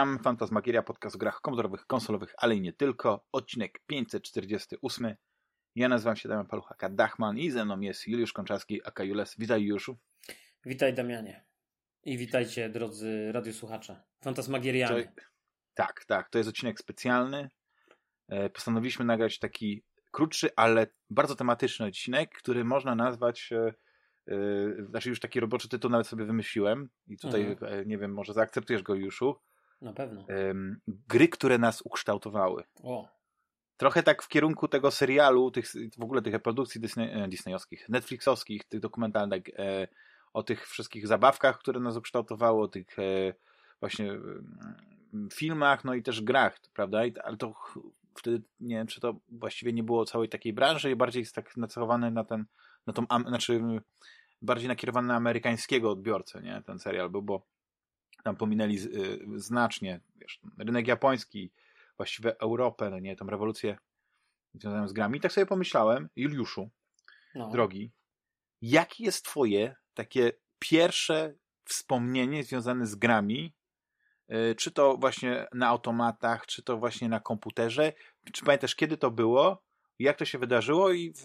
Witam, Fantasmagieria, podcast o grach komputerowych, konsolowych, ale i nie tylko. Odcinek 548. Ja nazywam się Damian Paluchaka Dachman i ze mną jest Juliusz Konczarski, aka Jules. Witaj Juliuszu. Witaj Damianie. I witajcie drodzy radiosłuchacze. Fantasmagierianie. To, tak, tak. To jest odcinek specjalny. E, postanowiliśmy nagrać taki krótszy, ale bardzo tematyczny odcinek, który można nazwać e, e, znaczy już taki roboczy tytuł nawet sobie wymyśliłem i tutaj mhm. nie wiem, może zaakceptujesz go Juszu. Na pewno. Gry, które nas ukształtowały. O. Trochę tak w kierunku tego serialu, tych, w ogóle tych produkcji Disney, e, disneyowskich, netflixowskich, tych dokumentalnych, e, o tych wszystkich zabawkach, które nas ukształtowało, o tych e, właśnie filmach, no i też grach, prawda? I, ale to wtedy nie wiem, czy to właściwie nie było całej takiej branży i bardziej jest tak nacechowane na ten, na tą, znaczy bardziej nakierowany na amerykańskiego odbiorcę, nie? Ten serial był, bo tam pominęli y, znacznie, wiesz, rynek japoński, właściwie Europę, no nie, tą rewolucję związaną z grami. I tak sobie pomyślałem, Juliuszu, no. drogi, jakie jest twoje takie pierwsze wspomnienie związane z grami, y, czy to właśnie na automatach, czy to właśnie na komputerze, czy pamiętasz kiedy to było, jak to się wydarzyło i w,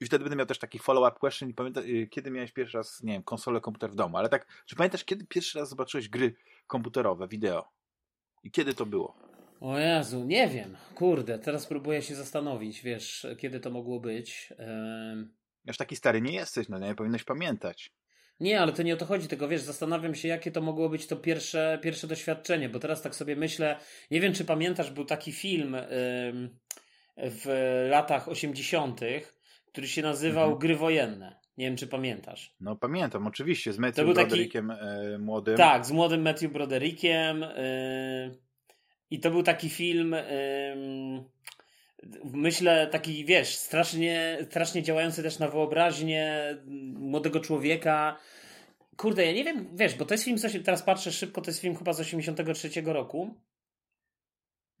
i wtedy będę miał też taki follow-up question i pamiętam, y, kiedy miałeś pierwszy raz, nie wiem, konsolę, komputer w domu, ale tak, czy pamiętasz, kiedy pierwszy raz zobaczyłeś gry komputerowe, wideo? I kiedy to było? O Jezu, nie wiem. Kurde, teraz próbuję się zastanowić, wiesz, kiedy to mogło być. Aż taki stary nie jesteś, no nie powinieneś pamiętać. Nie, ale to nie o to chodzi, tylko wiesz, zastanawiam się, jakie to mogło być to pierwsze, pierwsze doświadczenie, bo teraz tak sobie myślę, nie wiem, czy pamiętasz, był taki film w latach 80., który się nazywał mhm. Gry Wojenne. Nie wiem, czy pamiętasz. No pamiętam, oczywiście, z Matthew Broderickiem taki... e, młodym. Tak, z młodym Matthew Broderickiem. E, I to był taki film, e, myślę, taki, wiesz, strasznie, strasznie działający też na wyobraźnię młodego człowieka. Kurde, ja nie wiem, wiesz, bo to jest film, teraz patrzę szybko, to jest film chyba z 83 roku.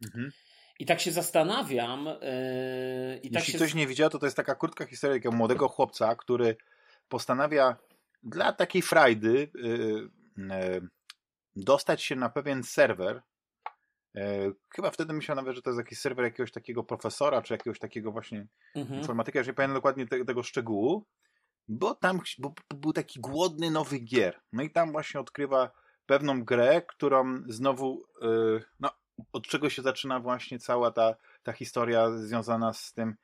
Mhm. I tak się zastanawiam. Yy, i tak Jeśli się... ktoś nie widział, to to jest taka krótka historia takiego młodego chłopca, który postanawia dla takiej frajdy yy, yy, dostać się na pewien serwer. Chyba wtedy myślał nawet, że to jest jakiś serwer jakiegoś takiego profesora, czy jakiegoś takiego właśnie mhm. informatyka, już nie pamiętam dokładnie te, tego szczegółu, bo tam bo, bo był taki głodny nowy gier. No i tam właśnie odkrywa pewną grę, którą znowu, no od czego się zaczyna właśnie cała ta, ta historia związana z tym,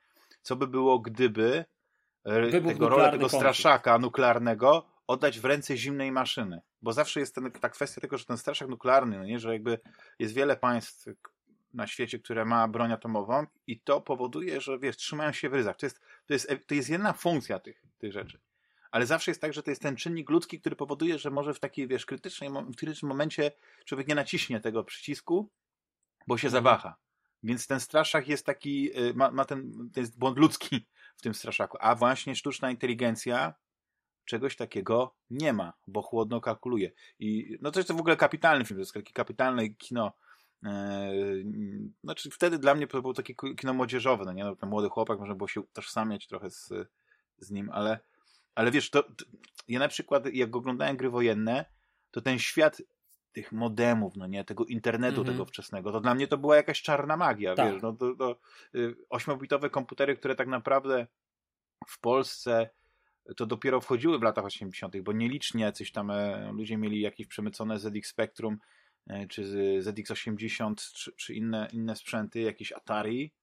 co by było, gdyby e, Wybuch tego rolę tego straszaka nuklearnego oddać w ręce zimnej maszyny. Bo zawsze jest ten, ta kwestia tego, że ten straszak nuklearny, no nie, że jakby jest wiele państw na świecie, które ma broń atomową i to powoduje, że wiesz, trzymają się w ryzach. To jest, to jest, to jest jedna funkcja tych, tych rzeczy. Ale zawsze jest tak, że to jest ten czynnik ludzki, który powoduje, że może w takiej, wiesz, krytycznej, w krytycznym momencie człowiek nie naciśnie tego przycisku bo się mhm. zawaha. Więc ten straszak jest taki, y, ma, ma ten, to jest błąd ludzki w tym straszaku. A właśnie sztuczna inteligencja czegoś takiego nie ma, bo chłodno kalkuluje. I no to jest to w ogóle kapitalny film, to jest takie kapitalne kino. Eee, znaczy wtedy dla mnie to było takie kino młodzieżowe, no nie? No, ten młody chłopak, można było się utożsamiać trochę z, z nim, ale, ale wiesz, to, to ja na przykład jak oglądałem gry wojenne, to ten świat tych modemów, no nie, tego internetu mm -hmm. tego wczesnego, to dla mnie to była jakaś czarna magia, tak. wiesz, no to, to y, ośmiobitowe komputery, które tak naprawdę w Polsce to dopiero wchodziły w latach 80., bo nielicznie jacyś tam e, ludzie mieli jakieś przemycone ZX Spectrum, e, czy ZX80, czy, czy inne, inne sprzęty, jakieś Atari,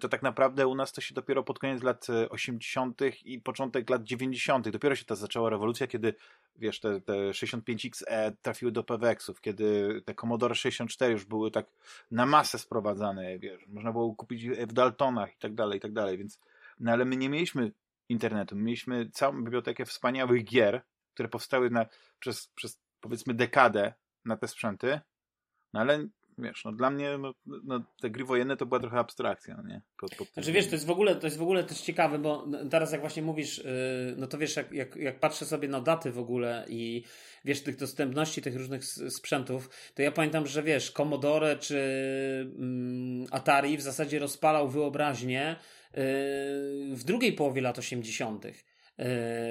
to tak naprawdę u nas to się dopiero pod koniec lat 80. E, i początek lat 90. Dopiero się ta zaczęła rewolucja, kiedy wiesz, te, te 65XE trafiły do PWX-ów, kiedy te Commodore 64 już były tak na masę sprowadzane, wiesz, można było kupić w Daltonach i tak dalej, i tak dalej, więc no ale my nie mieliśmy internetu, mieliśmy całą bibliotekę wspaniałych gier, które powstały na, przez, przez powiedzmy dekadę na te sprzęty, no ale wiesz, no dla mnie no, no, te gry wojenne to była trochę abstrakcja, no nie? Pod, pod znaczy wiesz, to jest w ogóle, to jest w ogóle też ciekawe, bo teraz jak właśnie mówisz, yy, no to wiesz, jak, jak, jak patrzę sobie na daty w ogóle i wiesz, tych dostępności tych różnych sprzętów, to ja pamiętam, że wiesz, Commodore czy mm, Atari w zasadzie rozpalał wyobraźnię yy, w drugiej połowie lat 80. Yy,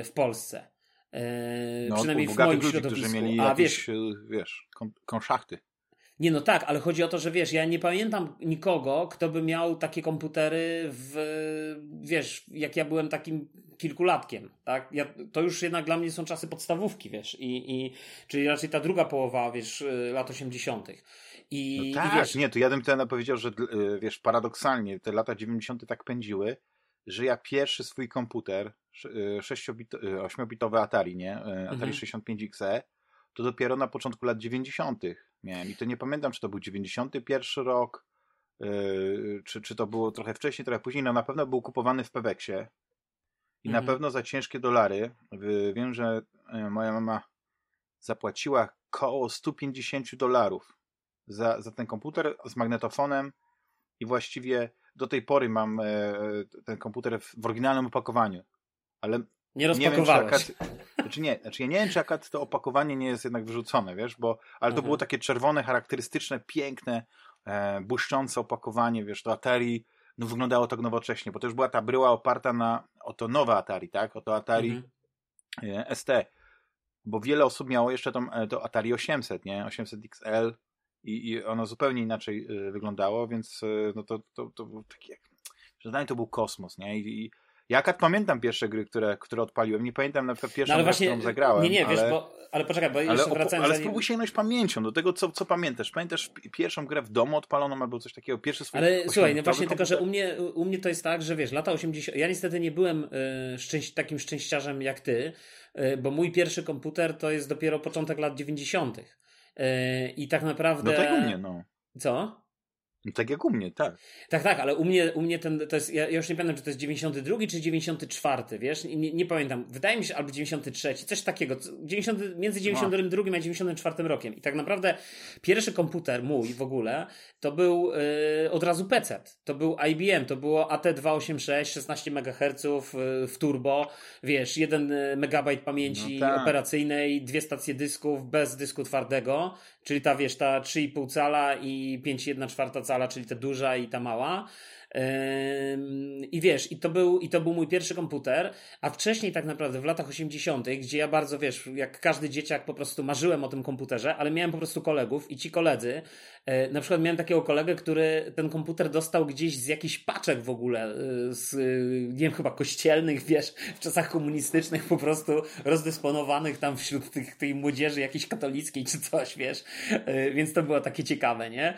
w Polsce. Yy, no, przynajmniej w moim ludzi, środowisku. którzy mieli A, jakieś, wiesz, wiesz konszachty. Nie, no tak, ale chodzi o to, że wiesz, ja nie pamiętam nikogo, kto by miał takie komputery w, wiesz, jak ja byłem takim kilkulatkiem, tak? Ja, to już jednak dla mnie są czasy podstawówki, wiesz, i, i czyli raczej ta druga połowa, wiesz, lat 80. I, no tak, i wiesz, nie, to ja bym ten powiedział, że y, wiesz, paradoksalnie te lata 90. tak pędziły, że ja pierwszy swój komputer, 8-bitowy y, Atari, nie? Y, Atari mhm. 65XE, to dopiero na początku lat 90. miałem. I to nie pamiętam, czy to był 91 rok, yy, czy, czy to było trochę wcześniej, trochę później. No na pewno był kupowany w Peweksie i mhm. na pewno za ciężkie dolary. Wiem, że y, moja mama zapłaciła koło 150 dolarów za, za ten komputer z magnetofonem i właściwie do tej pory mam e, ten komputer w, w oryginalnym opakowaniu. Ale nie rozpakowałeś. Nie wiem, znaczy nie, znaczy ja nie wiem, czy akad to opakowanie nie jest jednak wyrzucone, wiesz, bo, ale to mhm. było takie czerwone, charakterystyczne, piękne, e, błyszczące opakowanie, wiesz, to Atari, no wyglądało tak nowocześnie, bo to już była ta bryła oparta na oto nowe Atari, tak, oto Atari mhm. e, ST, bo wiele osób miało jeszcze to, e, to Atari 800, nie, 800 XL i, i ono zupełnie inaczej e, wyglądało, więc e, no to, to, to był taki jak, że to był kosmos, nie, I, i ja akurat pamiętam pierwsze gry, które, które odpaliłem. Nie pamiętam na przykład pierwszą no, grę, którą zagrałem. Nie, nie, ale, wiesz, bo, ale poczekaj, bo jeszcze wracając... Ale spróbuj sięgnąć pamięcią do tego, co, co pamiętasz. Pamiętasz pierwszą grę w domu odpaloną albo coś takiego? Pierwszy swój Ale słuchaj, no właśnie komputer? tylko, że u mnie, u mnie to jest tak, że wiesz, lata 80... Ja niestety nie byłem y, szczęś... takim szczęściarzem jak ty, y, bo mój pierwszy komputer to jest dopiero początek lat 90. Y, I tak naprawdę... No tak u mnie, no. Co? No tak jak u mnie, tak. Tak, tak, ale u mnie, u mnie ten, to jest, ja, ja już nie pamiętam, czy to jest 92 czy 94, wiesz, nie, nie pamiętam. Wydaje mi się, albo 93, coś takiego, 90, między 92 no. a 94 rokiem. I tak naprawdę pierwszy komputer mój w ogóle, to był yy, od razu PC. To był IBM, to było AT286, 16 MHz yy, w turbo, wiesz, 1 MB pamięci no tak. operacyjnej, dwie stacje dysków bez dysku twardego, czyli ta, wiesz, ta 3,5 cala i 5,1 czwarta cala, czyli ta duża i ta mała. I wiesz, i to, był, i to był mój pierwszy komputer, a wcześniej tak naprawdę w latach 80., gdzie ja bardzo, wiesz, jak każdy dzieciak po prostu marzyłem o tym komputerze, ale miałem po prostu kolegów i ci koledzy E, na przykład miałem takiego kolegę, który ten komputer dostał gdzieś z jakichś paczek w ogóle, e, z, nie wiem, chyba kościelnych, wiesz, w czasach komunistycznych po prostu rozdysponowanych tam wśród tych, tej młodzieży jakiejś katolickiej czy coś, wiesz. E, więc to było takie ciekawe, nie?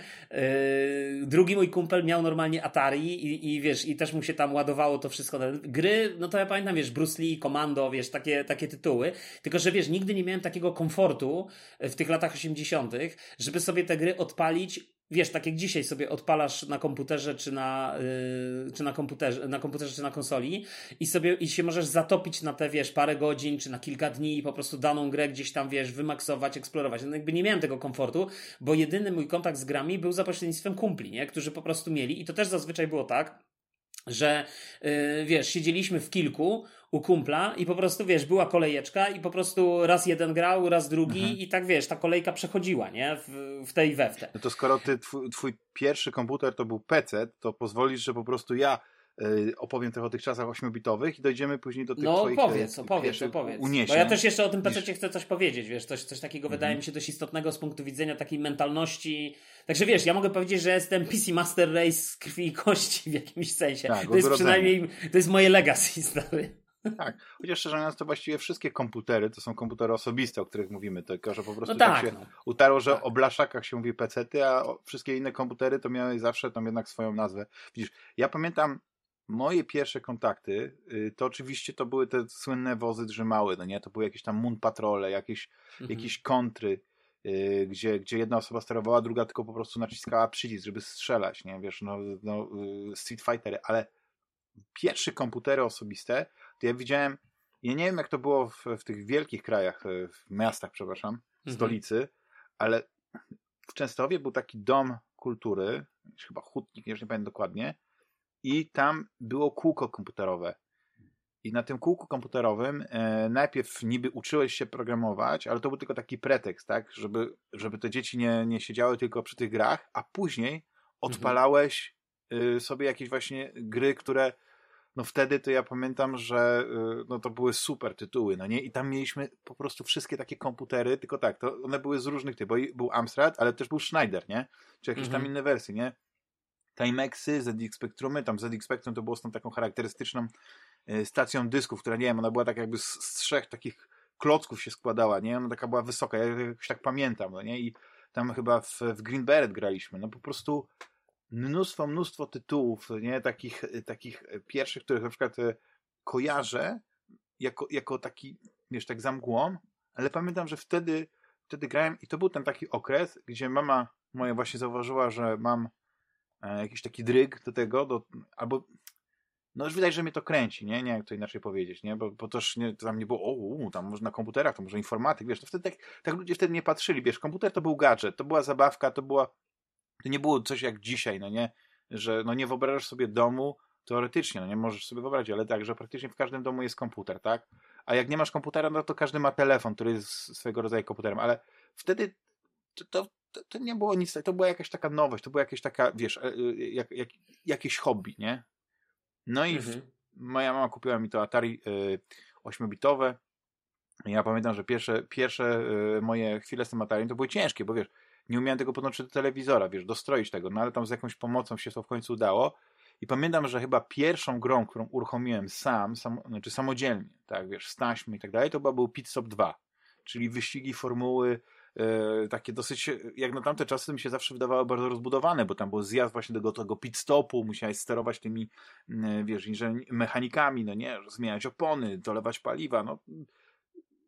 Drugi mój kumpel miał normalnie Atari i, i wiesz, i też mu się tam ładowało to wszystko. Gry, no to ja pamiętam, wiesz, Bruce Lee, Komando, wiesz, takie, takie tytuły. Tylko, że wiesz, nigdy nie miałem takiego komfortu w tych latach 80., żeby sobie te gry odpalić wiesz, tak jak dzisiaj sobie odpalasz na komputerze czy na, yy, czy na komputerze, na komputerze czy na konsoli i sobie i się możesz zatopić na te, wiesz, parę godzin czy na kilka dni i po prostu daną grę gdzieś tam, wiesz, wymaksować, eksplorować. No jakby nie miałem tego komfortu, bo jedyny mój kontakt z grami był za pośrednictwem kumpli, nie? Którzy po prostu mieli i to też zazwyczaj było tak, że yy, wiesz, siedzieliśmy w kilku u kumpla i po prostu, wiesz, była kolejeczka i po prostu raz jeden grał, raz drugi mhm. i tak, wiesz, ta kolejka przechodziła, nie? W, w tej we w te. No to skoro ty, twój, twój pierwszy komputer to był PC, to pozwolisz, że po prostu ja y, opowiem trochę o tych czasach ośmiobitowych i dojdziemy później do tych no, twoich powiedz, opowiedz, opowiedz. Uniesień. Bo ja też jeszcze o tym PC chcę coś powiedzieć, wiesz, coś, coś takiego mhm. wydaje mi się dość istotnego z punktu widzenia takiej mentalności. Także wiesz, ja mogę powiedzieć, że jestem PC Master Race z krwi i kości w jakimś sensie. Tak, to jest przynajmniej, to jest moje legacy, stary. Tak, chociaż szczerze mówiąc, to właściwie wszystkie komputery to są komputery osobiste, o których mówimy, tylko że po prostu no tak, tak się no. utarło, że tak. o blaszakach się mówi pecety, a wszystkie inne komputery to miały zawsze tam jednak swoją nazwę. Widzisz, ja pamiętam moje pierwsze kontakty, y, to oczywiście to były te słynne wozy drzymały, no nie? To były jakieś tam Moon Patrole, jakieś, mhm. jakieś kontry, yy, gdzie, gdzie jedna osoba sterowała, druga tylko po prostu naciskała przycisk, żeby strzelać, nie? Wiesz, no, no yy, Street Fightery, ale pierwsze komputery osobiste to ja widziałem, ja nie wiem jak to było w, w tych wielkich krajach, e, w miastach, przepraszam, mhm. stolicy, ale w Częstochowie był taki dom kultury, chyba hutnik, już nie pamiętam dokładnie, i tam było kółko komputerowe. I na tym kółku komputerowym e, najpierw niby uczyłeś się programować, ale to był tylko taki pretekst, tak, żeby, żeby te dzieci nie, nie siedziały tylko przy tych grach, a później mhm. odpalałeś mhm. y, sobie jakieś właśnie gry, które no wtedy to ja pamiętam, że y, no to były super tytuły, no nie? I tam mieliśmy po prostu wszystkie takie komputery, tylko tak, to one były z różnych typów, bo był Amstrad, ale też był Schneider, nie? Czy jakieś mhm. tam inne wersje, nie? Timexy, ZX Spectrumy, tam ZX Spectrum to było z tą taką charakterystyczną y, stacją dysków, która, nie wiem, ona była tak jakby z, z trzech takich klocków się składała, nie? Ona taka była wysoka, ja jakoś tak pamiętam, no nie? I tam chyba w, w Green Beret graliśmy, no po prostu mnóstwo, mnóstwo tytułów, nie? Takich, takich pierwszych, których na przykład e, kojarzę jako, jako taki, wiesz, tak za mgłą, ale pamiętam, że wtedy, wtedy grałem i to był ten taki okres, gdzie mama moja właśnie zauważyła, że mam e, jakiś taki dryg do tego, do, albo no już widać, że mnie to kręci, nie? Nie jak to inaczej powiedzieć, nie? Bo, bo też nie, to tam nie było, o, u, tam może na komputerach, to może informatyk, wiesz, to wtedy tak, tak ludzie wtedy nie patrzyli, wiesz, komputer to był gadżet, to była zabawka, to była, to nie było coś jak dzisiaj, no nie? Że no nie wyobrażasz sobie domu, teoretycznie, no nie możesz sobie wyobrazić, ale tak, że praktycznie w każdym domu jest komputer, tak? A jak nie masz komputera, no to każdy ma telefon, który jest swego rodzaju komputerem, ale wtedy to, to, to nie było nic, to była jakaś taka nowość, to była jakaś taka, wiesz, e, e, jak, jak, jakieś hobby, nie? No i mhm. w, moja mama kupiła mi to Atari y, 8-bitowe. Ja pamiętam, że pierwsze, pierwsze y, moje chwile z tym Atari to były ciężkie, bo wiesz, nie umiałem tego podłączyć do telewizora, wiesz, dostroić tego, no ale tam z jakąś pomocą się to w końcu udało. I pamiętam, że chyba pierwszą grą, którą uruchomiłem sam, sam znaczy samodzielnie, tak, wiesz, z taśmy i tak dalej, to był Pit Stop 2, czyli wyścigi formuły E, takie dosyć, jak na tamte czasy mi się zawsze wydawało bardzo rozbudowane, bo tam był zjazd właśnie do tego pit stopu, musiałeś sterować tymi, wiesz, mechanikami, no nie, zmieniać opony, dolewać paliwa, no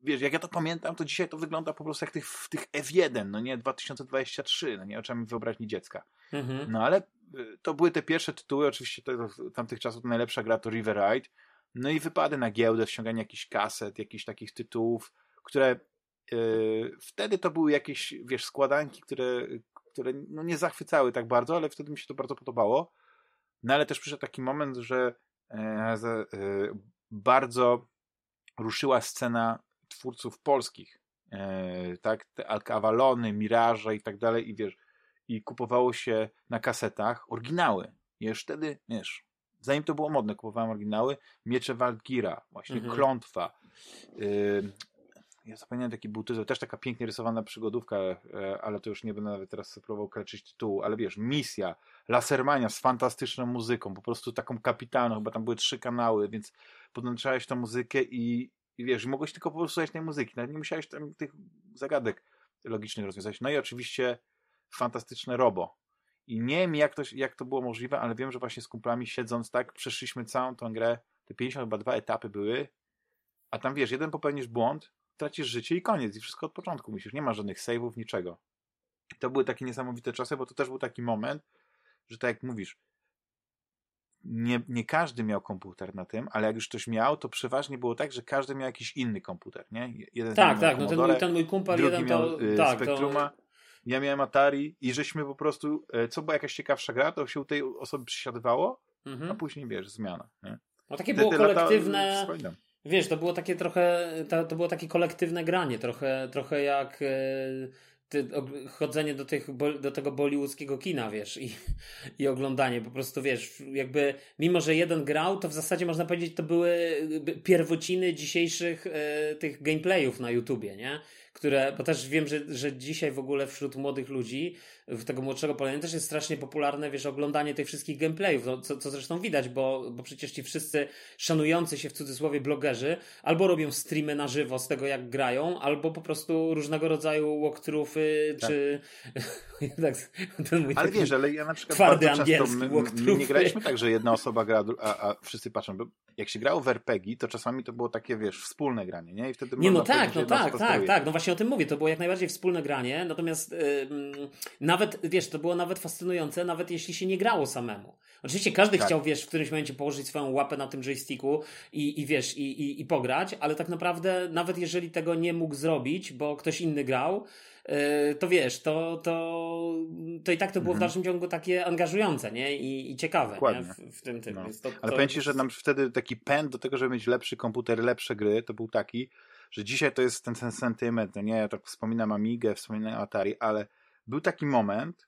wiesz, jak ja to pamiętam, to dzisiaj to wygląda po prostu jak tych, w tych F1, no nie, 2023, no nie, oczami wyobraźni dziecka. Mhm. No ale y, to były te pierwsze tytuły, oczywiście to, tamtych czasów najlepsza gra to River Ride, no i wypady na giełdę, ściąganie jakichś kaset, jakichś takich tytułów, które Yy, wtedy to były jakieś, wiesz, składanki, które, które no nie zachwycały tak bardzo, ale wtedy mi się to bardzo podobało. No ale też przyszedł taki moment, że e, e, bardzo ruszyła scena twórców polskich. E, tak, te Alcawalony, Miraże i tak dalej, i wiesz, i kupowało się na kasetach oryginały. I już wtedy, wiesz, zanim to było modne, kupowałem oryginały, Miecze Waldgira, właśnie mhm. Klątwa, y, ja zapomniałem taki był tytuł, też taka pięknie rysowana przygodówka, e, ale to już nie będę nawet teraz próbował kreczyć tytułu, ale wiesz, misja, Lasermania z fantastyczną muzyką, po prostu taką kapitalną, chyba tam były trzy kanały, więc podłączałeś tą muzykę i, i wiesz, mogłeś tylko po prostu słuchać tej muzyki, nawet nie musiałeś tam tych zagadek logicznych rozwiązać. No i oczywiście fantastyczne Robo. I nie wiem, jak to, jak to było możliwe, ale wiem, że właśnie z kumplami siedząc tak, przeszliśmy całą tą grę, te 50 chyba dwa etapy były, a tam wiesz, jeden popełnisz błąd, tracisz życie i koniec. I wszystko od początku musisz. Nie ma żadnych save'ów, niczego. to były takie niesamowite czasy, bo to też był taki moment, że tak jak mówisz, nie, nie każdy miał komputer na tym, ale jak już ktoś miał, to przeważnie było tak, że każdy miał jakiś inny komputer, nie? Jeden tak, tak, no ten mój, ten mój kumpel drugi jeden miał, to... Y, tak, Spectruma, to... ja miałem Atari i żeśmy po prostu, e, co była jakaś ciekawsza gra, to się u tej osoby przysiadywało, mhm. a później, wiesz, zmiana, nie? No takie było kolektywne... Lata, Wiesz, to było takie trochę, to, to było takie kolektywne granie, trochę, trochę jak ty, chodzenie do, tych, do tego bollywoodzkiego kina, wiesz, i, i oglądanie, po prostu, wiesz, jakby, mimo, że jeden grał, to w zasadzie można powiedzieć, to były pierwociny dzisiejszych e, tych gameplayów na YouTubie, nie? które, bo też wiem, że, że dzisiaj w ogóle wśród młodych ludzi, w tego młodszego pokolenia też jest strasznie popularne, wiesz, oglądanie tych wszystkich gameplayów, no, co, co zresztą widać, bo, bo przecież ci wszyscy szanujący się w cudzysłowie blogerzy albo robią streamy na żywo z tego, jak grają, albo po prostu różnego rodzaju walkthrough'y, tak. czy tak, ten mój ale wiesz, ale ja na przykład twardy angielski my, my, nie graliśmy tak, że jedna osoba gra, a, a wszyscy patrzą, bo jak się grało w RPG, to czasami to było takie, wiesz, wspólne granie, nie? I wtedy Nie, no tak, no tak, tak, tak, no właśnie o tym mówię, to było jak najbardziej wspólne granie, natomiast yy, nawet, wiesz, to było nawet fascynujące, nawet jeśli się nie grało samemu. Oczywiście każdy tak. chciał, wiesz, w którymś momencie położyć swoją łapę na tym joysticku i, i wiesz, i, i, i pograć, ale tak naprawdę nawet jeżeli tego nie mógł zrobić, bo ktoś inny grał, yy, to wiesz, to, to, to i tak to było mhm. w dalszym ciągu takie angażujące, nie? I, i ciekawe, nie? W, w, tym tym. No. To, Ale powiem Ci, że nam wtedy taki pęd do tego, żeby mieć lepszy komputer, lepsze gry, to był taki, że dzisiaj to jest ten, ten sentyment, no nie? Ja tak wspominam Amigę, wspominam Atari, ale był taki moment,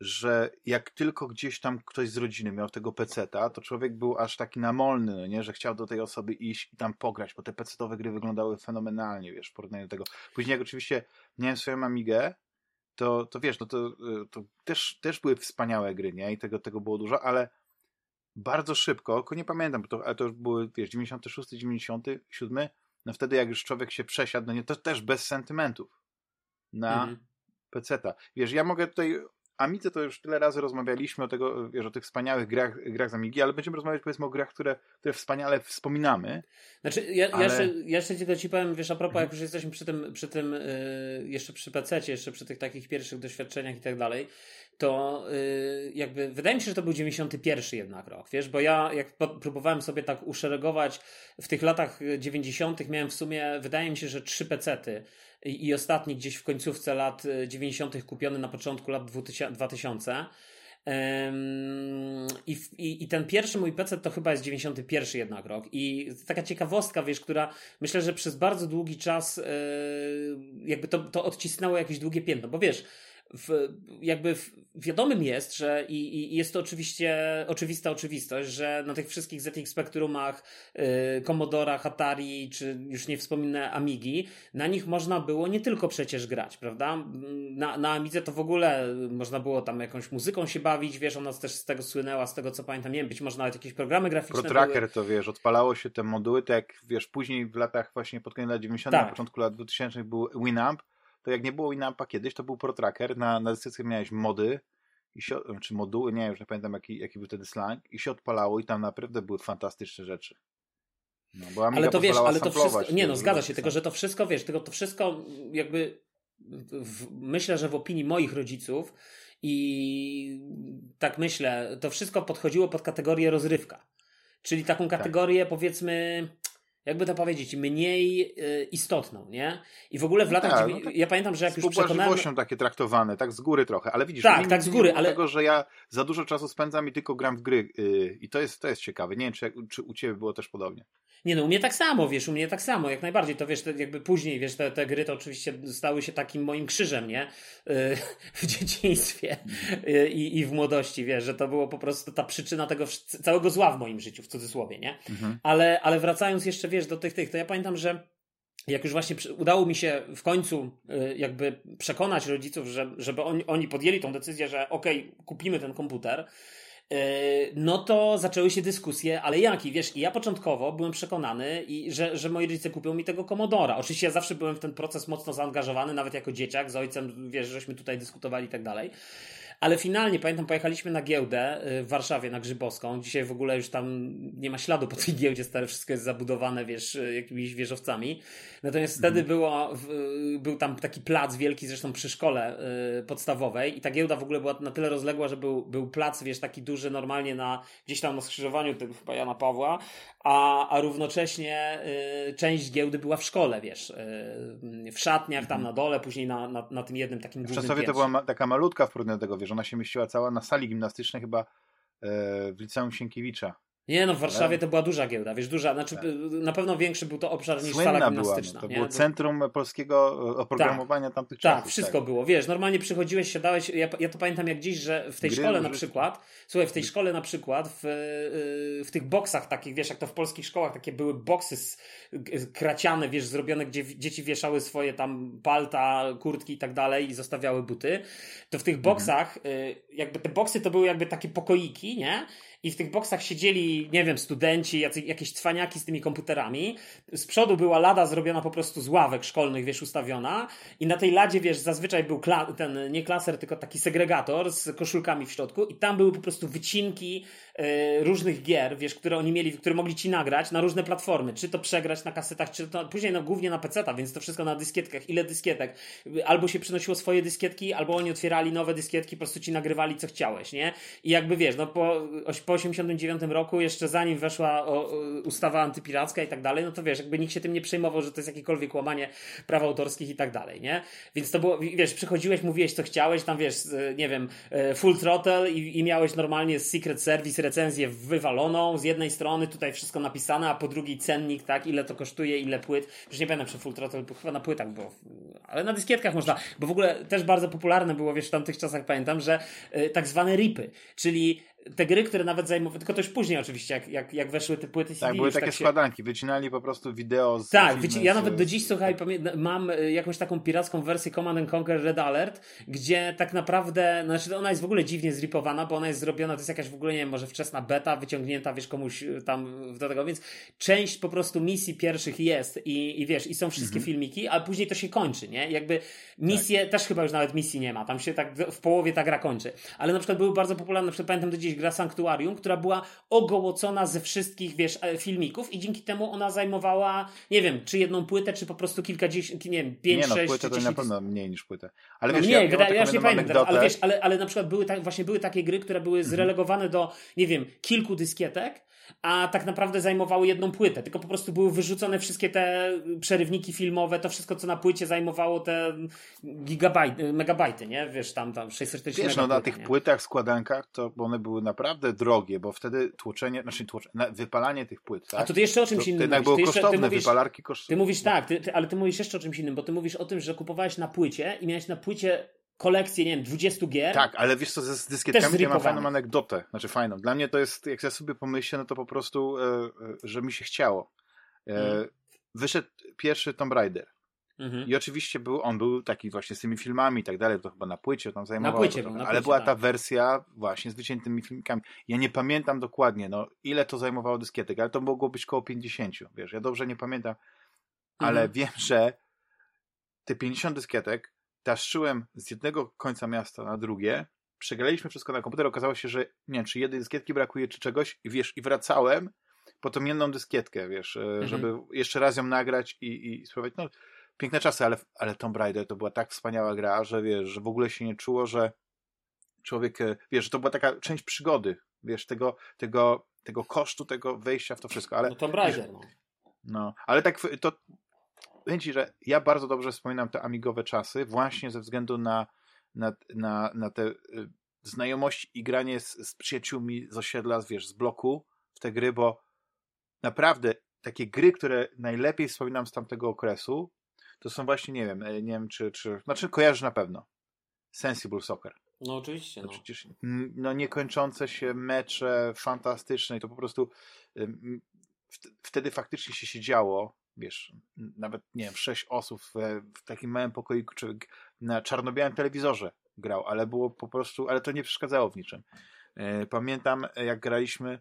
że jak tylko gdzieś tam ktoś z rodziny miał tego peceta, to człowiek był aż taki namolny, no nie, że chciał do tej osoby iść i tam pograć, bo te pecetowe gry wyglądały fenomenalnie, wiesz, w porównaniu do tego. Później jak oczywiście miałem swoją Amigę, to, to wiesz, no to, to też, też były wspaniałe gry, nie, i tego, tego było dużo, ale bardzo szybko, tylko nie pamiętam, to, ale to już były, wiesz, 96, 97, no wtedy jak już człowiek się przesiadł, no nie, to też bez sentymentów na mhm. Peceta. Wiesz, ja mogę tutaj Amidze to już tyle razy rozmawialiśmy o, tego, wiesz, o tych wspaniałych grach, grach z Amigi, ale będziemy rozmawiać powiedzmy o grach, które, które wspaniale wspominamy. Znaczy, ja, ale... jeszcze, jeszcze tylko ci powiem, wiesz, a propos, mhm. jak już jesteśmy przy tym, przy tym yy, jeszcze przy PC, jeszcze przy tych takich pierwszych doświadczeniach i tak dalej, to yy, jakby wydaje mi się, że to był 91 jednak rok, wiesz, bo ja jak próbowałem sobie tak uszeregować w tych latach 90. miałem w sumie, wydaje mi się, że trzy pecety i, i ostatni gdzieś w końcówce lat 90. E, kupiony na początku lat 2000. I, i, I, ten pierwszy mój PC to chyba jest 91 jednak rok. I taka ciekawostka, wiesz, która myślę, że przez bardzo długi czas e, jakby to, to odcisnęło jakieś długie piętno, bo wiesz, w, jakby w, wiadomym jest, że i, i, jest to oczywiście oczywista oczywistość, że na tych wszystkich ZX Spectrumach, yy, Commodorach, Atari, czy już nie wspominę Amigi, na nich można było nie tylko przecież grać, prawda? Na, na Amidze to w ogóle można było tam jakąś muzyką się bawić, wiesz, ona też z tego słynęła, z tego co pamiętam, nie wiem, być może nawet jakieś programy graficzne Pro Tracker były. to wiesz, odpalało się te moduły, tak jak wiesz, później w latach właśnie pod koniec lat 90 tak. na początku lat 2000 był Winamp, to jak nie było Winampa kiedyś, to był ProTracker, na, na miałeś mody, i się, czy moduły, nie już nie pamiętam jaki, jaki był wtedy slang, i się odpalało i tam naprawdę były fantastyczne rzeczy. No, bo ale to wiesz, ale to wszystko, nie no, zgadza się, tylko że to wszystko, wiesz, tylko to wszystko jakby w, myślę, że w opinii moich rodziców i tak myślę, to wszystko podchodziło pod kategorię rozrywka. Czyli taką tak. kategorię tak. powiedzmy jakby to powiedzieć, mniej y, istotną, nie? I w ogóle w latach. Tak, no tak ja pamiętam, że jak już przekonałem. takie traktowane, tak z góry trochę, ale widzisz, tak, tak z góry, ale. tego, że ja za dużo czasu spędzam i tylko gram w gry. Yy, I to jest, to jest ciekawe. Nie wiem, czy, czy u ciebie było też podobnie. Nie no, u mnie tak samo, wiesz, u mnie tak samo, jak najbardziej, to wiesz, te, jakby później, wiesz, te, te gry to oczywiście stały się takim moim krzyżem, nie? Yy, w dzieciństwie yy, i, w młodości, wiesz, że to było po prostu ta przyczyna tego całego zła w moim życiu, w cudzysłowie, nie? Mhm. Ale, ale wracając jeszcze, wiesz, do tych, tych, to ja pamiętam, że jak już właśnie udało mi się w końcu yy, jakby przekonać rodziców, że, żeby oni, oni podjęli tą decyzję, że okej, okay, kupimy ten komputer, no to zaczęły się dyskusje, ale jaki, wiesz, i ja początkowo byłem przekonany, i, że, że moi rodzice kupią mi tego Komodora. Oczywiście ja zawsze byłem w ten proces mocno zaangażowany, nawet jako dzieciak, z ojcem, wiesz, żeśmy tutaj dyskutowali i tak dalej. Ale finalnie, pamiętam, pojechaliśmy na giełdę y, w Warszawie, na Grzybowską. Dzisiaj w ogóle już tam nie ma śladu po tej giełdzie, stare wszystko jest zabudowane, wiesz, y, jakimiś wieżowcami. Natomiast mhm. wtedy było, y, był tam taki plac wielki, zresztą przy szkole podstawowej i ta giełda w ogóle była na tyle rozległa, że był, był plac, wiesz, taki duży normalnie na, gdzieś tam na skrzyżowaniu tego chyba Jana Pawła, a, a równocześnie część giełdy była w szkole, wiesz, w szatniach tam mhm. na dole, później na, na, na tym jednym takim głównym W Czasowie to była ma, taka malutka w porównaniu do tego, wiesz, ona się mieściła cała na sali gimnastycznej chyba e, w liceum Sienkiewicza. Nie, no w Warszawie to była duża giełda, wiesz, duża, znaczy tak. na pewno większy był to obszar niż Słynna sala gimnastyczna. Była, no, to nie? było centrum polskiego e, oprogramowania tak, tamtych czasów. Tak, wszystko tak. było, wiesz, normalnie przychodziłeś, siadałeś, ja, ja to pamiętam jak dziś, że w tej Gry szkole na przykład, słuchaj, w tej szkole na przykład, w, e, w tych boksach takich, wiesz, jak to w polskich szkołach, takie były boksy z, kraciane, wiesz, zrobione, gdzie dzieci wieszały swoje tam palta, kurtki i tak dalej i zostawiały buty, to w tych mhm. boksach, mhm. jakby te boksy to były jakby takie pokoiki, nie? I w tych boksach siedzieli, nie wiem, studenci, jacy, jakieś cwaniaki z tymi komputerami. Z przodu była lada zrobiona po prostu z ławek szkolnych, wiesz, ustawiona i na tej ladzie, wiesz, zazwyczaj był ten, nie klaser, tylko taki segregator z koszulkami w środku i tam były po prostu wycinki E, różnych gier, wiesz, które oni mieli, które mogli ci nagrać na różne platformy, czy to przegrać na kasetach, czy to później no, głównie na PC-ta, więc to wszystko na dyskietkach. Ile dyskietek? Albo się przynosiło swoje dyskietki, albo oni otwierali nowe dyskietki, po prostu ci nagrywali co chciałeś, nie? I jakby wiesz, no po, po 89 roku, jeszcze zanim weszła o, ustawa antypiracka i tak dalej, no to wiesz, jakby nikt się tym nie przejmował, że to jest jakiekolwiek łamanie praw autorskich i tak dalej, nie? Więc to było, wiesz, przychodziłeś, mówiłeś co chciałeś, tam wiesz, nie wiem, e, full throttle i, i miałeś normalnie Secret Service recenzję wywaloną, z jednej strony tutaj wszystko napisane, a po drugiej cennik, tak, ile to kosztuje, ile płyt. Już nie pamiętam, czy full throttle, chyba na płytach było, ale na dyskietkach można, bo w ogóle też bardzo popularne było, wiesz, w tamtych czasach pamiętam, że y, tak zwane ripy, czyli te gry, które nawet zajmowały, tylko to już później oczywiście, jak, jak, jak weszły te płyty CD. Tak, były takie tak się... składanki, wycinali po prostu wideo z Tak, wyci... ja nawet do dziś, słuchaj, mam y, jakąś taką piracką wersję Command and Conquer Red Alert, gdzie tak naprawdę, znaczy ona jest w ogóle dziwnie zripowana, bo ona jest zrobiona, to jest jakaś w ogóle, nie wiem, może wczesna beta, wyciągnięta, wiesz, komuś y, tam do tego, więc część po prostu misji pierwszych jest i, i wiesz, i są wszystkie mhm. filmiki, a później to się kończy, nie? Jakby misje, tak. też chyba już nawet misji nie ma, tam się tak w połowie ta gra kończy, ale na przykład były bardzo popularne, na przykład pamiętam do dziś gra Sanktuarium, która była ogołocona ze wszystkich, wiesz, e, filmików i dzięki temu ona zajmowała, nie wiem, czy jedną płytę, czy po prostu kilkadziesiąt, nie wiem, pięć, nie, no, sześć, płytę to na pewno mniej niż płytę. Ale no wiesz, ja, ja, ja nie pamiętam teraz, ale wiesz, ale, ale na przykład były tak, właśnie były takie gry, które były mhm. zrelegowane do, nie wiem, kilku dyskietek, a tak naprawdę zajmowały jedną płytę, tylko po prostu były wyrzucone wszystkie te przerywniki filmowe, to wszystko, co na płycie zajmowało te gigabajty, megabajty, nie? Wiesz, tam, tam 640 Wiesz, no na tych nie? płytach, składankach, to one były naprawdę drogie, bo wtedy tłoczenie, znaczy tłoczenie, wypalanie tych płyt, tak? A to ty jeszcze o czymś to, innym to jednak było ty kosztowne, jeszcze, ty mówisz, wypalarki kosztowne. Ty mówisz tak, ty, ty, ale ty mówisz jeszcze o czymś innym, bo ty mówisz o tym, że kupowałeś na płycie i miałeś na płycie kolekcję, nie wiem, 20 gier. Tak, ale wiesz co, z dyskietkami ja mam fajną anegdotę, znaczy fajną. Dla mnie to jest, jak ja sobie pomyślę, no to po prostu, e, e, że mi się chciało. E, mhm. Wyszedł pierwszy Tomb Raider. Mhm. I oczywiście był, on był taki właśnie z tymi filmami i tak dalej, to chyba na płycie tam zajmował. Na płycie, był, na ale płycie, była tak. ta wersja właśnie z wyciętymi filmikami. Ja nie pamiętam dokładnie, no ile to zajmowało dyskietek, ale to mogło być koło 50, wiesz, ja dobrze nie pamiętam, ale mhm. wiem, że te 50 dyskietek taszyłem z jednego końca miasta na drugie, przegraliśmy wszystko na komputer, okazało się, że nie wiem, czy jednej dyskietki brakuje, czy czegoś, i wiesz, i wracałem po tą jedną dyskietkę, wiesz, e, mhm. żeby jeszcze raz ją nagrać i, i spróbować, no, piękne czasy, ale, ale Tomb Raider to była tak wspaniała gra, że wiesz, że w ogóle się nie czuło, że człowiek, e, wiesz, że to była taka część przygody, wiesz, tego, tego, tego kosztu, tego wejścia w to wszystko, ale... No Tomb Raider, no. No, ale tak to powiem Ci, że ja bardzo dobrze wspominam te amigowe czasy, właśnie ze względu na, na, na, na te y, znajomości i granie z, z przyjaciółmi z osiedla, wiesz, z bloku w te gry, bo naprawdę takie gry, które najlepiej wspominam z tamtego okresu, to są właśnie, nie wiem, e, nie wiem, czy, czy znaczy kojarzysz na pewno. Sensible Soccer. No oczywiście. No. Przecież no, niekończące się mecze fantastyczne i to po prostu wtedy faktycznie się siedziało wiesz, nawet, nie wiem, sześć osób w, takim małym pokoju, czy na czarno-białym telewizorze grał, ale było po prostu, ale to nie przeszkadzało w niczym. E, pamiętam, jak graliśmy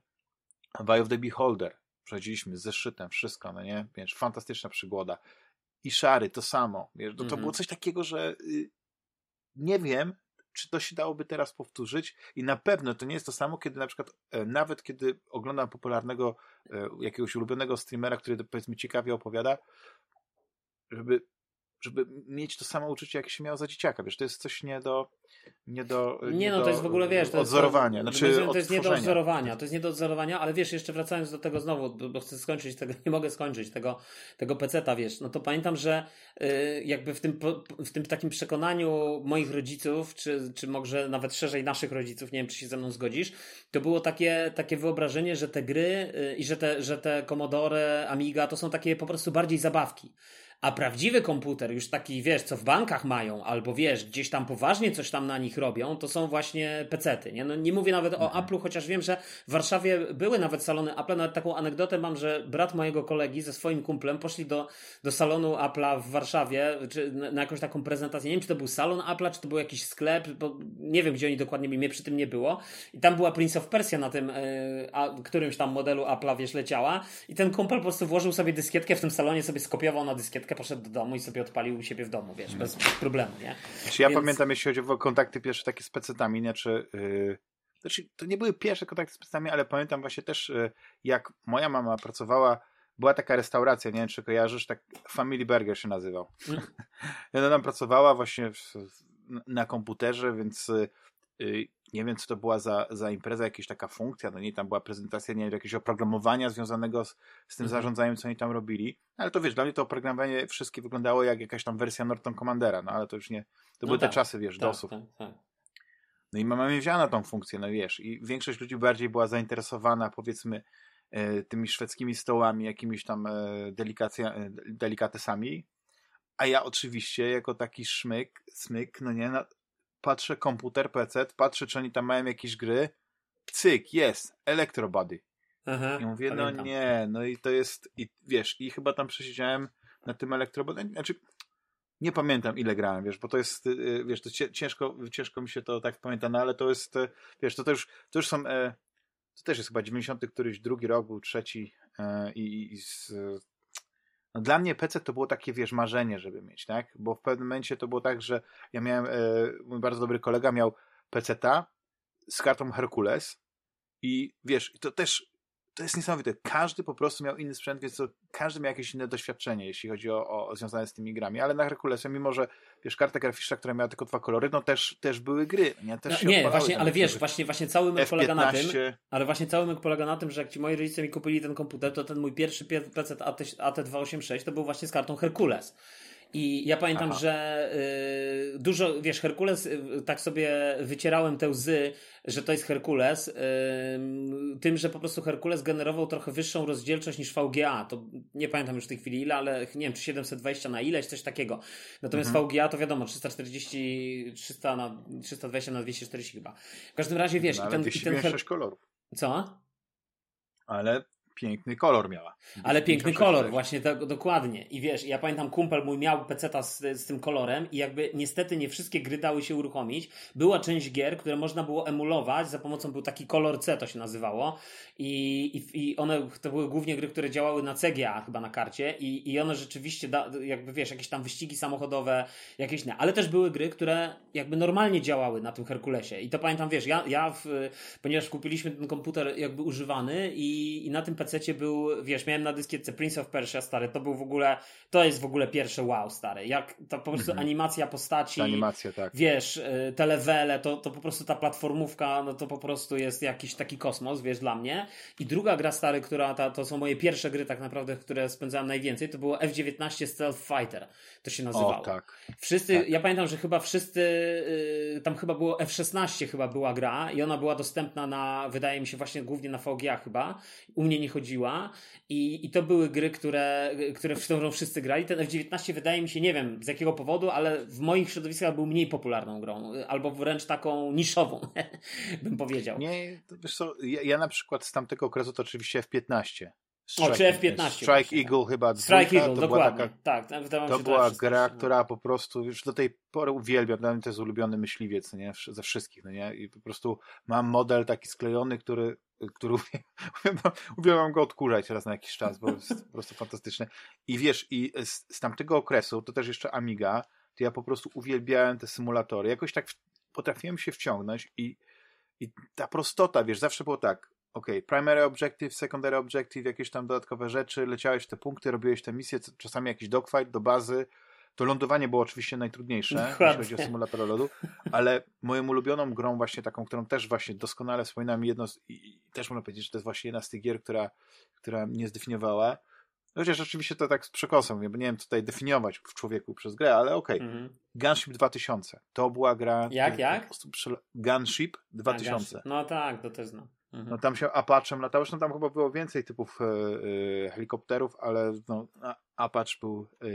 Eye of the Beholder, przechodziliśmy z zeszytem, wszystko, no nie? Wiesz, fantastyczna przygoda. I Szary, to samo. Wiesz, to, to było mhm. coś takiego, że y, nie wiem, czy to się dałoby teraz powtórzyć i na pewno to nie jest to samo, kiedy na przykład e, nawet kiedy oglądam popularnego e, jakiegoś ulubionego streamera, który powiedzmy ciekawie opowiada, żeby żeby mieć to samo uczucie, jak się miało za dzieciaka. Wiesz, to jest coś nie do. Nie, do, nie, nie no, do, to jest w ogóle, wiesz, to odzorowania. Jest, znaczy, to, jest nie do odzorowania, to jest nie do odzorowania, ale wiesz, jeszcze wracając do tego znowu, bo chcę skończyć tego, nie mogę skończyć tego, tego peceta, wiesz, no to pamiętam, że yy, jakby w tym, w tym takim przekonaniu moich rodziców, czy, czy może nawet szerzej naszych rodziców, nie wiem, czy się ze mną zgodzisz, to było takie, takie wyobrażenie, że te gry yy, i że te, że te Commodore, Amiga to są takie po prostu bardziej zabawki. A prawdziwy komputer, już taki, wiesz, co w bankach mają, albo wiesz, gdzieś tam poważnie coś tam na nich robią, to są właśnie pecety, nie? No, nie mówię nawet o mhm. Apple'u, chociaż wiem, że w Warszawie były nawet salony Apple. Nawet taką anegdotę mam, że brat mojego kolegi ze swoim kumplem poszli do, do salonu Apple'a w Warszawie, czy na, na jakąś taką prezentację. Nie wiem, czy to był salon Apple'a, czy to był jakiś sklep, bo nie wiem, gdzie oni dokładnie mnie przy tym nie było. I tam była Prince of Persia na tym, yy, a, którymś tam modelu Apple'a, wiesz, leciała. I ten kumpel po prostu włożył sobie dyskietkę w tym salonie, sobie skopiował na dyskietkę poszedł do domu i sobie odpalił u siebie w domu, wiesz, bez, bez problemu, nie? Znaczy, ja Więc... pamiętam, jeśli chodzi o kontakty pierwsze takie z pecetami, nie, czy... Yy... Znaczy, to nie były pierwsze kontakty z pecetami, ale pamiętam właśnie też, yy, jak moja mama pracowała była taka restauracja, nie wiem czy kojarzysz, tak Family Burger się nazywał. Mm. Ona tam pracowała właśnie w, na komputerze, więc y, y, nie wiem, co to była za, za impreza, jakaś taka funkcja, no nie, tam była prezentacja, nie wiem, jakiegoś oprogramowania związanego z, z tym mhm. zarządzaniem, co oni tam robili, ale to wiesz, dla mnie to oprogramowanie wszystkie wyglądało jak jakaś tam wersja Norton Commandera, no ale to już nie, to no były tak, te czasy, wiesz, tak, DOSów. Tak, tak. No i mama mi wzięła na tą funkcję, no wiesz, i większość ludzi bardziej była zainteresowana, powiedzmy, e, tymi szwedzkimi stołami, jakimiś tam e, e, delikatesami, a ja oczywiście jako taki szmyk, smyk, no nie, no, patrzę komputer, PC, patrzę, czy oni tam mają jakieś gry, cyk, jest, Electrobody. Aha, I mówię, no pamiętam. no nie, no i to jest, i wiesz, i chyba tam przesiedziałem na tym Electrobody, znaczy nie pamiętam ile grałem, wiesz, bo to jest, y, y, wiesz, to ciężko, ciężko mi się to tak pamięta, no ale to jest, y, wiesz, to, to już, to już są, e, to też jest chyba 90 któryś drugi rok, był trzeci e, i, i z, no dla mnie PC to było takie, wiesz, marzenie, żeby mieć, tak? Bo w pewnym momencie to było tak, że ja miałem, e, mój bardzo dobry kolega miał PC-ta z kartą Herkules i wiesz, to też to jest niesamowite. Każdy po prostu miał inny sprzęt, więc to, każdy miał jakieś inne doświadczenie, jeśli chodzi o, o związane z tymi grami. Ale na Herkulesie, mimo że wiesz, karta graficzna, która miała tylko dwa kolory, no też, też były gry. Nie, też no, nie właśnie, ale wiesz, właśnie, właśnie cały myk polega na tym, ale właśnie cały myk polega na tym, że jak ci moi rodzice mi kupili ten komputer, to ten mój pierwszy PC AT, AT286 to był właśnie z kartą Herkules. I ja pamiętam, Aha. że y, dużo, wiesz, Herkules, y, tak sobie wycierałem te łzy, że to jest Herkules, y, tym, że po prostu Herkules generował trochę wyższą rozdzielczość niż VGA. To nie pamiętam już w tej chwili ile, ale nie wiem, czy 720 na ileś, coś takiego. Natomiast mhm. VGA to wiadomo, 340, 300 na, 320 na 240 chyba. W każdym razie, wiesz, no, i ten, i ten Her... kolorów. Co? Ale piękny kolor miała. Ale piękny kolor, właśnie tak, dokładnie. I wiesz, ja pamiętam, kumpel mój miał peceta z, z tym kolorem i jakby niestety nie wszystkie gry dały się uruchomić. Była część gier, które można było emulować za pomocą, był taki kolor C to się nazywało i, i, i one, to były głównie gry, które działały na CGA chyba na karcie i, i one rzeczywiście, da, jakby wiesz, jakieś tam wyścigi samochodowe, jakieś nie, ale też były gry, które jakby normalnie działały na tym Herkulesie i to pamiętam, wiesz, ja, ja w, ponieważ kupiliśmy ten komputer jakby używany i, i na tym PC był, wiesz, miałem na dyskietce Prince of Persia stary, to był w ogóle, to jest w ogóle pierwsze wow stary, jak ta po prostu mm -hmm. animacja postaci, animacja, tak. wiesz, y, te levele, to, to po prostu ta platformówka, no to po prostu jest jakiś taki kosmos, wiesz, dla mnie. I druga gra stary, która, ta, to są moje pierwsze gry tak naprawdę, które spędzałem najwięcej, to było F-19 Stealth Fighter, to się nazywało. O, tak. Wszyscy, tak. ja pamiętam, że chyba wszyscy, yy, tam chyba było F-16 chyba była gra i ona była dostępna na, wydaje mi się właśnie głównie na VGA chyba, u mnie nie chodziła i, i to były gry, które, które w którą wszyscy grali. Ten F-19 wydaje mi się, nie wiem z jakiego powodu, ale w moich środowiskach był mniej popularną grą, albo wręcz taką niszową, bym powiedział. Nie, wiesz co, ja, ja na przykład z tamtego okresu to oczywiście F-15. Strike, o, czy F-15. Strike właśnie, Eagle tak. chyba. Strike dwójka, Eagle, to dokładnie. Była taka, tak, to była gra, która po prostu już do tej pory uwielbiam. Dla mnie to jest ulubiony myśliwiec nie? ze wszystkich. No nie? I po prostu mam model taki sklejony, który, który uwielbiam, go odkurzać raz na jakiś czas, bo jest po prostu fantastyczny. I wiesz, i z, z tamtego okresu, to też jeszcze Amiga, to ja po prostu uwielbiałem te symulatory. Jakoś tak potrafiłem się wciągnąć i, i ta prostota, wiesz, zawsze było tak, ok, primary objective, secondary objective, jakieś tam dodatkowe rzeczy, leciałeś w te punkty, robiłeś te misje, czasami jakiś dogfight do bazy. To lądowanie było oczywiście najtrudniejsze, jeśli chodzi o symulator lodu, ale moją ulubioną grą właśnie taką, którą też właśnie doskonale wspominam jedno z, i też można powiedzieć, że to jest właśnie jedna z tych gier, która, która mnie zdefiniowała. Chociaż oczywiście to tak z przekosem, bo nie wiem tutaj definiować w człowieku przez grę, ale okej. Okay. Mhm. Gunship 2000. To była gra... Jak, jak? Gunship 2000. A, Gunship. No tak, to też znam. Mhm. No tam się Apachem latało, zresztą tam chyba było więcej typów e, helikopterów, ale no, był e,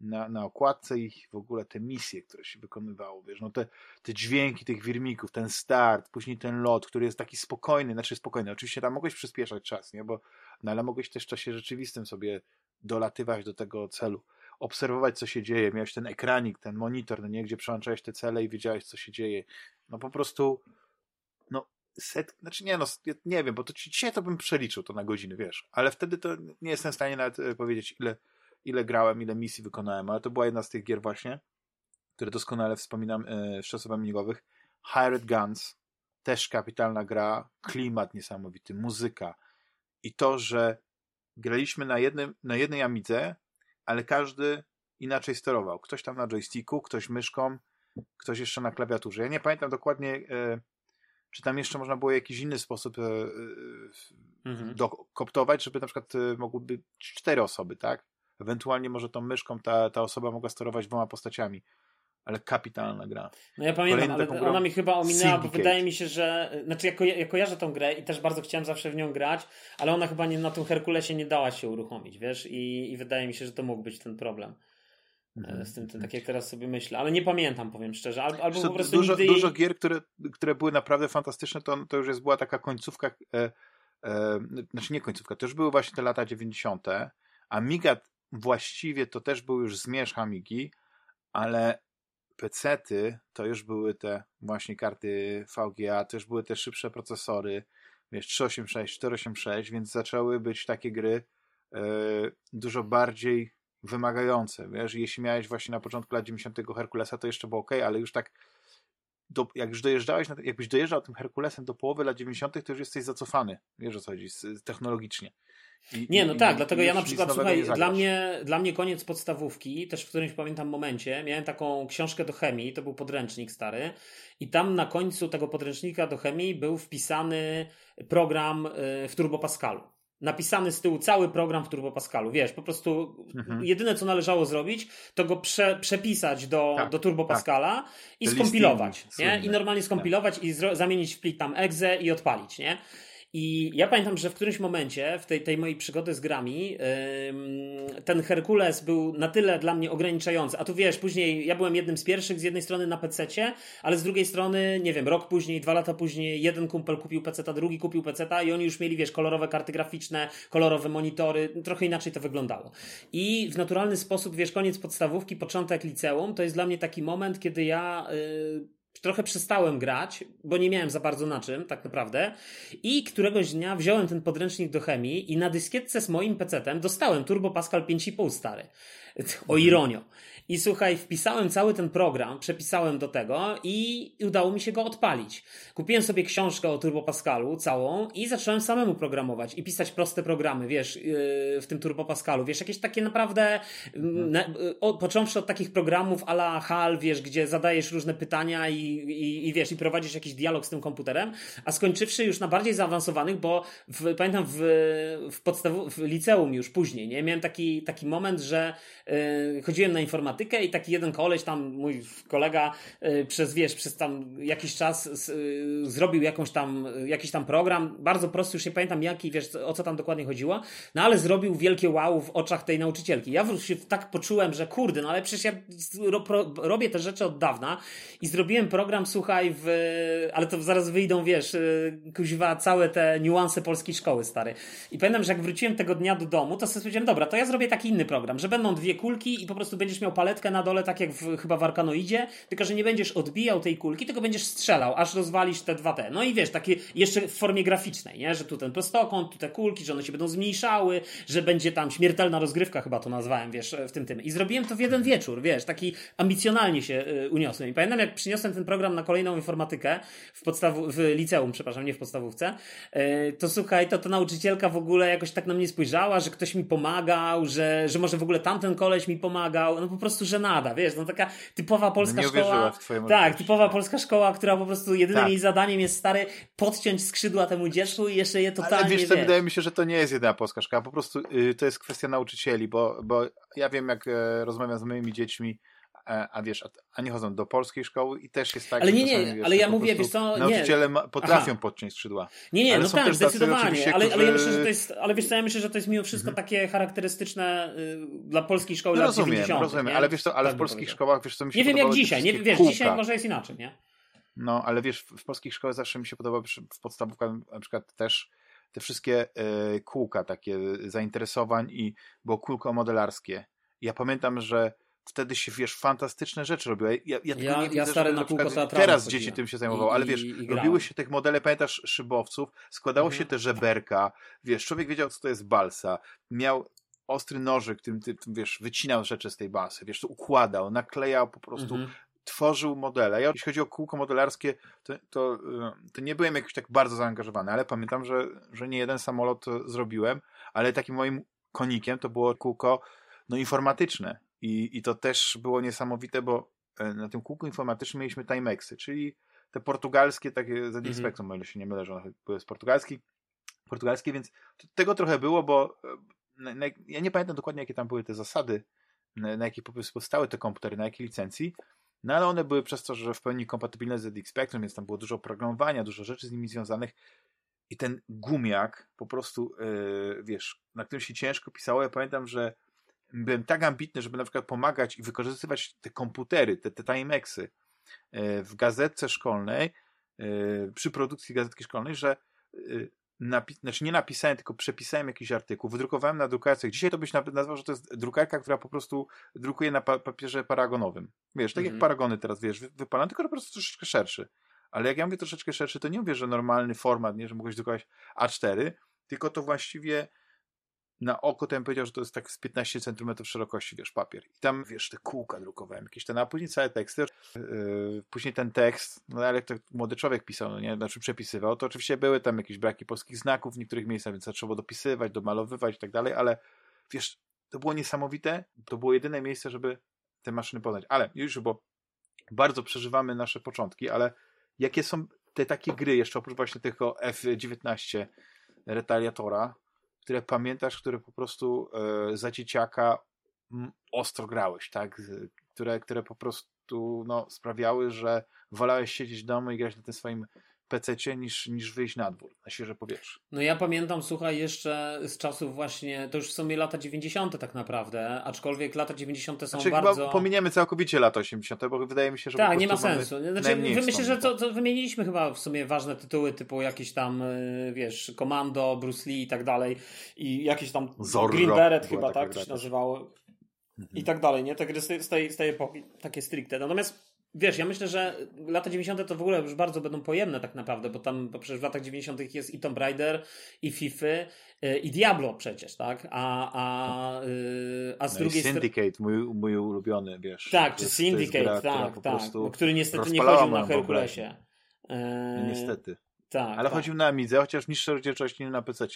na, na okładce i w ogóle te misje, które się wykonywało, wiesz, no te, te dźwięki tych wirmików, ten start, później ten lot, który jest taki spokojny, znaczy spokojny, oczywiście tam mogłeś przyspieszać czas, nie, bo, no ale mogłeś też w czasie rzeczywistym sobie dolatywać do tego celu obserwować, co się dzieje. Miałeś ten ekranik, ten monitor, no nie, gdzie przełączałeś te cele i wiedziałeś, co się dzieje. No po prostu set, znaczy nie no, nie wiem, bo to dzisiaj to bym przeliczył to na godziny, wiesz, ale wtedy to nie jestem w stanie nawet e, powiedzieć, ile, ile grałem, ile misji wykonałem, ale to była jedna z tych gier właśnie, które doskonale wspominam e, z czasów amigowych. Hired Guns, też kapitalna gra, klimat niesamowity, muzyka i to, że graliśmy na, jednym, na jednej amidze, ale każdy inaczej sterował. Ktoś tam na joysticku, ktoś myszką, ktoś jeszcze na klawiaturze. Ja nie pamiętam dokładnie, e, czy tam jeszcze można było w jakiś inny sposób e, e, mhm. dokoptować, żeby na przykład e, mogłyby cztery osoby, tak? Ewentualnie może tą myszką ta, ta osoba mogła sterować dwoma postaciami ale kapitalna gra. No ja pamiętam, ale ona mi chyba ominęła, bo wydaje mi się, że znaczy ja, ko ja kojarzę tą grę i też bardzo chciałem zawsze w nią grać, ale ona chyba nie, na tym Herkulesie nie dała się uruchomić, wiesz, i, i wydaje mi się, że to mógł być ten problem. Mm. Z tym, tym, tak jak teraz sobie myślę, ale nie pamiętam, powiem szczerze. Albo, albo po prostu dużo, nigdy... dużo gier, które, które były naprawdę fantastyczne, to, to już jest, była taka końcówka, e, e, znaczy nie końcówka, to już były właśnie te lata 90. Amiga właściwie to też był już zmierzch Amigi, ale pecety to już były te właśnie karty VGA, to już były te szybsze procesory, wiesz, 386, 486, więc zaczęły być takie gry e, dużo bardziej wymagające, wiesz, jeśli miałeś właśnie na początku lat 90 Herkulesa, to jeszcze było ok, ale już tak do, jak już dojeżdżałeś, jakbyś dojeżdżał tym Herkulesem do połowy lat 90 to już jesteś zacofany, wiesz o co chodzi, technologicznie. I, nie, no i, tak, i, dlatego ja na przykład, słuchaj, dla mnie, dla mnie koniec podstawówki, też w którymś pamiętam momencie, miałem taką książkę do chemii, to był podręcznik stary, i tam na końcu tego podręcznika do chemii był wpisany program y, w Turbo Pascalu napisany z tyłu cały program w Turbo Pascalu. Wiesz, po prostu mhm. jedyne co należało zrobić, to go prze, przepisać do, tak, do Turbo tak. Pascala i skompilować. Nie? I normalnie skompilować tak. i zamienić w plik tam exe i odpalić, nie? I ja pamiętam, że w którymś momencie w tej, tej mojej przygody z grami ten Herkules był na tyle dla mnie ograniczający. A tu wiesz, później ja byłem jednym z pierwszych z jednej strony na pc ale z drugiej strony, nie wiem, rok później, dwa lata później, jeden kumpel kupił PC, drugi kupił PC i oni już mieli, wiesz, kolorowe karty graficzne, kolorowe monitory, trochę inaczej to wyglądało. I w naturalny sposób, wiesz, koniec podstawówki, początek liceum, to jest dla mnie taki moment, kiedy ja. Yy, trochę przestałem grać, bo nie miałem za bardzo na czym, tak naprawdę. I któregoś dnia wziąłem ten podręcznik do chemii i na dyskietce z moim PC-tem dostałem Turbo Pascal 5,5 stary. O ironio. I słuchaj, wpisałem cały ten program, przepisałem do tego i udało mi się go odpalić. Kupiłem sobie książkę o Turbo Pascalu całą i zacząłem samemu programować i pisać proste programy, wiesz, yy, w tym Turbo Pascalu. Wiesz, jakieś takie naprawdę, mhm. począwszy od takich programów a la HAL, wiesz, gdzie zadajesz różne pytania i, i, i wiesz, i prowadzisz jakiś dialog z tym komputerem, a skończywszy już na bardziej zaawansowanych, bo w, pamiętam w, w podstawu, w liceum już później, nie? Miałem taki, taki moment, że yy, chodziłem na informatykę informatykę i taki jeden koleś tam, mój kolega y, przez, wiesz, przez tam jakiś czas y, zrobił jakąś tam, jakiś tam program, bardzo prosty, już nie pamiętam jaki, wiesz, o co tam dokładnie chodziło, no ale zrobił wielkie wow w oczach tej nauczycielki. Ja się tak poczułem, że kurde, no ale przecież ja robię te rzeczy od dawna i zrobiłem program, słuchaj, w, ale to zaraz wyjdą, wiesz, y, kuźwa, całe te niuanse polskiej szkoły, stary. I pamiętam, że jak wróciłem tego dnia do domu, to sobie powiedziałem, dobra, to ja zrobię taki inny program, że będą dwie kulki i po prostu będziesz miał paletkę na dole, tak jak w, chyba w Arkanoidzie, tylko że nie będziesz odbijał tej kulki, tylko będziesz strzelał, aż rozwalisz te dwa te. No i wiesz, takie jeszcze w formie graficznej, nie? Że tu ten prostokąt, tu te kulki, że one się będą zmniejszały, że będzie tam śmiertelna rozgrywka, chyba to nazwałem, wiesz, w tym tym. I zrobiłem to w jeden wieczór, wiesz, taki ambicjonalnie się y, uniosłem. I pamiętam, jak przyniosłem ten program na kolejną informatykę w podstawu, w liceum, przepraszam, nie w podstawówce, y, to słuchaj, to ta nauczycielka w ogóle jakoś tak na mnie spojrzała, że ktoś mi pomagał, że, że może w ogóle tamten koleś mi pomagał, no po prostu, że żenada, wiesz, no taka typowa polska no szkoła. W twoją tak, typowa polska szkoła, która po prostu jedynym tak. jej zadaniem jest stary podciąć skrzydła temu dziecku i jeszcze je totalnie, Ale wiesz, to wydaje mi się, że to nie jest jedyna polska szkoła, po prostu y, to jest kwestia nauczycieli, bo, bo ja wiem, jak e, rozmawiam z moimi dziećmi, E, a wiesz, a nie chodzą do polskiej szkoły i też jest tak, ale nie, nie, wiesz, ale ja mówię, wiesz co, nauczyciele nie. potrafią Aha. podciąć skrzydła. Nie, nie, ale no tak, zdecydowanie, ale, ale ja myślę, że to jest, ale wiesz co, ja myślę, że to jest mimo wszystko mhm. takie charakterystyczne y, dla polskiej szkoły no, lat rozumiem, 90. Rozumiem, ale wiesz co, ale tak w polskich szkołach, wiesz co mi się Nie wiem jak dzisiaj, nie, wiesz, kółka. dzisiaj może jest inaczej, nie? No, ale wiesz, w polskich szkołach zawsze mi się podoba, w podstawówkach na przykład też te wszystkie y, kółka takie zainteresowań i było kółko modelarskie. Ja pamiętam, że wtedy się, wiesz, fantastyczne rzeczy robiły. Ja, ja, ja, widzę, ja stare na kółko Teraz dzieci tym się zajmowały, ale wiesz, i, i robiły się tych modele, pamiętasz, szybowców, składało mhm. się te żeberka, wiesz, człowiek wiedział, co to jest balsa, miał ostry nożyk, tym, tym, tym wiesz, wycinał rzeczy z tej balsy, wiesz, to układał, naklejał po prostu, mhm. tworzył modele. Ja, jeśli chodzi o kółko modelarskie, to, to, y, to, nie byłem jakoś tak bardzo zaangażowany, ale pamiętam, że, że nie jeden samolot zrobiłem, ale takim moim konikiem to było kółko no, informatyczne. I, I to też było niesamowite, bo na tym kółku informatycznym mieliśmy Timexy, czyli te portugalskie, takie z Mhm. Spectrum, o ile się nie mylę, że one były z portugalski, portugalskie, więc tego trochę było, bo e, na, na, ja nie pamiętam dokładnie, jakie tam były te zasady, na, na prostu powstały te komputery, na jakiej licencji, no ale one były przez to, że w pełni kompatybilne z ZX Spectrum, więc tam było dużo programowania, dużo rzeczy z nimi związanych i ten gumiak po prostu, yy, wiesz, na którym się ciężko pisało. Ja pamiętam, że byłem tak ambitny, żeby na przykład pomagać i wykorzystywać te komputery, te, te Timexy yy, w gazetce szkolnej, yy, przy produkcji gazetki szkolnej, że yy, napi- znaczy nie napisałem, tylko przepisałem jakiś artykuł, wydrukowałem na drukarce. Dzisiaj to byś na- nazwał, że to jest drukarka, która po prostu drukuje na pa- papierze paragonowym. Wiesz, tak Mhm. jak paragony teraz, wiesz, wy- wypalam, tylko po prostu troszeczkę szerszy. Ale jak ja mówię troszeczkę szerszy, to nie mówię, że normalny format, nie, że mogłeś drukować A4, tylko to właściwie na oko bym powiedział, że to jest tak z 15 cm szerokości, wiesz, papier. I tam, wiesz, te kółka drukowałem, jakieś ten, a później całe teksty. Yy, później ten tekst, no ale to młody człowiek pisał, no nie, znaczy przepisywał, to oczywiście były tam jakieś braki polskich znaków w niektórych miejscach, więc trzeba dopisywać, domalowywać i tak dalej, ale wiesz, to było niesamowite, to było jedyne miejsce, żeby te maszyny poznać. Ale już, bo bardzo przeżywamy nasze początki, ale jakie są te takie gry, jeszcze oprócz właśnie tego F-19 Retaliatora, które pamiętasz, które po prostu e, za dzieciaka ostro grałeś, tak? Które, które po prostu no, sprawiały, że wolałeś siedzieć w domu i grać na tym swoim PC-cie niż, niż wyjść na dwór, na świeże powietrze. No ja pamiętam, słuchaj, jeszcze z czasów właśnie, to już w sumie lata 90. tak naprawdę, aczkolwiek lata 90. są Znaczy, bardzo... chyba pominiemy całkowicie lata 80., bo wydaje mi się, że Tak, nie ma sensu. Znaczy, myślę, że to, to wymieniliśmy chyba w sumie ważne tytuły, typu jakieś tam, y, wiesz, Komando, Bruce Lee i tak dalej. I jakieś tam Zorro Green Beret chyba, tak, gra to się nazywało. Mhm. I tak dalej, nie? Te gry z tej, z tej, z tej epoki, takie stricte. Natomiast Wiesz, ja myślę, że lata 90. to w ogóle już bardzo będą pojemne tak naprawdę, bo tam bo przecież w latach 90. jest i Tomb Raider, i FIFA, y, i Diablo przecież, tak? A, a, y, a z No drugiej strony. Syndicate, mój, mój ulubiony, wiesz. Tak, czy jest- Syndicate, gra, tak, tak. Który niestety nie chodził na Herkulesie. No Niestety. Tak. Ale tak. chodził na Amidze, chociaż niższe rozdzielczości na PC,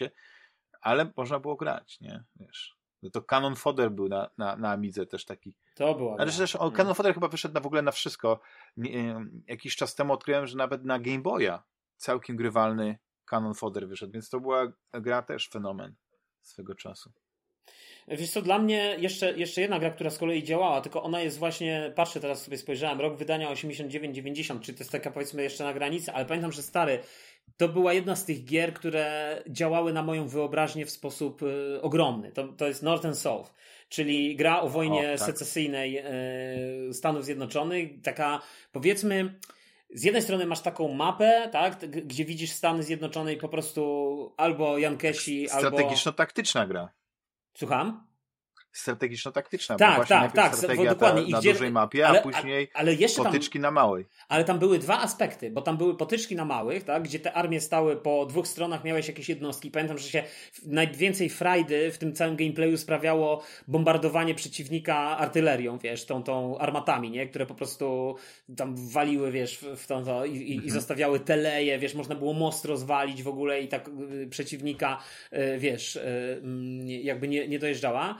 ale można było grać, nie? Wiesz. No to Canon Fodder był na, na, na Amidze też taki. To była. Ale też o, Mm. Canon Fodder chyba wyszedł na, w ogóle na wszystko. Nie, jakiś czas temu odkryłem, że nawet na Game Boya całkiem grywalny Canon Fodder wyszedł, więc to była gra też fenomen swego czasu. Wiesz co, dla mnie jeszcze, jeszcze jedna gra, która z kolei działała, tylko ona jest właśnie, patrzę teraz sobie spojrzałem, rok wydania 89-90, czyli to jest taka powiedzmy jeszcze na granicy, ale pamiętam, że stary, to była jedna z tych gier, które działały na moją wyobraźnię w sposób y, ogromny. To, to jest North and South, czyli gra o wojnie O, tak. secesyjnej y, Stanów Zjednoczonych, taka powiedzmy z jednej strony masz taką mapę, tak, gdzie widzisz Stany Zjednoczone i po prostu albo Jankesi, albo... Strategiczno-taktyczna gra. Słucham? Strategiczno-taktyczna. Tak, bo właśnie tak, tak, strategia dokładnie. Ta, I na gdzie- dużej mapie, ale- a później Ale jeszcze tam, potyczki na małej. ale tam były dwa aspekty, bo tam były potyczki na małych, tak, gdzie te armie stały po dwóch stronach, miałeś jakieś jednostki. Pamiętam, że się najwięcej frajdy w tym całym gameplayu sprawiało bombardowanie przeciwnika artylerią, wiesz, tą, tą armatami, nie, które po prostu tam waliły, wiesz, w, tą, to, i, i, i Mhm. zostawiały teleje, wiesz, można było most rozwalić w ogóle i tak y, przeciwnika, y, wiesz, y, mm, jakby nie, nie dojeżdżała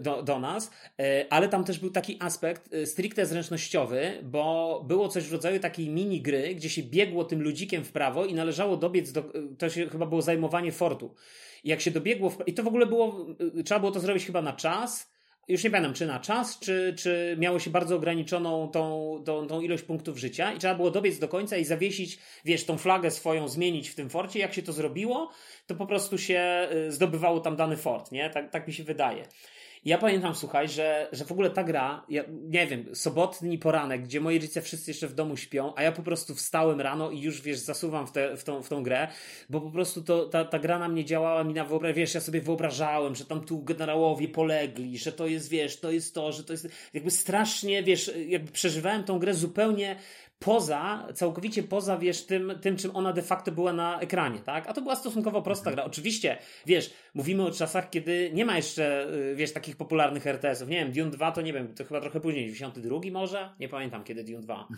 do, do nas, y, ale tam też był taki aspekt y, stricte zręcznościowy, bo było coś w rodzaju takiej mini gry, gdzie się biegło tym ludzikiem w prawo i należało dobiec do, y, to się chyba było zajmowanie fortu. I jak się dobiegło, w, i to w ogóle było, y, trzeba było to zrobić chyba na czas, już nie pamiętam, czy na czas, czy, czy miało się bardzo ograniczoną tą, tą, tą ilość punktów życia i trzeba było dobiec do końca i zawiesić, wiesz, tą flagę swoją zmienić w tym forcie. Jak się to zrobiło, to po prostu się y, zdobywało tam dany fort, nie? Tak, tak mi się wydaje. Ja pamiętam, słuchaj, że, że w ogóle ta gra, ja, nie wiem, sobotni poranek, gdzie moi rodzice wszyscy jeszcze w domu śpią, a ja po prostu wstałem rano i już, wiesz, zasuwam w, te, w, tą, w tą grę, bo po prostu to, ta, ta gra na mnie działała, mi na wyobraźnię, wiesz, ja sobie wyobrażałem, że tam tu generałowie polegli, że to jest, wiesz, to jest to, że to jest, jakby strasznie, wiesz, jakby przeżywałem tą grę zupełnie poza, całkowicie poza, wiesz, tym, tym, czym ona de facto była na ekranie, tak? A to była stosunkowo prosta gra. Oczywiście, wiesz, mówimy o czasach, kiedy nie ma jeszcze, y, wiesz, takich popularnych RTS-ów. Nie wiem, Dune 2 to nie wiem, to chyba trochę później, 92 może? Nie pamiętam, kiedy Dune 2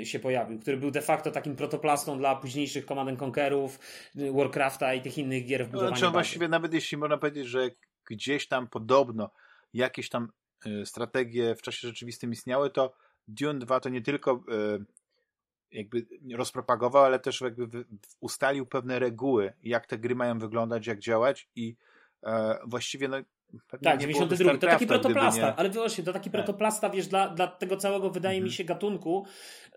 y, się pojawił, który był de facto takim protoplastą dla późniejszych Command and Conquerów, y, Warcrafta i tych innych gier w budowaniu Znaczy, bazy. właściwie nawet jeśli można powiedzieć, że gdzieś tam podobno jakieś tam strategie w czasie rzeczywistym istniały, to Dune 2 to nie tylko e, jakby rozpropagował, ale też jakby ustalił pewne reguły, jak te gry mają wyglądać, jak działać i e, właściwie no, tak, 92. To taki protoplasta, nie... ale właśnie, to taki tak. protoplasta, wiesz, dla, dla tego całego, wydaje mhm. mi się, gatunku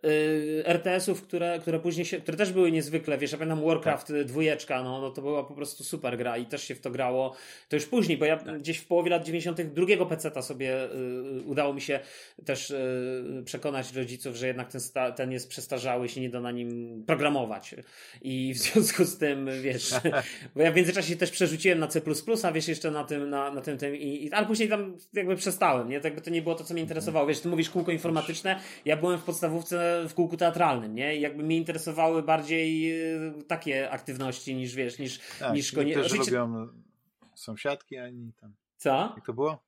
yy, RTS-ów, które, które później się, które też były niezwykle, wiesz, ja pamiętam Warcraft tak. dwójeczka, no, no to była po prostu super gra i też się w to grało. To już później, bo ja tak. gdzieś w połowie lat 90. drugiego peceta sobie yy, udało mi się też yy, przekonać rodziców, że jednak ten, sta, ten jest przestarzały, się nie da na nim programować. I w związku z tym, wiesz, bo ja w międzyczasie też przerzuciłem na C++, a wiesz, jeszcze na tym, na, na tym, tym i, i, ale później tam jakby przestałem, nie? Tak jakby to nie było to, co mnie interesowało. Wiesz, ty mówisz kółko informatyczne, ja byłem w podstawówce w kółku teatralnym, nie? I jakby mnie interesowały bardziej e, takie aktywności niż, wiesz, niż, tak, niż konie... też Oczywiście... lubią sąsiadki, ani tam. Co? Jak to było?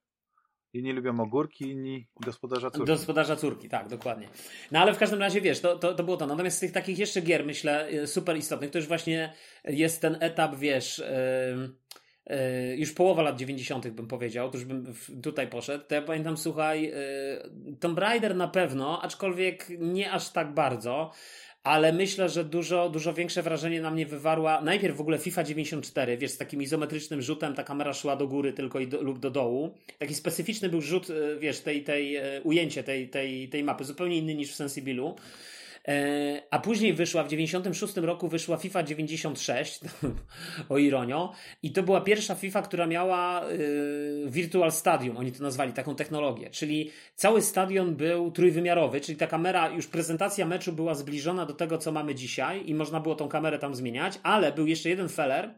Inni lubią ogórki, inni gospodarza córki. Gospodarza córki, tak, dokładnie. No ale w każdym razie, wiesz, to, to, to było to. Natomiast z tych takich jeszcze gier, myślę, e, super istotnych, to już właśnie jest ten etap, wiesz... Yy już połowa lat 90. bym powiedział, to już bym tutaj poszedł, to ja pamiętam, słuchaj, e, Tomb Raider na pewno, aczkolwiek nie aż tak bardzo, ale myślę, że dużo, dużo większe wrażenie na mnie wywarła najpierw w ogóle FIFA 94, wiesz, z takim izometrycznym rzutem ta kamera szła do góry tylko i do, lub do dołu. Taki specyficzny był rzut, e, wiesz, tej, tej ujęcie tej, tej, tej mapy, zupełnie inny niż w Sensibilu. E, a później wyszła, w 96 roku wyszła FIFA 96, o ironio, i to była pierwsza FIFA, która miała y, Virtual Stadium, oni to nazwali, taką technologię, czyli cały stadion był trójwymiarowy, czyli ta kamera, już prezentacja meczu była zbliżona do tego, co mamy dzisiaj i można było tą kamerę tam zmieniać, ale był jeszcze jeden feller,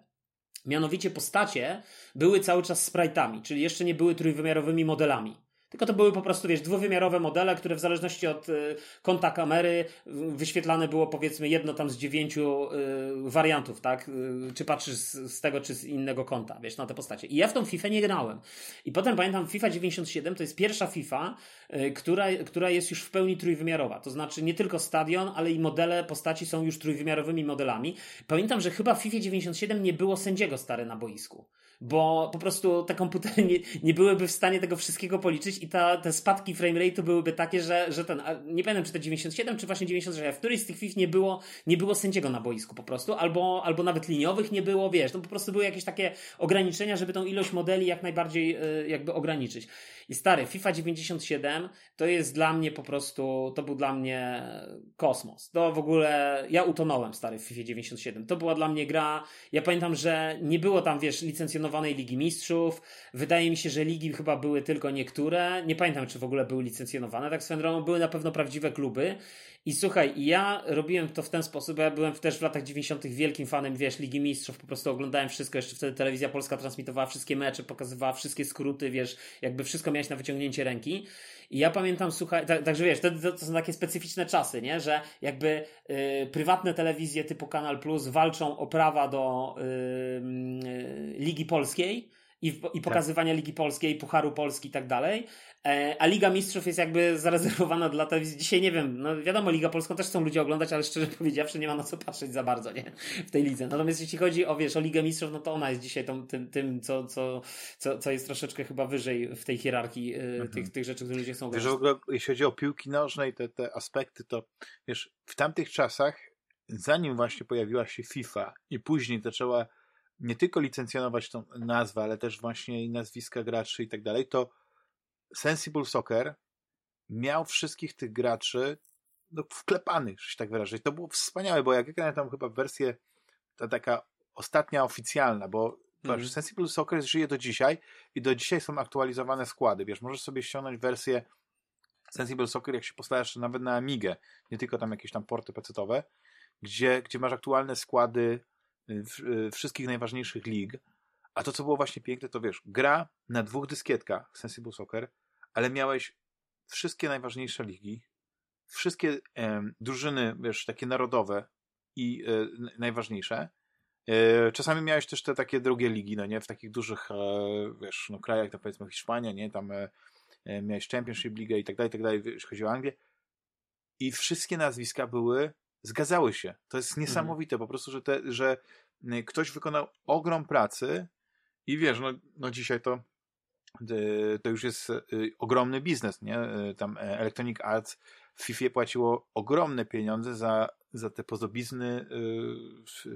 mianowicie postacie były cały czas sprite'ami, czyli jeszcze nie były trójwymiarowymi modelami. Tylko to były po prostu, wiesz, dwuwymiarowe modele, które w zależności od y, kąta kamery wyświetlane było powiedzmy jedno tam z dziewięciu y, wariantów, tak? Y, czy patrzysz z, tego, czy z innego kąta, wiesz, na te postacie. I ja w tą FIFA nie grałem. I potem pamiętam, FIFA 97 to jest pierwsza FIFA, która, która jest już w pełni trójwymiarowa. To znaczy nie tylko stadion, ale i modele postaci są już trójwymiarowymi modelami. Pamiętam, że chyba w FIFA 97 nie było sędziego stary na boisku bo po prostu te komputery nie, nie byłyby w stanie tego wszystkiego policzyć i ta, te spadki framerate'u byłyby takie, że, że ten, nie pamiętam czy to 97 czy właśnie 96, a w którejś z tych FIFA nie było, nie było sędziego na boisku po prostu, albo, albo nawet liniowych nie było, wiesz, to po prostu były jakieś takie ograniczenia, żeby tą ilość modeli jak najbardziej y, jakby ograniczyć. I stary, FIFA 97 to jest dla mnie po prostu, to był dla mnie kosmos. To w ogóle, ja utonąłem stary w FIFA 97. To była dla mnie gra, ja pamiętam, że nie było tam, wiesz, licencjonowanej Ligi Mistrzów. Wydaje mi się, że ligi chyba były tylko niektóre. Nie pamiętam, czy w ogóle były licencjonowane, tak swoją drogą. Były na pewno prawdziwe kluby. I słuchaj, ja robiłem to w ten sposób, ja byłem też w latach 90. wielkim fanem, wiesz, Ligi Mistrzów, po prostu oglądałem wszystko, jeszcze wtedy telewizja polska transmitowała wszystkie mecze, pokazywała wszystkie skróty, wiesz, jakby wszystko miałeś na wyciągnięcie ręki. I ja pamiętam, słuchaj, tak, także wiesz, to, to, są takie specyficzne czasy, nie, że jakby y, prywatne telewizje typu Kanal Plus walczą o prawa do y, y, Ligi Polskiej, i, i tak. pokazywania Ligi Polskiej, Pucharu Polski i tak dalej, a Liga Mistrzów jest jakby zarezerwowana dla telewizji. Dzisiaj nie wiem, no wiadomo, Liga Polską też chcą ludzie oglądać, ale szczerze powiedziawszy nie ma na co patrzeć za bardzo, nie? W tej lidze. Natomiast jeśli chodzi o, wiesz, o Ligę Mistrzów, no to ona jest dzisiaj tą, tym, tym co, co, co, co jest troszeczkę chyba wyżej w tej hierarchii e, mhm. tych, tych rzeczy, które ludzie chcą oglądać. Wiesz, w ogóle, jeśli chodzi o piłki nożne i te, te aspekty, to wiesz, w tamtych czasach, zanim właśnie pojawiła się FIFA i później zaczęła nie tylko licencjonować tą nazwę, ale też właśnie i nazwiska graczy i tak dalej, to Sensible Soccer miał wszystkich tych graczy no, wklepanych, że się tak wyrażę. I to było wspaniałe, bo jak ja grałem tam chyba wersję, ta taka ostatnia oficjalna, bo mm. Sensible Soccer żyje do dzisiaj i do dzisiaj są aktualizowane składy. Wiesz, możesz sobie ściągnąć wersję Sensible Soccer, jak się postarasz nawet na Amigę, nie tylko tam jakieś tam porty pecetowe, gdzie, gdzie masz aktualne składy y, y, wszystkich najważniejszych lig. A to, co było właśnie piękne, to wiesz, gra na dwóch dyskietkach Sensible Soccer, ale miałeś wszystkie najważniejsze ligi, wszystkie e, drużyny, wiesz, takie narodowe i e, najważniejsze. E, czasami miałeś też te takie drugie ligi, no nie, w takich dużych, e, wiesz, no krajach, to powiedzmy Hiszpania, nie, tam e, e, miałeś Championship League i tak dalej, i tak dalej, jeśli chodzi o Anglię. I wszystkie nazwiska były, zgadzały się. To jest mhm. niesamowite, mhm. po prostu, że, te, że ktoś wykonał ogrom pracy i wiesz, no, no dzisiaj to to już jest ogromny biznes, nie? Tam Electronic Arts w FIFA płaciło ogromne pieniądze za, za te podobizny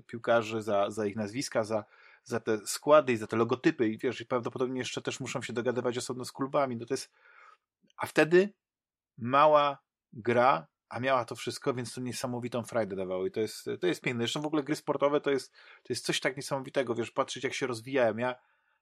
piłkarzy, za, za ich nazwiska, za, za te składy i za te logotypy i wiesz, prawdopodobnie jeszcze też muszą się dogadywać osobno z klubami. No to jest... A wtedy mała gra, a miała to wszystko, więc to niesamowitą frajdę dawało i to jest, to jest piękne. Zresztą w ogóle gry sportowe to jest, to jest coś tak niesamowitego, wiesz, patrzeć jak się rozwijają. Ja,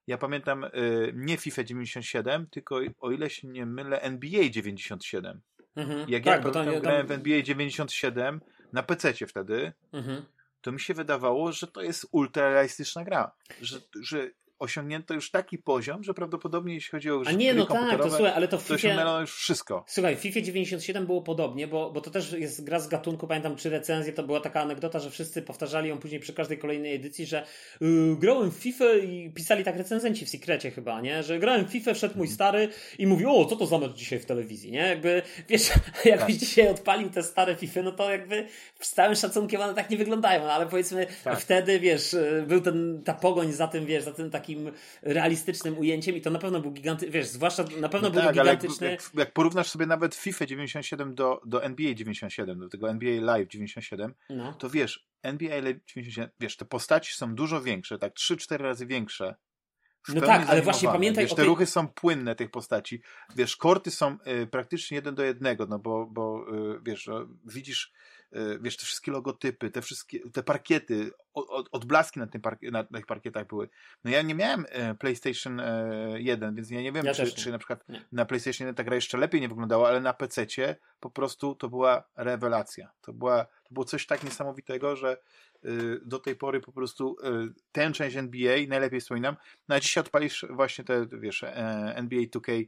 ja pamiętam y, nie FIFA 97, tylko o ile się nie mylę NBA 97. Mhm, jak tak, ja tam, grałem w NBA 97 na PC wtedy, mhm. to mi się wydawało, że to jest ultra realistyczna gra. Że, że osiągnięto już taki poziom, że prawdopodobnie jeśli chodzi o A nie, no tak, to słuchaj, ale to w FIFA... osiągnęło już wszystko. Słuchaj, w FIFA 97 było podobnie, bo, bo to też jest gra z gatunku, pamiętam przy recenzji to była taka anegdota, że wszyscy powtarzali ją później przy każdej kolejnej edycji, że yy, grałem w FIFA i pisali tak recenzenci w Secrecie chyba, nie? Że grałem w FIFA, wszedł mój mhm. stary i mówi, o, co to za mecz dzisiaj w telewizji, nie? Jakby, wiesz, jakbyś tak. dzisiaj odpalił te stare FIFA, no to jakby z całym szacunkiem one tak nie wyglądają, no, ale powiedzmy tak. wtedy, wiesz, był ten, ta pogoń za tym, wiesz, za tym takim takim realistycznym ujęciem i to na pewno był gigantyczny, wiesz, zwłaszcza na pewno no był tak, gigantyczny. Jak, jak, jak, porównasz sobie nawet FIFA 97 do, do NBA 97, do tego NBA Live 97, no. to wiesz, NBA Live 97, wiesz, te postaci są dużo większe, tak 3-4 razy większe. No tak, ale właśnie pamiętaj wiesz, te tej... ruchy są płynne tych postaci. Wiesz, korty są y, praktycznie jeden do jednego, no bo, bo y, wiesz, no, widzisz wiesz, te wszystkie logotypy, te wszystkie, te parkiety, od, odblaski na, tym park, na, tych parkietach były. No ja nie miałem e, PlayStation 1, e, więc ja nie wiem, ja czy, czy na przykład nie. na PlayStation 1 ta gra jeszcze lepiej nie wyglądała, ale na PC po prostu to była rewelacja. To, była, to było coś tak niesamowitego, że do tej pory po prostu tę część NBA najlepiej wspominam. No a dzisiaj odpalisz właśnie te, wiesz, NBA 2K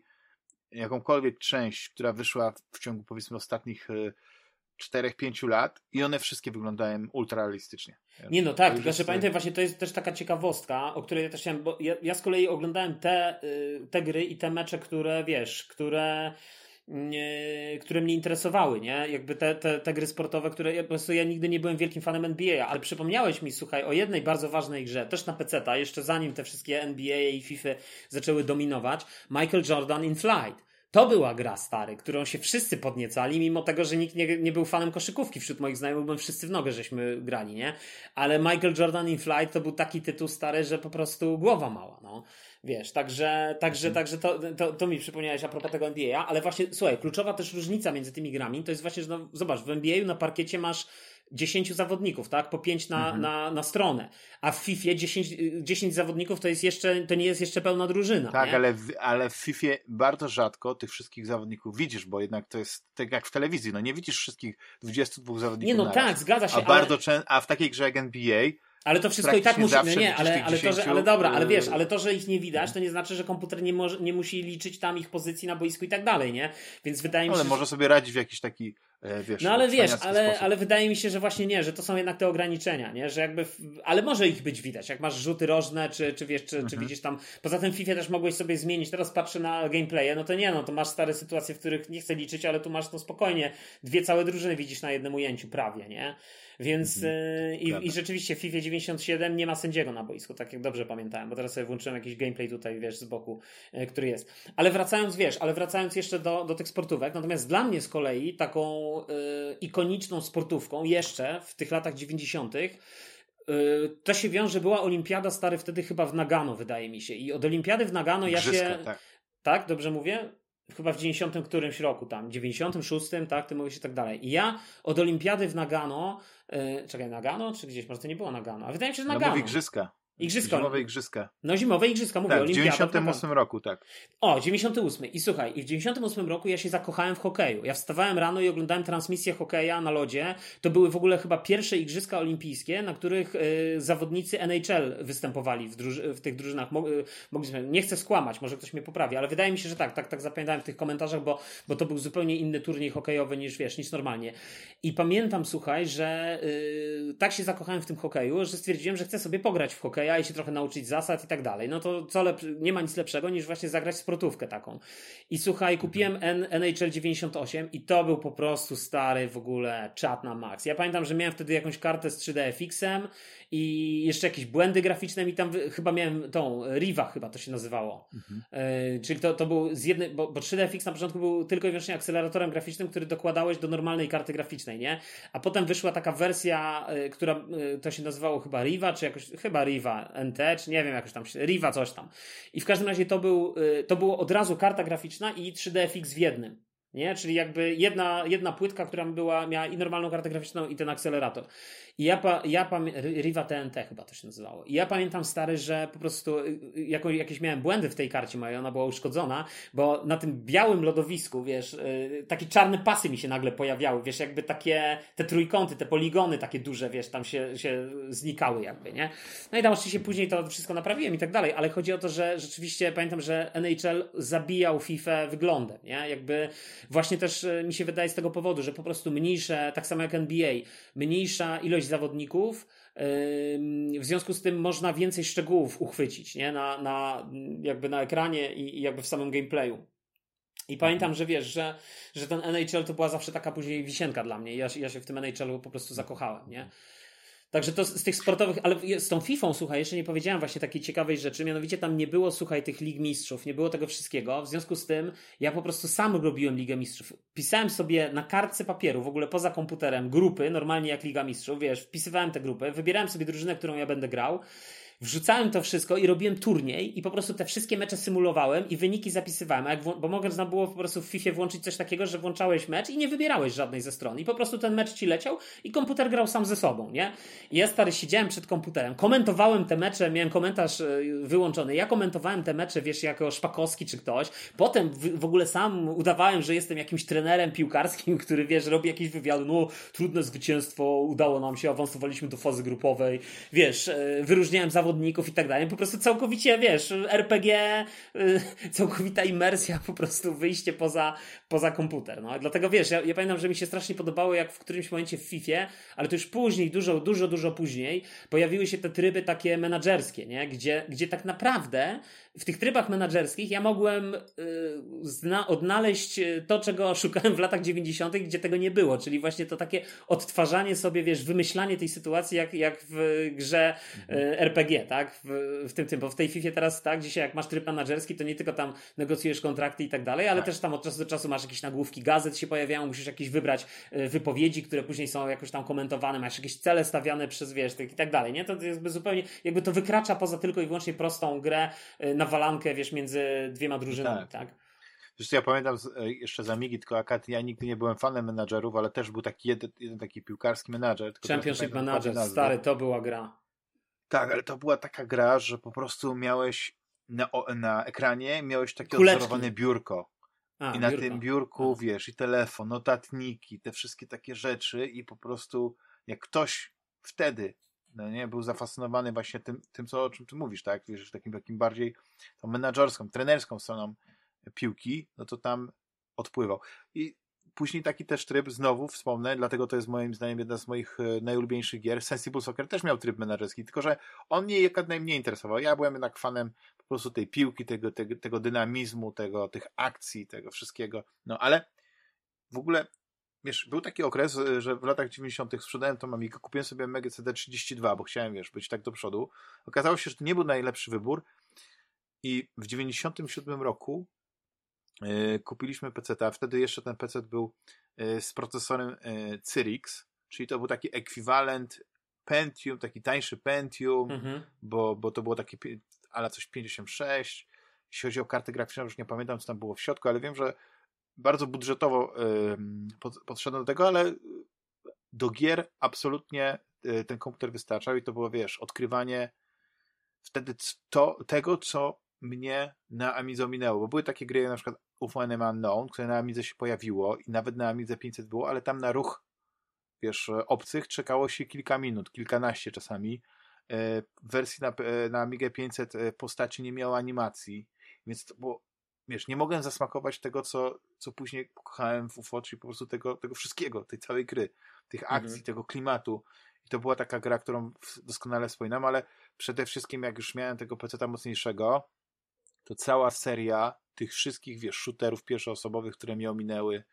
jakąkolwiek część, która wyszła w ciągu powiedzmy ostatnich 4-5 lat i one wszystkie wyglądają ultrarealistycznie. Nie no tak, tylko że pamiętaj właśnie to jest też taka ciekawostka, o której ja też chciałem, bo ja, ja z kolei oglądałem te, y, te gry i te mecze, które wiesz, które nie, które mnie interesowały, nie? Jakby te, te, te gry sportowe, które ja, po prostu ja nigdy nie byłem wielkim fanem NBA, ale przypomniałeś mi, słuchaj, o jednej bardzo ważnej grze, też na PC-ta, jeszcze zanim te wszystkie NBA i FIFA zaczęły dominować, Michael Jordan in Flight. To była gra stary, którą się wszyscy podniecali, mimo tego, że nikt nie, nie był fanem koszykówki. Wśród moich znajomych byłem wszyscy w nogę, żeśmy grali, nie? Ale Michael Jordan in Flight to był taki tytuł stary, że po prostu głowa mała, no. Wiesz, także, także, mhm. także to, to, to mi przypomniałeś a propos tego NBA, ale właśnie, słuchaj, kluczowa też różnica między tymi grami to jest właśnie, że no, zobacz, w NBA na parkiecie masz 10 zawodników, tak? Po 5 na, mhm. na, na stronę. A w FIFA 10, 10 zawodników to jest jeszcze, to nie jest jeszcze pełna drużyna. Tak, ale w, ale w FIFA bardzo rzadko tych wszystkich zawodników widzisz, bo jednak to jest tak jak w telewizji, no nie widzisz wszystkich 22 zawodników. Nie, no tak, zgadza się. A, ale... bardzo często, a w takiej grze jak NBA ale to wszystko i tak musi. No nie, ale, ale, to, że, ale dobra, ale wiesz, ale to, że ich nie widać, to nie znaczy, że komputer nie, może, nie musi liczyć tam ich pozycji na boisku i tak dalej, nie? Więc wydaje mi się. Ale może sobie radzić w jakiś taki wiesz, no ale wiesz, ale, ale wydaje mi się, że właśnie nie, że to są jednak te ograniczenia, nie? Że jakby, ale może ich być widać, jak masz rzuty rożne, czy, czy wiesz, czy, mhm. czy widzisz tam, poza tym w FIFA też mogłeś sobie zmienić, teraz patrzę na gameplaye, no to nie, no to masz stare sytuacje, w których nie chcę liczyć, ale tu masz no spokojnie, dwie całe drużyny widzisz na jednym ujęciu prawie, nie? Więc mhm. yy, i, i, rzeczywiście w FIFA 97 nie ma sędziego na boisku, tak jak dobrze pamiętałem, bo teraz sobie włączyłem jakiś gameplay tutaj, wiesz, z boku, yy, który jest. Ale wracając, wiesz, ale wracając jeszcze do, do tych sportówek, natomiast dla mnie z kolei taką yy, ikoniczną sportówką jeszcze w tych latach 90. Yy, to się wiąże, była olimpiada stary wtedy chyba w Nagano, wydaje mi się. I od olimpiady w Nagano ja się. Tak. tak, dobrze mówię? Chyba w 90 którymś roku tam, 96, tak, ty mówisz i tak dalej. I ja od olimpiady w Nagano, yy, czekaj, Nagano, czy gdzieś, może to nie było Nagano, a wydaje mi się, że no Nagano. No, igrzyska. Igrzyska. Zimowe igrzyska. No zimowe igrzyska, mówię, tak, w 98 roku, tak. O, 98. I słuchaj, i w 98 roku ja się zakochałem w hokeju. Ja wstawałem rano i oglądałem transmisję hokeja na lodzie. To były w ogóle chyba pierwsze igrzyska olimpijskie, na których y, zawodnicy NHL występowali w, druży- w tych drużynach. Mog- y, nie chcę skłamać, może ktoś mnie poprawi, ale wydaje mi się, że tak, tak, tak zapamiętałem w tych komentarzach, bo, bo to był zupełnie inny turniej hokejowy niż, wiesz, niż normalnie. I pamiętam, słuchaj, że y, tak się zakochałem w tym hokeju, że stwierdziłem, że chcę sobie pograć w hokeja gameplaya i się trochę nauczyć zasad i tak dalej, no to co lep- nie ma nic lepszego niż właśnie zagrać sprotówkę taką. I słuchaj, kupiłem N- NHL 98 i to był po prostu stary w ogóle czat na max. Ja pamiętam, że miałem wtedy jakąś kartę z 3D FX-em i jeszcze jakieś błędy graficzne i tam wy- chyba miałem tą Riva chyba to się nazywało. Mhm. E, czyli to, to był z jednej, bo, bo 3D FX na początku był tylko i wyłącznie akceleratorem graficznym, który dokładałeś do normalnej karty graficznej, nie? A potem wyszła taka wersja, e, która e, to się nazywało chyba Riva, czy jakoś, chyba Riva NT, czy nie wiem, jakoś tam, Riva coś tam. I w każdym razie to, był, e, to było od razu karta graficzna i 3D FX w jednym. Nie? Czyli jakby jedna, jedna płytka, która była, miała i normalną kartę graficzną, i ten akcelerator. I ja, pa, ja pamiętam, Riva TNT chyba to się nazywało. I ja pamiętam stary, że po prostu y, y, jako, jakieś miałem błędy w tej karcie mojej, ona była uszkodzona, bo na tym białym lodowisku, wiesz, y, takie czarne pasy mi się nagle pojawiały, wiesz, jakby takie, te trójkąty, te poligony takie duże, wiesz, tam się, się znikały jakby, nie? No i tam oczywiście później to wszystko naprawiłem i tak dalej, ale chodzi o to, że rzeczywiście pamiętam, że NHL zabijał FIFA wyglądem, nie? Jakby właśnie też y, mi się wydaje z tego powodu, że po prostu mniejsze, tak samo jak NBA, mniejsza ilość zawodników, w związku z tym można więcej szczegółów uchwycić, nie? Na, na, jakby na ekranie i, jakby w samym gameplayu. I pamiętam, że wiesz, że, że ten NHL to była zawsze taka później wisienka dla mnie. Ja, ja się w tym NHL-u po prostu zakochałem, nie? Także to z, z tych sportowych, ale z tą FIFA, słuchaj, jeszcze nie powiedziałem właśnie takiej ciekawej rzeczy, mianowicie tam nie było, słuchaj, tych lig mistrzów, nie było tego wszystkiego, w związku z tym ja po prostu sam robiłem Ligę Mistrzów. Pisałem sobie na kartce papieru, w ogóle poza komputerem, grupy, normalnie jak Liga Mistrzów, wiesz, wpisywałem te grupy, wybierałem sobie drużynę, którą ja będę grał, wrzucałem to wszystko i robiłem turniej i po prostu te wszystkie mecze symulowałem i wyniki zapisywałem, bo można było po prostu w FIFA włączyć coś takiego, że włączałeś mecz i nie wybierałeś żadnej ze stron i po prostu ten mecz ci leciał i komputer grał sam ze sobą, nie? I ja stary siedziałem przed komputerem, komentowałem te mecze, miałem komentarz e, wyłączony, ja komentowałem te mecze, wiesz, jako Szpakowski czy ktoś, potem w, ogóle sam udawałem, że jestem jakimś trenerem piłkarskim, który, wiesz, robi jakieś wywiady, no trudne zwycięstwo, udało nam się, awansowaliśmy do fazy grupowej, wiesz, e, wyróżniałem zawodników i tak dalej, po prostu całkowicie, wiesz, RPG, y, całkowita imersja, po prostu wyjście poza, poza komputer, no, dlatego, wiesz, ja, ja pamiętam, że mi się strasznie podobało, jak w którymś momencie w FIFA, ale to już później, dużo, dużo, dużo później, pojawiły się te tryby takie menadżerskie, nie, gdzie, gdzie tak naprawdę w tych trybach menadżerskich ja mogłem y, zna, odnaleźć y, to, czego szukałem w latach 90., gdzie tego nie było, czyli właśnie to takie odtwarzanie sobie, wiesz, wymyślanie tej sytuacji, jak, jak w grze y, RPG, tak? W, w tym tym, bo w tej FIFA teraz, tak, dzisiaj jak masz tryb menadżerski, to nie tylko tam negocjujesz kontrakty i tak dalej, ale Tak. też tam od czasu do czasu masz jakieś nagłówki gazet się pojawiają, musisz jakieś wybrać wypowiedzi, które później są jakoś tam komentowane, masz jakieś cele stawiane przez, wiesz, tak, i tak dalej, nie? To jest zupełnie, jakby to wykracza poza tylko i wyłącznie prostą grę na walankę, wiesz, między dwiema drużynami, Tak. tak? Zresztą ja pamiętam e, jeszcze za Migi, tylko akad ja nigdy nie byłem fanem menadżerów, ale też był taki jeden, jeden taki piłkarski menadżer. Championship Manager, stary, to była gra. Tak, ale to była taka gra, że po prostu miałeś na, na ekranie miałeś takie Kuleczki. odwzorowane biurko. A, I na biurko. tym biurku, wiesz, i telefon, notatniki, te wszystkie takie rzeczy i po prostu jak ktoś wtedy no nie, był zafascynowany właśnie tym, tym co, o czym ty mówisz, tak? Wiesz, takim takim bardziej tą menadżerską, trenerską stroną piłki, no to tam odpływał. I później taki też tryb, znowu wspomnę, dlatego to jest moim zdaniem jedna z moich e, najulubieńszych gier. Sensible Soccer też miał tryb menadżerski, tylko że on mnie jak najmniej interesował. Ja byłem jednak fanem po prostu tej piłki, tego, tego, tego dynamizmu, tego, tych akcji, tego wszystkiego. No ale w ogóle, wiesz, był taki okres, e, że w latach 90. sprzedałem tą Amigę, kupiłem sobie Mega CD32, bo chciałem, wiesz, być tak do przodu. Okazało się, że to nie był najlepszy wybór i w 97 roku e, kupiliśmy PC, a wtedy jeszcze ten PC był e, z procesorem e, Cyrix, czyli to był taki ekwiwalent Pentium, taki tańszy Pentium, Mhm. bo, bo to było takie ale coś 56. Jeśli chodzi o kartę graficzną, już nie pamiętam, co tam było w środku, ale wiem, że bardzo budżetowo podszedłem do tego, ale do gier absolutnie y, ten komputer wystarczał i to było, wiesz, odkrywanie wtedy to, tego, co mnie na Amidze minęło, bo były takie gry na przykład UFO Enemy Unknown, które na Amidze się pojawiło i nawet na Amidze 500 było, ale tam na ruch wiesz, obcych czekało się kilka minut, kilkanaście czasami. E, W wersji na, e, na Amigę 500 e, postaci nie miało animacji, więc to było, wiesz, nie mogłem zasmakować tego, co, co później kochałem w UFO, czyli po prostu tego, tego wszystkiego, tej całej gry, tych akcji, Mhm. tego klimatu. I to była taka gra, którą doskonale wspominam, ale przede wszystkim jak już miałem tego PC mocniejszego, to cała seria tych wszystkich, wiesz, shooterów pierwszoosobowych, które mnie ominęły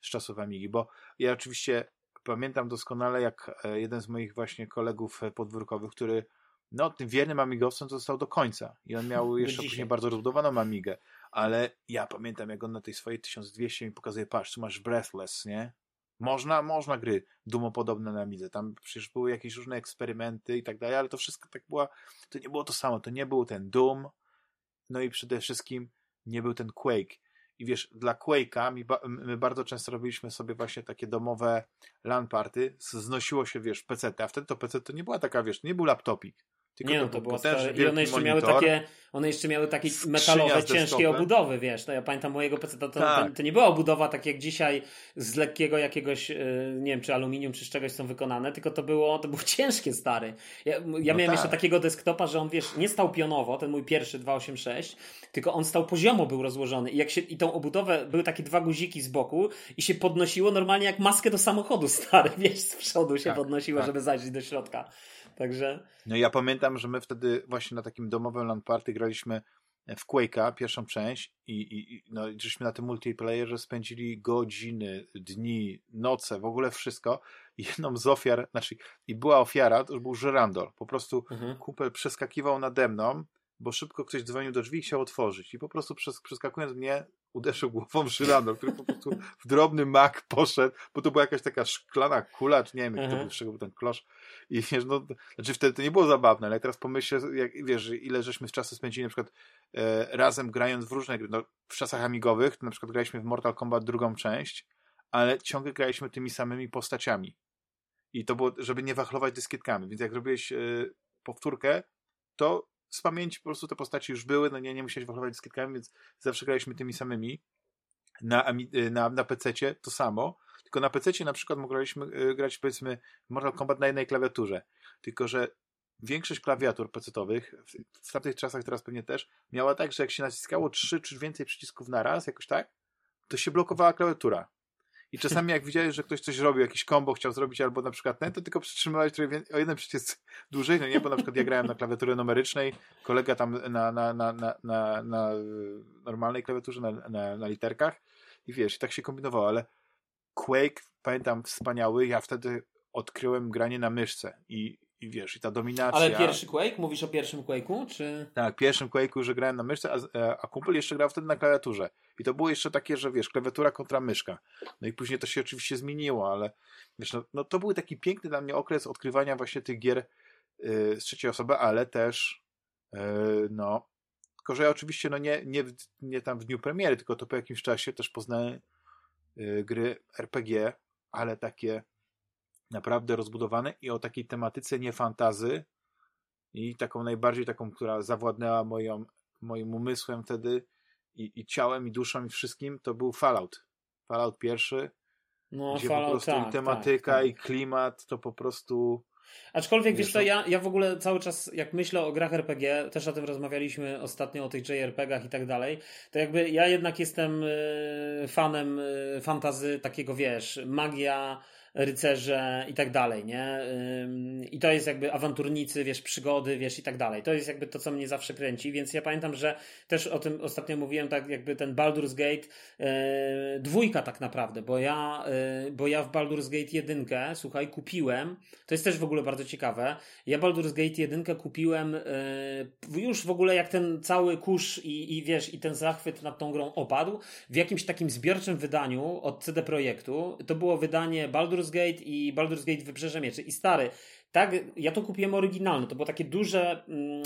z czasów Amigi, bo ja oczywiście pamiętam doskonale, jak e, jeden z moich właśnie kolegów e, podwórkowych, który no, tym wiernym amigowcem został do końca i on miał jeszcze później bardzo rozbudowaną amigę, ale ja pamiętam, jak on na tej swojej 1200 mi pokazuje, patrz, tu masz Breathless, nie? Można, można gry dumopodobne na Amidze. Tam przecież były jakieś różne eksperymenty i tak dalej, ale to wszystko tak było, to nie było to samo. To nie był ten Doom, no i przede wszystkim nie był ten Quake. I wiesz, dla Quake'a my bardzo często robiliśmy sobie właśnie takie domowe LAN party, znosiło się, wiesz, PC, a wtedy to PC to nie była taka, wiesz, nie był laptopik, tylko nie, no to było stare. I one jeszcze monitor, miały takie, one jeszcze miały takie metalowe, ciężkie obudowy, wiesz. To ja pamiętam mojego PC, to, tak. to, to, nie była obudowa tak jak dzisiaj z lekkiego jakiegoś, e, nie wiem, czy aluminium, czy z czegoś są wykonane, tylko to było, to było ciężkie, stary. Ja, ja no miałem tak. jeszcze takiego desktopa, że on, wiesz, nie stał pionowo, ten mój pierwszy 286, tylko on stał poziomo, był rozłożony. I jak się, i tą obudowę, były takie dwa guziki z boku i się podnosiło normalnie jak maskę do samochodu, stary, wiesz, z przodu się tak, podnosiło, tak. żeby zajrzeć do środka. Także. No ja pamiętam, że my wtedy właśnie na takim domowym LAN party graliśmy w Quake'a, pierwszą część i, i, no, żeśmy na tym multiplayerze spędzili godziny, dni, noce, w ogóle wszystko. I jedną z ofiar, znaczy i była ofiara, to już był żyrandol. Po prostu mhm. kupel przeskakiwał nade mną, bo szybko ktoś dzwonił do drzwi i chciał otworzyć. I po prostu przeskakując mnie, uderzył głową w żyrandol, który po prostu w drobny mak poszedł, bo to była jakaś taka szklana kula, czy nie wiem, mhm. to był, ten klosz. I wiesz, no, znaczy wtedy to nie było zabawne, ale teraz pomyślę, jak, wiesz, ile żeśmy z czasu spędzili na przykład e, razem grając w różne gry, no, w czasach amigowych, to na przykład graliśmy w Mortal Kombat drugą część, ale ciągle graliśmy tymi samymi postaciami. I to było, żeby nie wachlować dyskietkami, więc jak robiłeś e, powtórkę, to z pamięci po prostu te postaci już były, no nie, nie musiałeś wachlować dyskietkami, więc zawsze graliśmy tymi samymi. Na, e, na, na PC to samo, tylko na PC na przykład mogliśmy e, grać powiedzmy Mortal Kombat na jednej klawiaturze. Tylko, że większość klawiatur PC-owych, w tamtych czasach teraz pewnie też, miała tak, że jak się naciskało trzy czy więcej przycisków na raz, jakoś tak, to się blokowała klawiatura. I czasami jak widziałeś, że ktoś coś robił, jakiś combo chciał zrobić, albo na przykład ten, to tylko przytrzymywałeś trochę o jeden przycisk dłużej, no nie, bo na przykład ja grałem na klawiaturze numerycznej, kolega tam na, na, na, na, na, na normalnej klawiaturze, na, na, na literkach i wiesz, i tak się kombinowało, ale Quake, pamiętam, wspaniały. Ja wtedy odkryłem granie na myszce i, i wiesz, i ta dominacja. Ale pierwszy Quake? Mówisz o pierwszym Quake'u, czy? Tak, pierwszym Quake'u, że grałem na myszce, a, e, a kumpel jeszcze grał wtedy na klawiaturze. I to było jeszcze takie, że wiesz, klawiatura kontra myszka. No i później to się oczywiście zmieniło, ale wiesz, no, no to był taki piękny dla mnie okres odkrywania właśnie tych gier yy, z trzeciej osoby, ale też yy, no, tylko że ja oczywiście no nie, nie, nie tam w dniu premiery, tylko to po jakimś czasie też poznałem Y, gry RPG, ale takie naprawdę rozbudowane i o takiej tematyce nie fantazy i taką najbardziej taką, która zawładnęła moją, moim umysłem wtedy i, i ciałem, i duszą, i wszystkim, to był Fallout. Fallout pierwszy, no, gdzie Fallout, po prostu tak, i tematyka, tak, tak. i klimat, to po prostu Aczkolwiek wiesz co, ja, ja w ogóle cały czas jak myślę o grach RPG, też o tym rozmawialiśmy ostatnio o tych JRPG-ach i tak dalej, to jakby ja jednak jestem y, fanem y, fantazy takiego, wiesz, magia, rycerze i tak dalej, nie? I to jest jakby awanturnicy, wiesz, przygody, wiesz, i tak dalej. To jest jakby to, co mnie zawsze kręci, więc ja pamiętam, że też o tym ostatnio mówiłem, tak jakby ten Baldur's Gate e, dwójka tak naprawdę, bo ja, e, bo ja w Baldur's Gate jedynkę, słuchaj, kupiłem, to jest też w ogóle bardzo ciekawe, ja Baldur's Gate jedynkę kupiłem e, już w ogóle jak ten cały kurz i, i wiesz, i ten zachwyt nad tą grą opadł, w jakimś takim zbiorczym wydaniu od CD Projektu, to było wydanie Baldur's Baldur's Gate i Baldur's Gate Wybrzeże Mieczy. I stary, tak, ja to kupiłem oryginalne. To było takie duże, mm,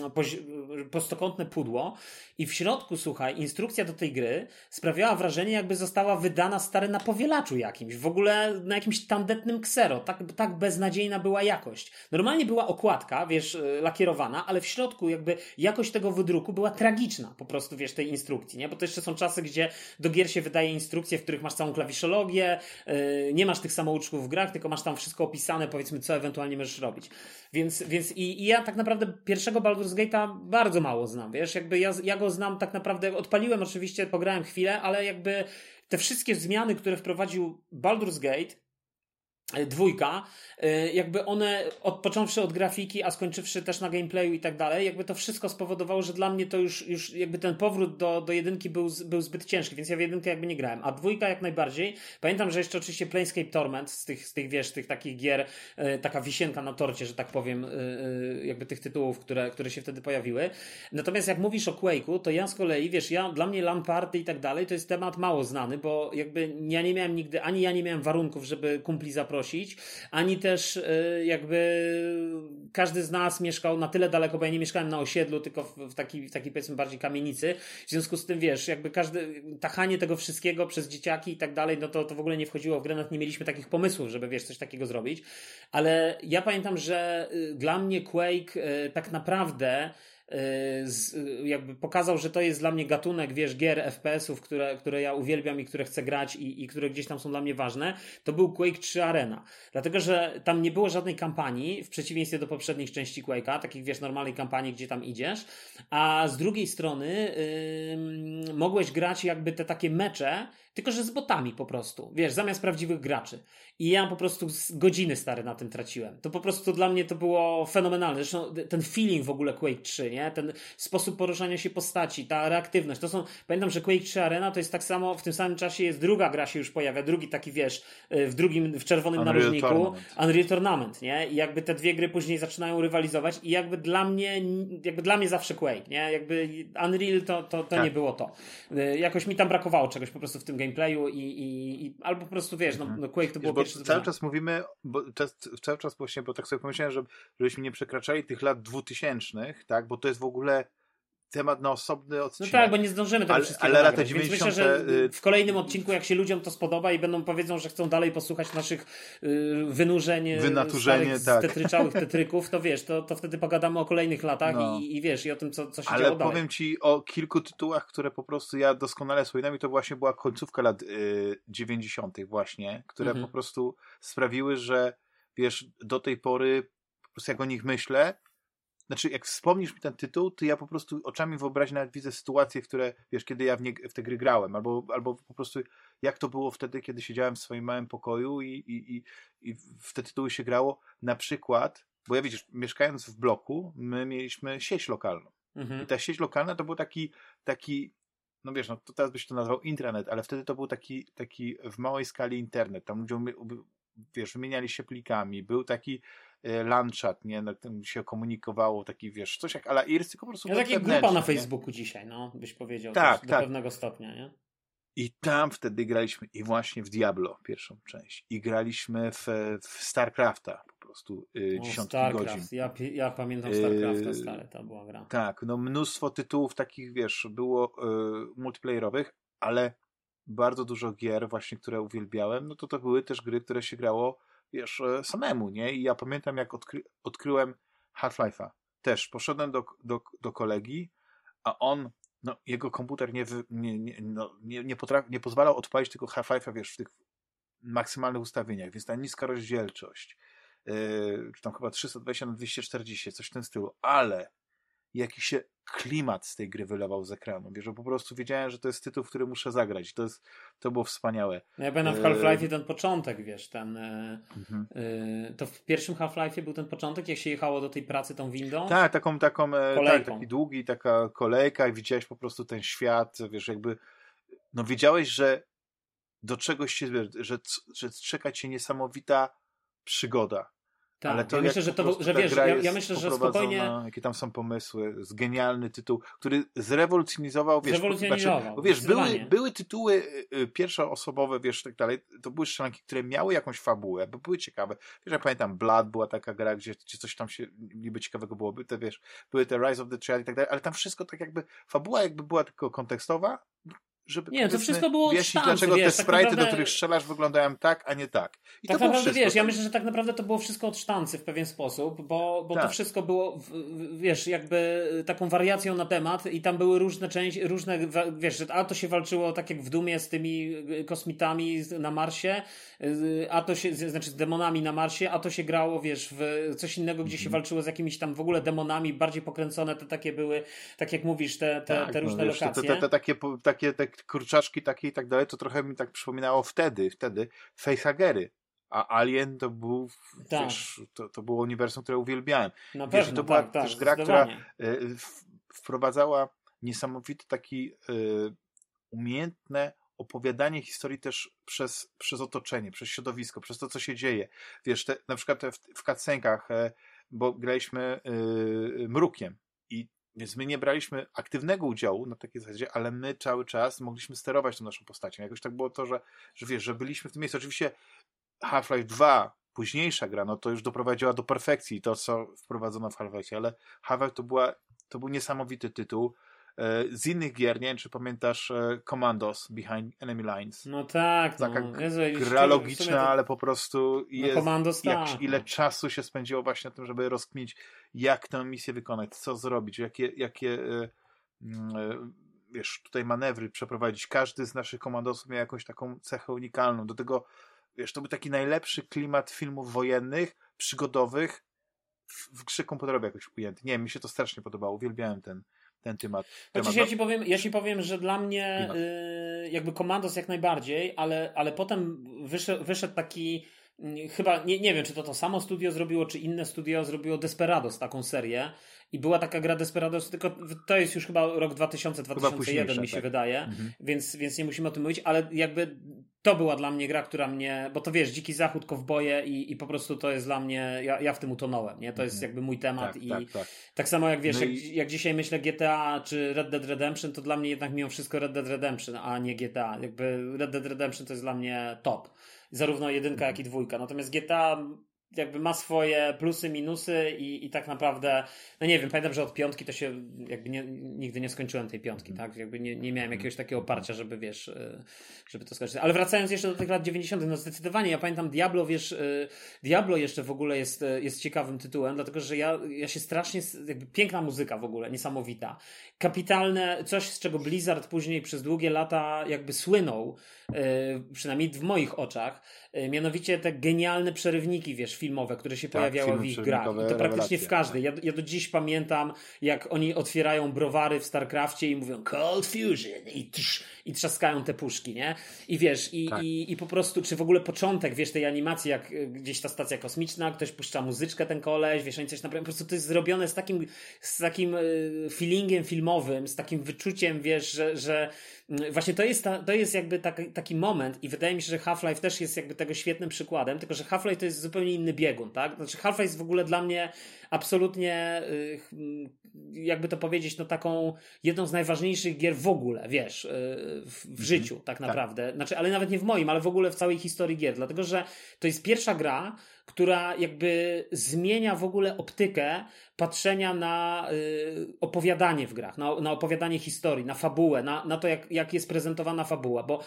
prostokątne pudło. I w środku, słuchaj, instrukcja do tej gry sprawiała wrażenie, jakby została wydana stary na powielaczu jakimś. W ogóle na jakimś tandetnym ksero. Tak, tak beznadziejna była jakość. Normalnie była okładka, wiesz, y, lakierowana, ale w środku jakby jakość tego wydruku była tragiczna. Po prostu, wiesz, tej instrukcji, nie? Bo to jeszcze są czasy, gdzie do gier się wydaje instrukcje, w których masz całą klawiszologię, yy, nie masz tych samouczków w grach, tylko masz tam wszystko opisane, powiedzmy, co ewentualnie możesz robić robić. Więc, więc i, i ja tak naprawdę pierwszego Baldur's Gate'a bardzo mało znam, wiesz, jakby ja, ja go znam tak naprawdę, odpaliłem oczywiście, pograłem chwilę, ale jakby te wszystkie zmiany, które wprowadził Baldur's Gate, dwójka, e, jakby one, od, począwszy od grafiki, a skończywszy też na gameplayu i tak dalej, jakby to wszystko spowodowało, że dla mnie to już, już jakby ten powrót do, do jedynki był, był zbyt ciężki, więc ja w jedynkę jakby nie grałem, a dwójka jak najbardziej. Pamiętam, że jeszcze oczywiście Planescape Torment z tych, z tych wiesz, tych takich gier, e, taka wisienka na torcie, że tak powiem, jakby tych tytułów, które, które się wtedy pojawiły. Natomiast jak mówisz o Quake'u, to ja z kolei, wiesz, ja, dla mnie Lamparty i tak dalej, to jest temat mało znany, bo jakby ja nie miałem nigdy, ani ja nie miałem warunków, żeby kumpli zaprosić prosić, ani też e, jakby każdy z nas mieszkał na tyle daleko, bo ja nie mieszkałem na osiedlu, tylko w, takiej, w takiej powiedzmy bardziej kamienicy. W związku z tym, wiesz, jakby każdy, tachanie tego wszystkiego przez dzieciaki i tak dalej, no to, to w ogóle nie wchodziło w grę, nawet nie mieliśmy takich pomysłów, żeby, wiesz, coś takiego zrobić. Ale ja pamiętam, że y, dla mnie Quake y, tak naprawdę Y, jakby pokazał, że to jest dla mnie gatunek, wiesz, gier FPS-ów, które, które ja uwielbiam i które chcę grać i, i które gdzieś tam są dla mnie ważne, to był Quake 3 Arena. Dlatego, że tam nie było żadnej kampanii, w przeciwieństwie do poprzednich części Quake'a, takich, wiesz, normalnej kampanii, gdzie tam idziesz, a z drugiej strony yy, mogłeś grać jakby te takie mecze, tylko że z botami po prostu, wiesz, zamiast prawdziwych graczy. I ja po prostu godziny stare na tym traciłem. To po prostu dla mnie to było fenomenalne. Zresztą ten feeling w ogóle Quake 3, nie? Ten sposób poruszania się postaci, ta reaktywność. To są, pamiętam, że Quake 3 Arena to jest tak samo, w tym samym czasie jest druga gra się już pojawia, drugi taki, wiesz, y, w drugim, w czerwonym Unreal narożniku. Tournament. Unreal Tournament, nie? I jakby te dwie gry później zaczynają rywalizować i jakby dla mnie, jakby dla mnie zawsze Quake, nie? Jakby Unreal to, to, to tak. nie było to. Y, jakoś mi tam brakowało czegoś po prostu w tym gameplayu i, i, i albo po prostu, wiesz, no, mhm. no Quake to było pierwsze cały czas mówimy, bo czas, cały czas właśnie, bo tak sobie pomyślałem, że, żebyśmy nie przekraczali tych lat dwutysięcznych, tak, bo to jest w ogóle temat na osobny odcinek. No tak, bo nie zdążymy tego ale, wszystkiego ale lata 90. Więc myślę, że y, w kolejnym odcinku, jak się ludziom to spodoba i będą powiedzą, że chcą dalej posłuchać naszych y, wynurzeń y, Wynaturzenie, tak. tetryczałych tetryków, to wiesz, to, to wtedy pogadamy o kolejnych latach no. i, i wiesz, i o tym, co, co się ale działo Ale powiem Ci o kilku tytułach, które po prostu ja doskonale wspominam i to właśnie była końcówka lat y, 90. właśnie, które mhm. po prostu sprawiły, że wiesz, do tej pory po prostu jak o nich myślę, znaczy, jak wspomnisz mi ten tytuł, to ja po prostu oczami wyobraźni nawet widzę sytuacje, które, wiesz, kiedy ja w, nie, w te gry grałem, albo, albo po prostu jak to było wtedy, kiedy siedziałem w swoim małym pokoju i, i, i, i w te tytuły się grało. Na przykład, bo ja widzisz, mieszkając w bloku, my mieliśmy sieć lokalną. Mhm. I ta sieć lokalna to był taki, taki no wiesz, no to teraz byś to nazwał intranet, ale wtedy to był taki, taki w małej skali internet. Tam ludzie, wiesz, wymieniali się plikami. Był taki Y, Lanchat, nie, na tym się komunikowało, taki wiesz, coś jak ala IRS, tylko po prostu. No tak jak grupa na Facebooku nie? dzisiaj, no, byś powiedział. Tak, tak. Do pewnego stopnia, nie? I tam wtedy graliśmy i właśnie w Diablo pierwszą część. I graliśmy w, w StarCrafta po prostu y, dziesiątki Starcraft. godzin. Ja, ja pamiętam StarCrafta, y, stare to była gra. Tak, no mnóstwo tytułów takich, wiesz, było y, multiplayerowych, ale bardzo dużo gier właśnie, które uwielbiałem, no to to były też gry, które się grało wiesz, e, samemu, nie? I ja pamiętam, jak odkry odkryłem Half-Life'a. Też poszedłem do, do, do kolegi, a on, no, jego komputer nie, nie, nie, no, nie, nie, nie pozwalał odpalić tylko Half-Life'a, wiesz, w tych maksymalnych ustawieniach, więc ta niska rozdzielczość, yy, czy tam chyba 320 na 240, coś w tym stylu, ale jaki się klimat z tej gry wylewał z ekranu. Wiesz, że po prostu wiedziałem, że to jest tytuł, w który muszę zagrać. To, jest, to było wspaniałe. No ja pamiętam w Half-Life ten początek, wiesz, ten e, mhm. e, to w pierwszym Half-Life był ten początek, jak się jechało do tej pracy tą windą? Tak, taką, taką e, tak, taki długi, taka kolejka i widziałeś po prostu ten świat, wiesz, jakby no wiedziałeś, że do czegoś się, że, że czeka cię niesamowita przygoda. Tak, ale to ja myślę, że to, że wiesz, ja, ja, myślę, że spokojnie. Jakie tam są pomysły, z genialny tytuł, który zrewolucjonizował, wiesz, zrewolucjonizował, znaczy, wiesz były, były tytuły y, y, pierwszoosobowe, wiesz, tak dalej, to były strzelanki, które miały jakąś fabułę, bo były ciekawe. Wiesz, ja pamiętam, Blood była taka gra, gdzie, gdzie coś tam się niby ciekawego było, były te, wiesz, były te Rise of the Triad i tak dalej, ale tam wszystko tak jakby, fabuła jakby była tylko kontekstowa, żeby nie, to wszystko było wyjaśnić, dlaczego wiesz, te tak sprite, naprawdę... do których strzelasz, wyglądają tak, a nie tak. I tak to naprawdę, wiesz, ja myślę, że tak naprawdę to było wszystko od sztancy w pewien sposób, bo, bo tak. to wszystko było, wiesz, jakby taką wariacją na temat i tam były różne części, różne, wiesz, a to się walczyło tak jak w Dumie z tymi kosmitami na Marsie, a to się, znaczy z demonami na Marsie, a to się grało, wiesz, w coś innego, gdzie się mhm. walczyło z jakimiś tam w ogóle demonami, bardziej pokręcone, te takie były, tak jak mówisz, te, te, tak, te różne no, wiesz, lokacje. Te, te, te, takie, takie te kurczaczki takie i tak dalej, to trochę mi tak przypominało wtedy, wtedy facehagery. A Alien to był, tak. wiesz, to, to było uniwersum, które uwielbiałem. Na wiesz, pewno, to była tak, też tak, gra, która y, wprowadzała niesamowity taki y, umiejętne opowiadanie historii też przez, przez otoczenie, przez środowisko, przez to, co się dzieje. Wiesz, te, na przykład w, w cutscenkach, e, bo graliśmy y, mrukiem i więc my nie braliśmy aktywnego udziału na takiej zasadzie, ale my cały czas mogliśmy sterować tą naszą postacią. Jakoś tak było to, że, że wiesz, że byliśmy w tym miejscu. Oczywiście Half-Life 2, późniejsza gra, no to już doprowadziła do perfekcji to, co wprowadzono w Half-Life, ale Half-Life to, była, to był niesamowity tytuł. E, z innych gier, nie wiem, czy pamiętasz e, Commandos Behind Enemy Lines. No tak. Taka no. Jezu, gra logiczna, to... ale po prostu no, jest, no, Commandos, jak, tak. ile czasu się spędziło właśnie na tym, żeby rozkminić, jak tę misję wykonać, co zrobić, jakie, jakie e, mm, wiesz, tutaj manewry przeprowadzić. Każdy z naszych komandosów miał jakąś taką cechę unikalną. Do tego, wiesz, to był taki najlepszy klimat filmów wojennych, przygodowych w, w grze komputerowej jakoś ujęty. Nie, mi się to strasznie podobało. Uwielbiałem ten, ten temat. temat. ja, ci powiem, ja ci powiem, że dla mnie y, jakby Komandos jak najbardziej, ale, ale potem wyszedł, wyszedł taki mm, chyba, nie, nie wiem, czy to to samo studio zrobiło, czy inne studio zrobiło Desperados, taką serię. I była taka gra Desperados, tylko to jest już chyba rok 2000-2001 mi się tak. wydaje, mhm. więc, więc nie musimy o tym mówić, ale jakby to była dla mnie gra, która mnie, bo to wiesz, Dziki Zachód, kowboje i, i po prostu to jest dla mnie, ja, ja w tym utonąłem, nie? To jest mhm. jakby mój temat tak, i tak, tak. tak, samo jak wiesz, no jak, i... jak dzisiaj myślę GTA czy Red Dead Redemption, to dla mnie jednak mimo wszystko Red Dead Redemption, a nie GTA. Jakby Red Dead Redemption to jest dla mnie top. Zarówno jedynka, jak i dwójka. Natomiast GTA jakby ma swoje plusy, minusy i, i tak naprawdę, no nie wiem, pamiętam, że od piątki to się jakby nie, nigdy nie skończyłem tej piątki, tak? Jakby nie, nie miałem jakiegoś takiego oparcia, żeby wiesz, e, żeby to skończyć. Ale wracając jeszcze do tych lat 90., no zdecydowanie, ja pamiętam Diablo, wiesz, e, Diablo jeszcze w ogóle jest, e, jest ciekawym tytułem, dlatego że ja, ja się strasznie, jakby piękna muzyka w ogóle, niesamowita. Kapitalne, coś z czego Blizzard później przez długie lata jakby słynął, przynajmniej w moich oczach, mianowicie te genialne przerywniki, wiesz, filmowe, które się tak, pojawiały w ich grach. I to praktycznie w każdej. Ja, ja do dziś pamiętam, jak oni otwierają browary w StarCraftie i mówią Cold Fusion i, i trzaskają te puszki, nie? I wiesz, i, tak. i, i po prostu, czy w ogóle początek, wiesz, tej animacji, jak e, gdzieś ta stacja kosmiczna, ktoś puszcza muzyczkę, ten koleś, wiesz, oni coś naprawdę, po prostu to jest zrobione z takim, z takim e, feelingiem filmowym, z takim wyczuciem, wiesz, że, że właśnie to jest, ta, to jest jakby taki, taki moment i wydaje mi się, że Half-Life też jest jakby tego świetnym przykładem, tylko że Half-Life to jest zupełnie inny biegun, tak? Znaczy Half-Life jest w ogóle dla mnie absolutnie, y, jakby to powiedzieć, no taką jedną z najważniejszych gier w ogóle, wiesz, y, w, w mhm. życiu tak, tak. naprawdę. Znaczy, ale nawet nie w moim, ale w ogóle w całej historii gier, dlatego że to jest pierwsza gra, która jakby zmienia w ogóle optykę patrzenia na y, opowiadanie w grach, na, na, opowiadanie historii, na fabułę, na, na to, jak, jak jest prezentowana fabuła, bo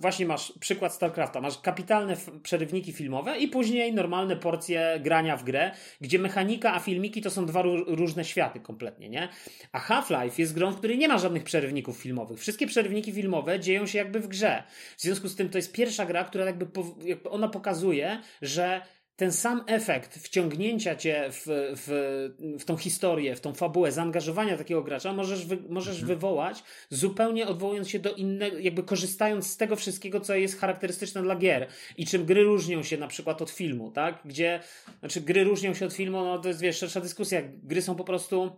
właśnie masz przykład StarCrafta, masz kapitalne przerywniki filmowe i później normalne porcje grania w grę, gdzie mechanika, a filmiki to są dwa różne światy kompletnie, nie? A Half-Life jest grą, w której nie ma żadnych przerywników filmowych. Wszystkie przerywniki filmowe dzieją się jakby w grze. W związku z tym to jest pierwsza gra, która jakby, jakby ona pokazuje, że ten sam efekt wciągnięcia cię w, w, w tą historię, w tą fabułę, zaangażowania takiego gracza możesz, wy, możesz mhm. wywołać zupełnie odwołując się do innego, jakby korzystając z tego wszystkiego, co jest charakterystyczne dla gier i czym gry różnią się na przykład od filmu, tak? Gdzie, znaczy gry różnią się od filmu, no to jest wiesz, szersza dyskusja. Gry są po prostu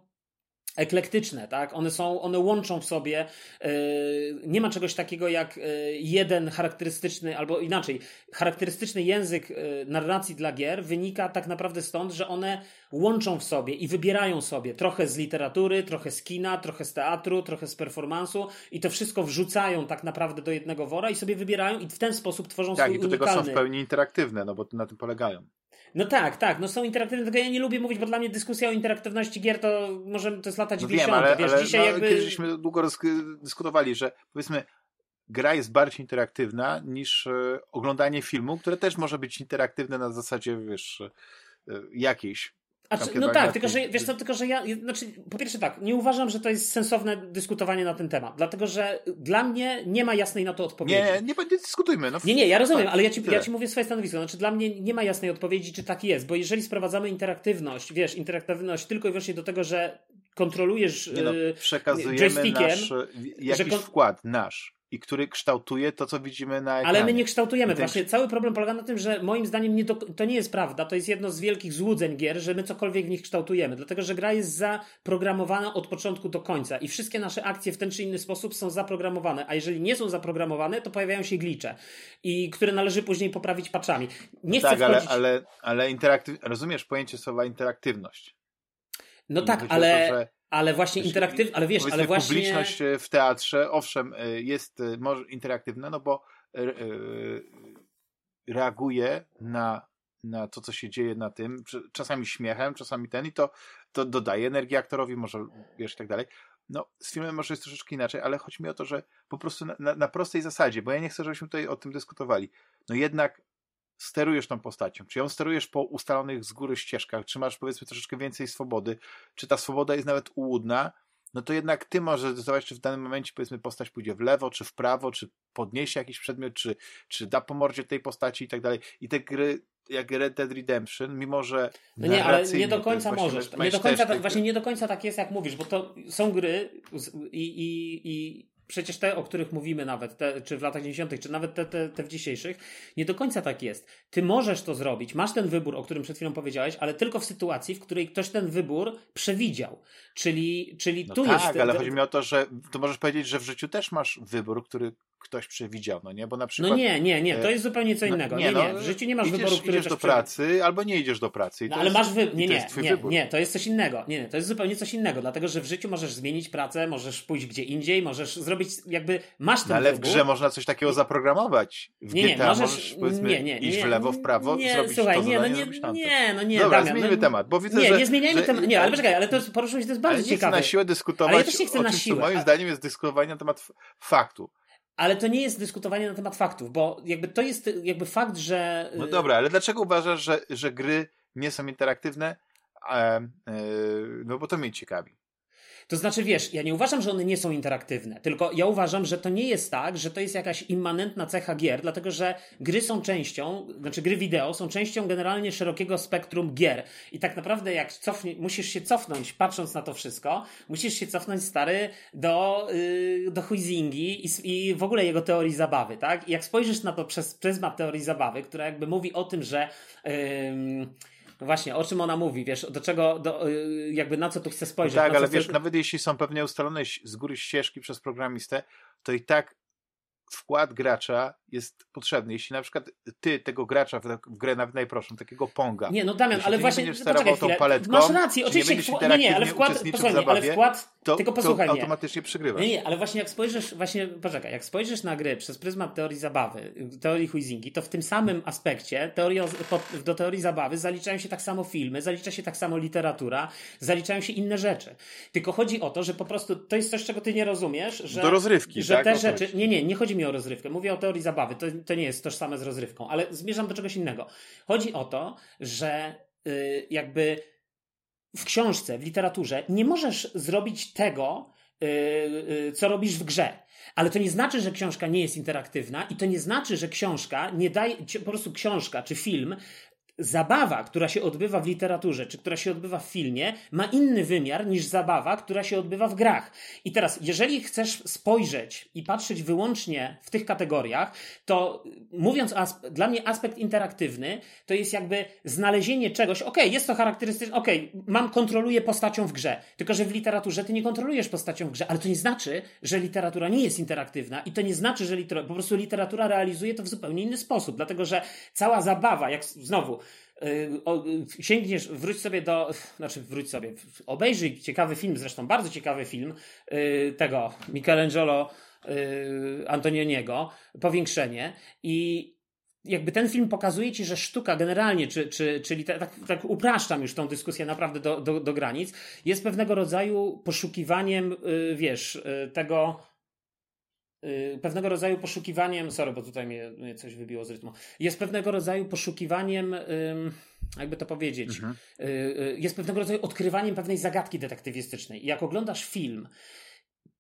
eklektyczne, tak? One są, one łączą w sobie, yy, nie ma czegoś takiego jak yy, jeden charakterystyczny, albo inaczej, charakterystyczny język yy, narracji dla gier wynika tak naprawdę stąd, że one łączą w sobie i wybierają sobie trochę z literatury, trochę z kina, trochę z teatru, trochę z performansu i to wszystko wrzucają tak naprawdę do jednego wora i sobie wybierają i w ten sposób tworzą tak, swój. Tak, i do tego są w pełni interaktywne, no bo na tym polegają. No tak, tak, no są interaktywne, tylko ja nie lubię mówić, bo dla mnie dyskusja o interaktywności gier to może to jest lata 90. No wiem, ale, wiesz, ale dzisiaj no, jakby... Kiedyś długo dyskutowali, że powiedzmy gra jest bardziej interaktywna niż e, oglądanie filmu, które też może być interaktywne na zasadzie, wiesz, e, jakiejś. No tak, tylko że, wiesz co, tylko że ja, znaczy, po pierwsze tak, nie uważam, że to jest sensowne dyskutowanie na ten temat, dlatego że dla mnie nie ma jasnej na to odpowiedzi. Nie, nie, nie dyskutujmy. No. Nie, nie, ja rozumiem, ale ja ci, ja ci mówię swoje stanowisko, znaczy dla mnie nie ma jasnej odpowiedzi, czy tak jest, bo jeżeli sprowadzamy interaktywność, wiesz, interaktywność tylko i wyłącznie do tego, że kontrolujesz no, przekazujemy nasz, jakiś kon... wkład nasz i który kształtuje to, co widzimy na ekranie. Ale my nie kształtujemy. Właśnie cały problem polega na tym, że moim zdaniem nie do... to nie jest prawda. To jest jedno z wielkich złudzeń gier, że my cokolwiek w nich kształtujemy. Dlatego, że gra jest zaprogramowana od początku do końca i wszystkie nasze akcje w ten czy inny sposób są zaprogramowane. A jeżeli nie są zaprogramowane, to pojawiają się glicze, i które należy później poprawić patchami. Nie no chcę tak, wchodzić... ale, ale, ale interaktyw... rozumiesz pojęcie słowa interaktywność. No tak, ale... To, że ale właśnie interaktywna, ale wiesz, ale właśnie... Publiczność e, w teatrze, owszem, e, jest e, może interaktywna, no bo reaguje na, na to, co się dzieje na tym, czasami śmiechem, czasami ten i to, to dodaje energii aktorowi, może wiesz i tak dalej. No, z filmem może jest troszeczkę inaczej, ale chodzi mi o to, że po prostu na, na, na prostej zasadzie, bo ja nie chcę, żebyśmy tutaj o tym dyskutowali. No jednak sterujesz tą postacią, czy ją sterujesz po ustalonych z góry ścieżkach, czy masz powiedzmy troszeczkę więcej swobody, czy ta swoboda jest nawet ułudna, no to jednak ty możesz zdecydować, czy w danym momencie powiedzmy postać pójdzie w lewo, czy w prawo, czy podniesie jakiś przedmiot, czy, czy da po mordzie tej postaci i tak dalej. I te gry jak Red Dead Redemption, mimo że. No nie, ale nie do końca możesz. Nie do końca, tak, właśnie nie do końca tak jest, jak mówisz, bo to są gry i, i, i przecież te, o których mówimy nawet, te, czy w latach 90., czy nawet te, te, te w dzisiejszych, nie do końca tak jest. Ty możesz to zrobić, masz ten wybór, o którym przed chwilą powiedziałeś, ale tylko w sytuacji, w której ktoś ten wybór przewidział. Czyli, czyli no tu tak, jest. Tak, ale chodzi mi o to, że to możesz powiedzieć, że w życiu też masz wybór, który ktoś przewidział, no nie? Bo na przykład... No nie, nie, nie, to e, jest zupełnie co no innego. No, nie, nie, w życiu nie masz idziesz, wyboru, który idziesz do pracy albo nie idziesz do pracy. No, ale jest, masz wy... Nie, nie, nie, nie, to jest coś innego. Nie, nie, to jest zupełnie coś innego, dlatego, że w życiu możesz zmienić pracę, możesz pójść gdzie indziej, możesz zrobić jakby, masz ten no, ale wybór. w grze można coś takiego zaprogramować. W nie, nie, możesz, możesz powiedzmy nie, nie, nie, iść w lewo, w prawo, nie, zrobić słuchaj, to nie, no nie, nie, no nie, Dobra, Damian, zmieńmy no, temat, bo widzę, nie, że... Nie, zmieniajmy temat, nie, ale poczekaj, ale to poruszyłeś, to jest bardzo ciekawe. Ale nie chcę na siłę dyskutować ale ja też nie chcę na siłę. moim zdaniem jest dyskutowanie na temat faktu. Ale to nie jest dyskutowanie na temat faktów, bo jakby to jest jakby fakt, że. No dobra, ale dlaczego uważasz, że, że gry nie są interaktywne? E, no bo to mnie ciekawi. To znaczy, wiesz, ja nie uważam, że one nie są interaktywne, tylko ja uważam, że to nie jest tak, że to jest jakaś immanentna cecha gier, dlatego że gry są częścią, znaczy gry wideo są częścią generalnie szerokiego spektrum gier. I tak naprawdę, jak cofnie, musisz się cofnąć, patrząc na to wszystko, musisz się cofnąć stary do, yy, do Huizingi i, i w ogóle jego teorii zabawy, tak? I jak spojrzysz na to przez pryzmat teorii zabawy, która jakby mówi o tym, że. Yy, no właśnie, o czym ona mówi, wiesz, do czego, do, y, jakby na co tu chce spojrzeć. Tak, ale chce... wiesz, nawet jeśli są pewnie ustalone z góry ścieżki przez programistę, to i tak wkład gracza jest potrzebny. Jeśli na przykład ty tego gracza w, grę nawet najprostszą, takiego ponga. Nie, no Damian, ale właśnie. Nie poczekaj tą paletką, masz rację, oczywiście. Nie, nie, nie, ale wkład, posłuchaj, ale wkład. To, tylko posłuchaj to automatycznie przegrywasz. Nie, nie, ale właśnie jak spojrzysz, właśnie, poczekaj, jak spojrzysz na gry przez pryzmat teorii zabawy, teorii Huizingi, to w tym samym aspekcie teorii, do teorii zabawy zaliczają się tak samo filmy, zalicza się tak samo literatura, zaliczają się inne rzeczy. Tylko chodzi o to, że po prostu to jest coś, czego ty nie rozumiesz, że. Do rozrywki, że tak? te rzeczy. Nie, nie, nie chodzi mi o rozrywkę. Mówię o teorii zabawy. To, to nie jest tożsame z rozrywką, ale zmierzam do czegoś innego. Chodzi o to, że yy, jakby w książce, w literaturze nie możesz zrobić tego, yy, yy, co robisz w grze. Ale to nie znaczy, że książka nie jest interaktywna i to nie znaczy, że książka nie daje, po prostu książka czy film zabawa, która się odbywa w literaturze, czy która się odbywa w filmie, ma inny wymiar niż zabawa, która się odbywa w grach. I teraz, jeżeli chcesz spojrzeć i patrzeć wyłącznie w tych kategoriach, to mówiąc dla mnie aspekt interaktywny, to jest jakby znalezienie czegoś, ok, jest to charakterystyczne, ok, mam, kontroluję postacią w grze, tylko że w literaturze ty nie kontrolujesz postacią w grze, ale to nie znaczy, że literatura nie jest interaktywna i to nie znaczy, że literatura, po prostu literatura realizuje to w zupełnie inny sposób, dlatego że cała zabawa, jak znowu, Y, sięgniesz, wróć sobie do, znaczy wróć sobie, obejrzyj ciekawy film, zresztą bardzo ciekawy film y, tego Michelangelo y, Antonioniego, Powiększenie i jakby ten film pokazuje ci, że sztuka generalnie, czy, czy, czyli tak, tak upraszczam już tą dyskusję naprawdę do, do, do granic, jest pewnego rodzaju poszukiwaniem, wiesz, tego Y, pewnego rodzaju poszukiwaniem, sorry, bo tutaj mnie, mnie, coś wybiło z rytmu, jest pewnego rodzaju poszukiwaniem, jakby to powiedzieć, mhm. Y, y, jest pewnego rodzaju odkrywaniem pewnej zagadki detektywistycznej. I jak oglądasz film,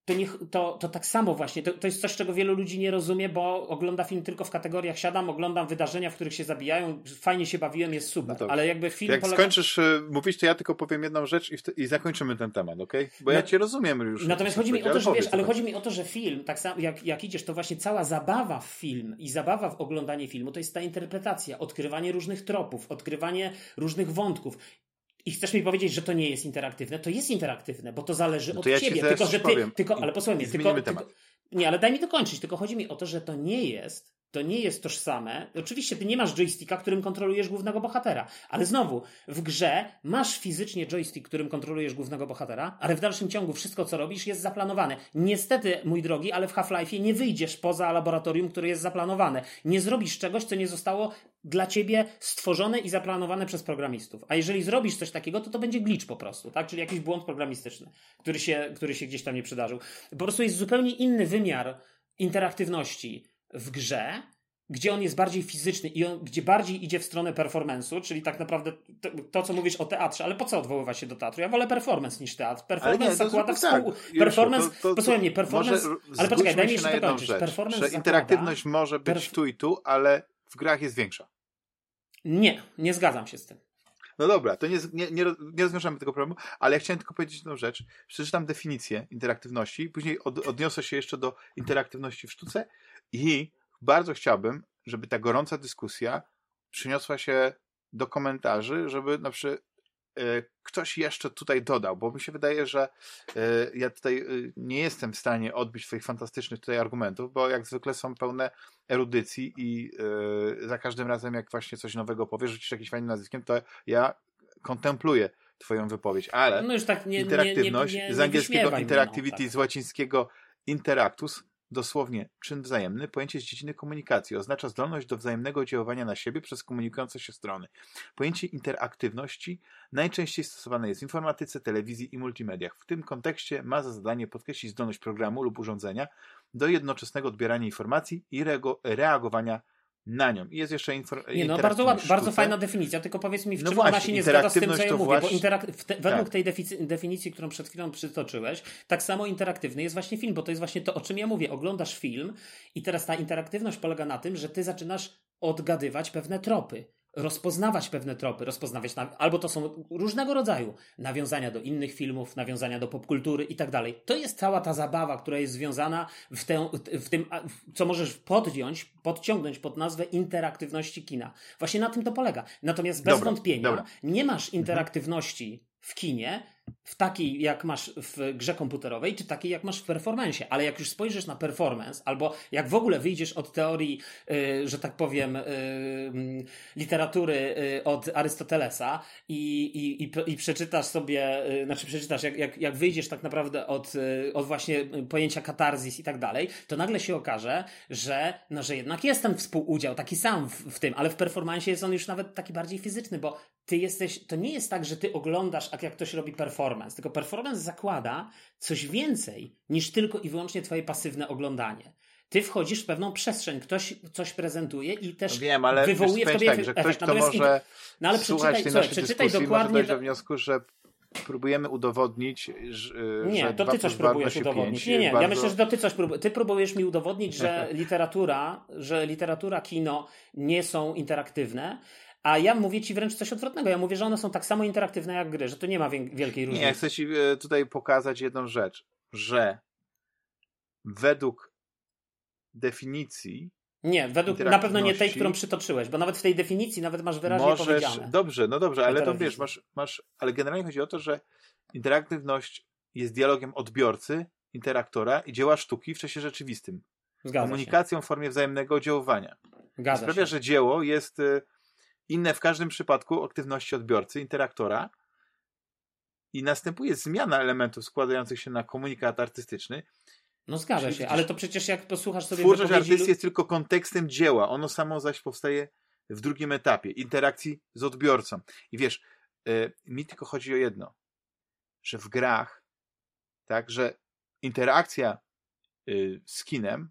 to, niech, to, to tak samo właśnie. To, to jest coś, czego wielu ludzi nie rozumie, bo ogląda film tylko w kategoriach siadam, oglądam wydarzenia, w których się zabijają, fajnie się bawiłem, jest super. No ale jakby film Jak polega... skończysz y, mówić, to ja tylko powiem jedną rzecz i, i zakończymy ten temat, ok? Bo no, ja cię rozumiem już. Natomiast chodzi mi o to, że wiesz, ale chodzi mi o to, że film, tak samo jak, jak idziesz, to właśnie cała zabawa w film i zabawa w oglądanie filmu to jest ta interpretacja, odkrywanie różnych tropów, odkrywanie różnych wątków i chcesz mi powiedzieć, że to nie jest interaktywne, to jest interaktywne, bo to zależy no to od ja ciebie. Tylko, że ty, tylko, ale posłuchaj mnie, tylko, tylko, nie, ale daj mi to kończyć, tylko chodzi mi o to, że to nie jest to nie jest tożsame. Oczywiście ty nie masz joysticka, którym kontrolujesz głównego bohatera, ale znowu, w grze masz fizycznie joystick, którym kontrolujesz głównego bohatera, ale w dalszym ciągu wszystko, co robisz, jest zaplanowane. Niestety, mój drogi, ale w Half-Life nie wyjdziesz poza laboratorium, które jest zaplanowane. Nie zrobisz czegoś, co nie zostało dla ciebie stworzone i zaplanowane przez programistów. A jeżeli zrobisz coś takiego, to to będzie glitch po prostu, tak? Czyli jakiś błąd programistyczny, który się, który się gdzieś tam nie przydarzył. Po prostu jest zupełnie inny wymiar interaktywności w grze, gdzie on jest bardziej fizyczny i on, gdzie bardziej idzie w stronę performance'u, czyli tak naprawdę to, to, co mówisz o teatrze, ale po co odwoływać się do teatru? Ja wolę performance niż teatr. Performance nie, zakłada współ... Tak, performance, to, to, posłuchaj mnie, performance... ale poczekaj, daj mi jeszcze to kończyć. Rzecz, performance że interaktywność zakłada, może być perf... tu i tu, ale w grach jest większa. Nie, nie zgadzam się z tym. No dobra, to nie, nie, nie, nie rozwiążemy tego problemu, ale ja chciałem tylko powiedzieć jedną rzecz. Przeczytam definicję interaktywności, później od, odniosę się jeszcze do interaktywności w sztuce i bardzo chciałbym, żeby ta gorąca dyskusja przyniosła się do komentarzy, żeby na przykład e, ktoś jeszcze tutaj dodał, bo mi się wydaje, że e, ja tutaj e, nie jestem w stanie odbić Twoich fantastycznych tutaj argumentów, bo jak zwykle są pełne erudycji i za każdym razem, jak właśnie coś nowego powiesz, rzucisz jakimś fajnym nazwiskiem, to ja kontempluję Twoją wypowiedź, ale no tak nie, interaktywność nie, nie, z angielskiego interactivity, no, tak. z łacińskiego interactus Dosłownie, czyn wzajemny, pojęcie z dziedziny komunikacji, oznacza zdolność do wzajemnego oddziaływania na siebie przez komunikujące się strony. Pojęcie interaktywności najczęściej stosowane jest w informatyce, telewizji i multimediach. W tym kontekście ma za zadanie podkreślić zdolność programu lub urządzenia do jednoczesnego odbierania informacji i reagowania na nią. I jest jeszcze informacja. Nie, no bardzo, bardzo fajna definicja, tylko powiedz mi, w no czym właśnie, ona się nie zgadza z tym, co ja mówię, właśnie... bo interak... te, według tak. tej definicji, którą przed chwilą przytoczyłeś, tak samo interaktywny jest właśnie film, bo to jest właśnie to, o czym ja mówię. Oglądasz film i teraz ta interaktywność polega na tym, że ty zaczynasz odgadywać pewne tropy rozpoznawać pewne tropy, rozpoznawać, na, albo to są różnego rodzaju nawiązania do innych filmów, nawiązania do popkultury i tak dalej. To jest cała ta zabawa, która jest związana w, tę, w tym, co możesz podjąć, podciągnąć pod nazwę interaktywności kina. Właśnie na tym to polega. Natomiast bez dobra, wątpienia dobra. nie masz interaktywności w kinie, w takiej jak masz w grze komputerowej, czy takiej jak masz w performance. Ale jak już spojrzysz na performance, albo jak w ogóle wyjdziesz od teorii, yy, że tak powiem, yy, literatury yy, od Arystotelesa i, i, i, i przeczytasz sobie, y, znaczy przeczytasz, jak, jak, jak wyjdziesz tak naprawdę od, y, od właśnie pojęcia katarzis i tak dalej, to nagle się okaże, że, no, że jednak jest ten współudział, taki sam w, w tym, ale w performance jest on już nawet taki bardziej fizyczny, bo ty jesteś, to nie jest tak, że ty oglądasz, jak ktoś robi performance, tylko performance zakłada coś więcej niż tylko i wyłącznie twoje pasywne oglądanie. Ty wchodzisz w pewną przestrzeń, ktoś coś prezentuje i też no Wiem, ale wywołuje w tobie tak, że ktoś, kto może no ale przeczytaj, słuchaj, przeczytaj dokładnie. Może do wniosku, że próbujemy udowodnić, że. Nie, to ty coś próbujesz udowodnić. Nie, nie, bardzo... ja myślę, że to ty coś próbujesz. Ty próbujesz mi udowodnić, że literatura, że literatura, kino nie są interaktywne, a ja mówię ci wręcz coś odwrotnego. Ja mówię, że one są tak samo interaktywne jak gry, że to nie ma wielkiej różnicy. Nie, ja chcę ci e, tutaj pokazać jedną rzecz, że według definicji. Nie, według na pewno nie tej, którą przytoczyłeś, bo nawet w tej definicji nawet masz wyraźnie możesz, powiedziane. Dobrze, no dobrze, ale to wiesz, masz, masz, ale generalnie chodzi o to, że interaktywność jest dialogiem odbiorcy, interaktora i dzieła sztuki w czasie rzeczywistym. Zgadza Komunikacją się. w formie wzajemnego oddziaływania. Zgadza sprawia, się. że dzieło jest e, inne w każdym przypadku aktywności odbiorcy, interaktora i następuje zmiana elementów składających się na komunikat artystyczny. No zgadza się, ale to przecież jak posłuchasz sobie Twórczość artysty jest tylko kontekstem dzieła, ono samo zaś powstaje w drugim etapie, interakcji z odbiorcą. I wiesz, yy, mi tylko chodzi o jedno, że w grach, tak, że interakcja yy, z kinem,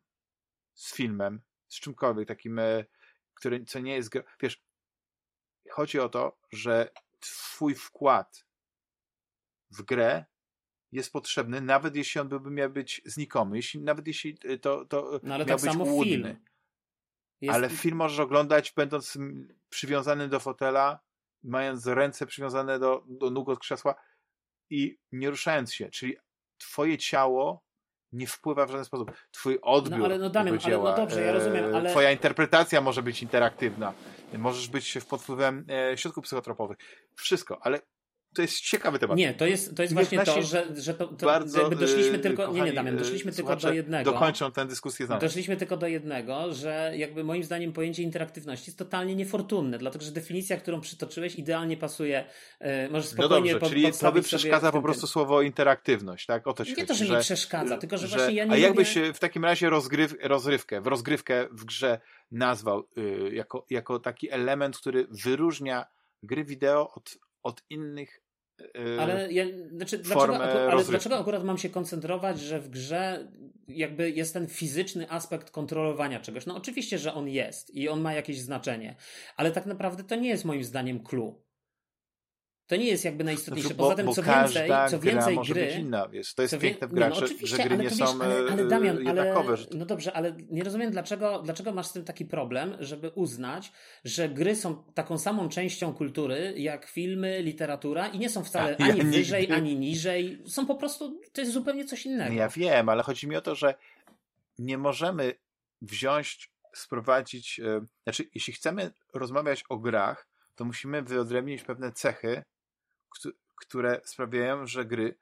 z filmem, z czymkolwiek takim, yy, który, co nie jest, wiesz, chodzi o to, że twój wkład w grę jest potrzebny, nawet jeśli on by miał być znikomy, jeśli, nawet jeśli to, to no, ale miał tak być samo łudny. film. Jest... Ale film możesz oglądać będąc przywiązany do fotela, mając ręce przywiązane do, do nóg od krzesła i nie ruszając się. Czyli twoje ciało nie wpływa w żaden sposób. Twój odbiór no, ale no, Damian, ale no dobrze, ja rozumiem, ale... Twoja interpretacja może być interaktywna. Możesz być pod wpływem e, środków psychotropowych. Wszystko, ale to jest ciekawy temat. Nie, to jest, to jest właśnie to, że, że to, to bardzo, doszliśmy tylko, kochani, nie, nie Damian, doszliśmy tylko do jednego. Dokończą tę dyskusję za Doszliśmy tylko do jednego, że jakby moim zdaniem pojęcie interaktywności jest totalnie niefortunne, dlatego że definicja, którą przytoczyłeś idealnie pasuje, e, no spokojnie No dobrze, czyli to by przeszkadza po prostu słowo interaktywność, tak? O to ci Nie to, że, że mi przeszkadza, tylko że, że właśnie ja nie A jakbyś lubię... w takim razie rozgryw, rozrywkę, w rozgrywkę w grze nazwał y, jako, jako taki element, który wyróżnia gry wideo od, od innych ale ja, znaczy, dlaczego, ale dlaczego akurat mam się koncentrować, że w grze jakby jest ten fizyczny aspekt kontrolowania czegoś? No oczywiście, że on jest i on ma jakieś znaczenie, ale tak naprawdę to nie jest moim zdaniem clue. To nie jest jakby najistotniejsze. Znaczy, Poza tym, bo co więcej, co więcej może gry. Inna, wiesz. To jest piękne w grach, no, że, że gry nie wiesz, są ale, ale Damian, jednakowe. Ale. No dobrze, ale nie rozumiem, dlaczego, dlaczego masz z tym taki problem, żeby uznać, że gry są taką samą częścią kultury, jak filmy, literatura i nie są wcale A, ani ja wyżej, nigdy... ani niżej. Są po prostu, to jest zupełnie coś innego. Ja wiem, ale chodzi mi o to, że nie możemy wziąć, sprowadzić. E, znaczy, jeśli chcemy rozmawiać o grach, to musimy wyodrębnić pewne cechy, które sprawiają, że gry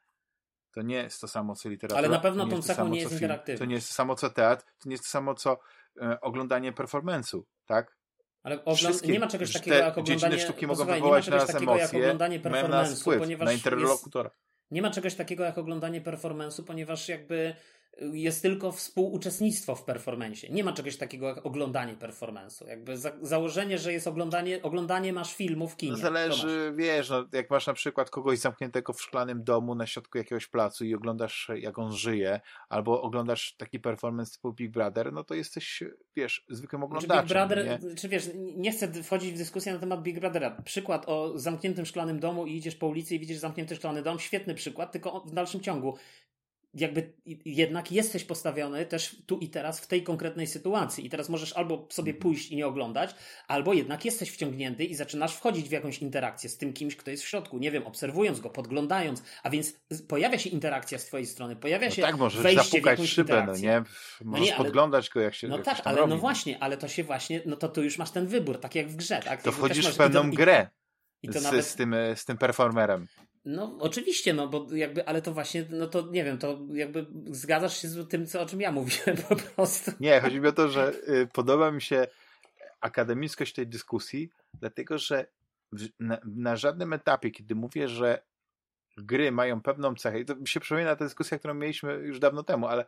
to nie jest to samo co literatura. Ale na pewno tą cechą nie jest. To nie jest to samo co teatr, to nie jest to samo co e, oglądanie performance'u, tak? Ale ogląd... nie ma czegoś takiego jak oglądanie... sztuki mogą wywołać na nas emocje, mają na wpływ, ponieważ na interlokutora. Jest... Nie ma czegoś takiego jak oglądanie performance'u, ponieważ jakby jest tylko współuczestnictwo w performencie. Nie ma czegoś takiego jak oglądanie performance'u. Jakby za założenie, że jest oglądanie, oglądanie masz filmu w kinie. No zależy, wiesz, no, jak masz na przykład kogoś zamkniętego w szklanym domu na środku jakiegoś placu i oglądasz jak on żyje, albo oglądasz taki performance typu Big Brother, no to jesteś, wiesz, zwykłym oglądaczem. Czy Big Brother, nie? czy wiesz, nie chcę wchodzić w dyskusję na temat Big Brothera. Przykład o zamkniętym szklanym domu i idziesz po ulicy i widzisz zamknięty szklany dom, świetny przykład, tylko w dalszym ciągu jakby jednak jesteś postawiony też tu i teraz w tej konkretnej sytuacji. I teraz możesz albo sobie pójść i nie oglądać, albo jednak jesteś wciągnięty i zaczynasz wchodzić w jakąś interakcję z tym kimś, kto jest w środku. Nie wiem, obserwując go, podglądając, a więc pojawia się interakcja z twojej strony, pojawia no się tak, możesz wejście w szybę, interakcję. no nie? Możesz no nie, ale, podglądać go, jak się No tak, ale robi. no właśnie, ale to się właśnie, no to tu już masz ten wybór, tak jak w grze, tak? To wchodzisz w pewną i, grę. I to z, nawet... z, tym, z tym performerem. No, oczywiście, no bo jakby, ale to właśnie, no to nie wiem, to jakby zgadzasz się z tym, co, o czym ja mówiłem po prostu. Nie, chodzi mi o to, że y, podoba mi się akademickość tej dyskusji, dlatego że w, na, na, żadnym etapie, kiedy mówię, że gry mają pewną cechę, i to mi się przypomina ta dyskusja, którą mieliśmy już dawno temu, ale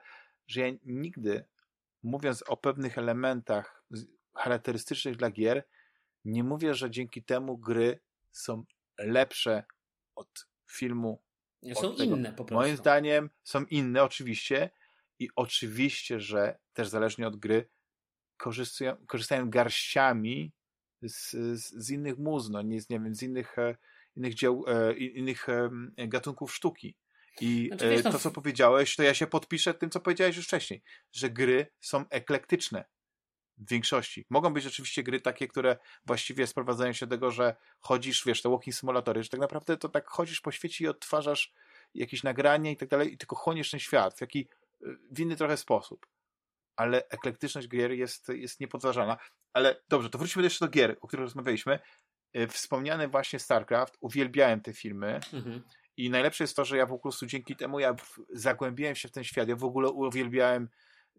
że ja nigdy, mówiąc o pewnych elementach charakterystycznych dla gier, nie mówię, że dzięki temu gry są lepsze od filmu. Są od inne po prostu. Moim zdaniem są inne oczywiście i oczywiście, że też zależnie od gry korzystają, korzystają garściami z, z, z innych muz, no, nie, nie wiem, z innych, e, innych dzieł, e, innych gatunków sztuki. I znaczy, wiesz, no... to, co powiedziałeś, to ja się podpiszę tym, co powiedziałeś już wcześniej, że gry są eklektyczne w większości. Mogą być oczywiście gry takie, które właściwie sprowadzają się do tego, że chodzisz, wiesz, te walking simulatory, że tak naprawdę to tak chodzisz po świecie i odtwarzasz jakieś nagranie i tak dalej i tylko chłoniesz ten świat w taki w inny trochę sposób. Ale eklektyczność gier jest, jest niepodważalna. Ale dobrze, to wróćmy jeszcze do gier, o których rozmawialiśmy. E, wspomniany właśnie StarCraft, uwielbiałem te filmy. Mhm. I najlepsze jest to, że ja po prostu dzięki temu ja zagłębiłem się w ten świat. Ja w ogóle uwielbiałem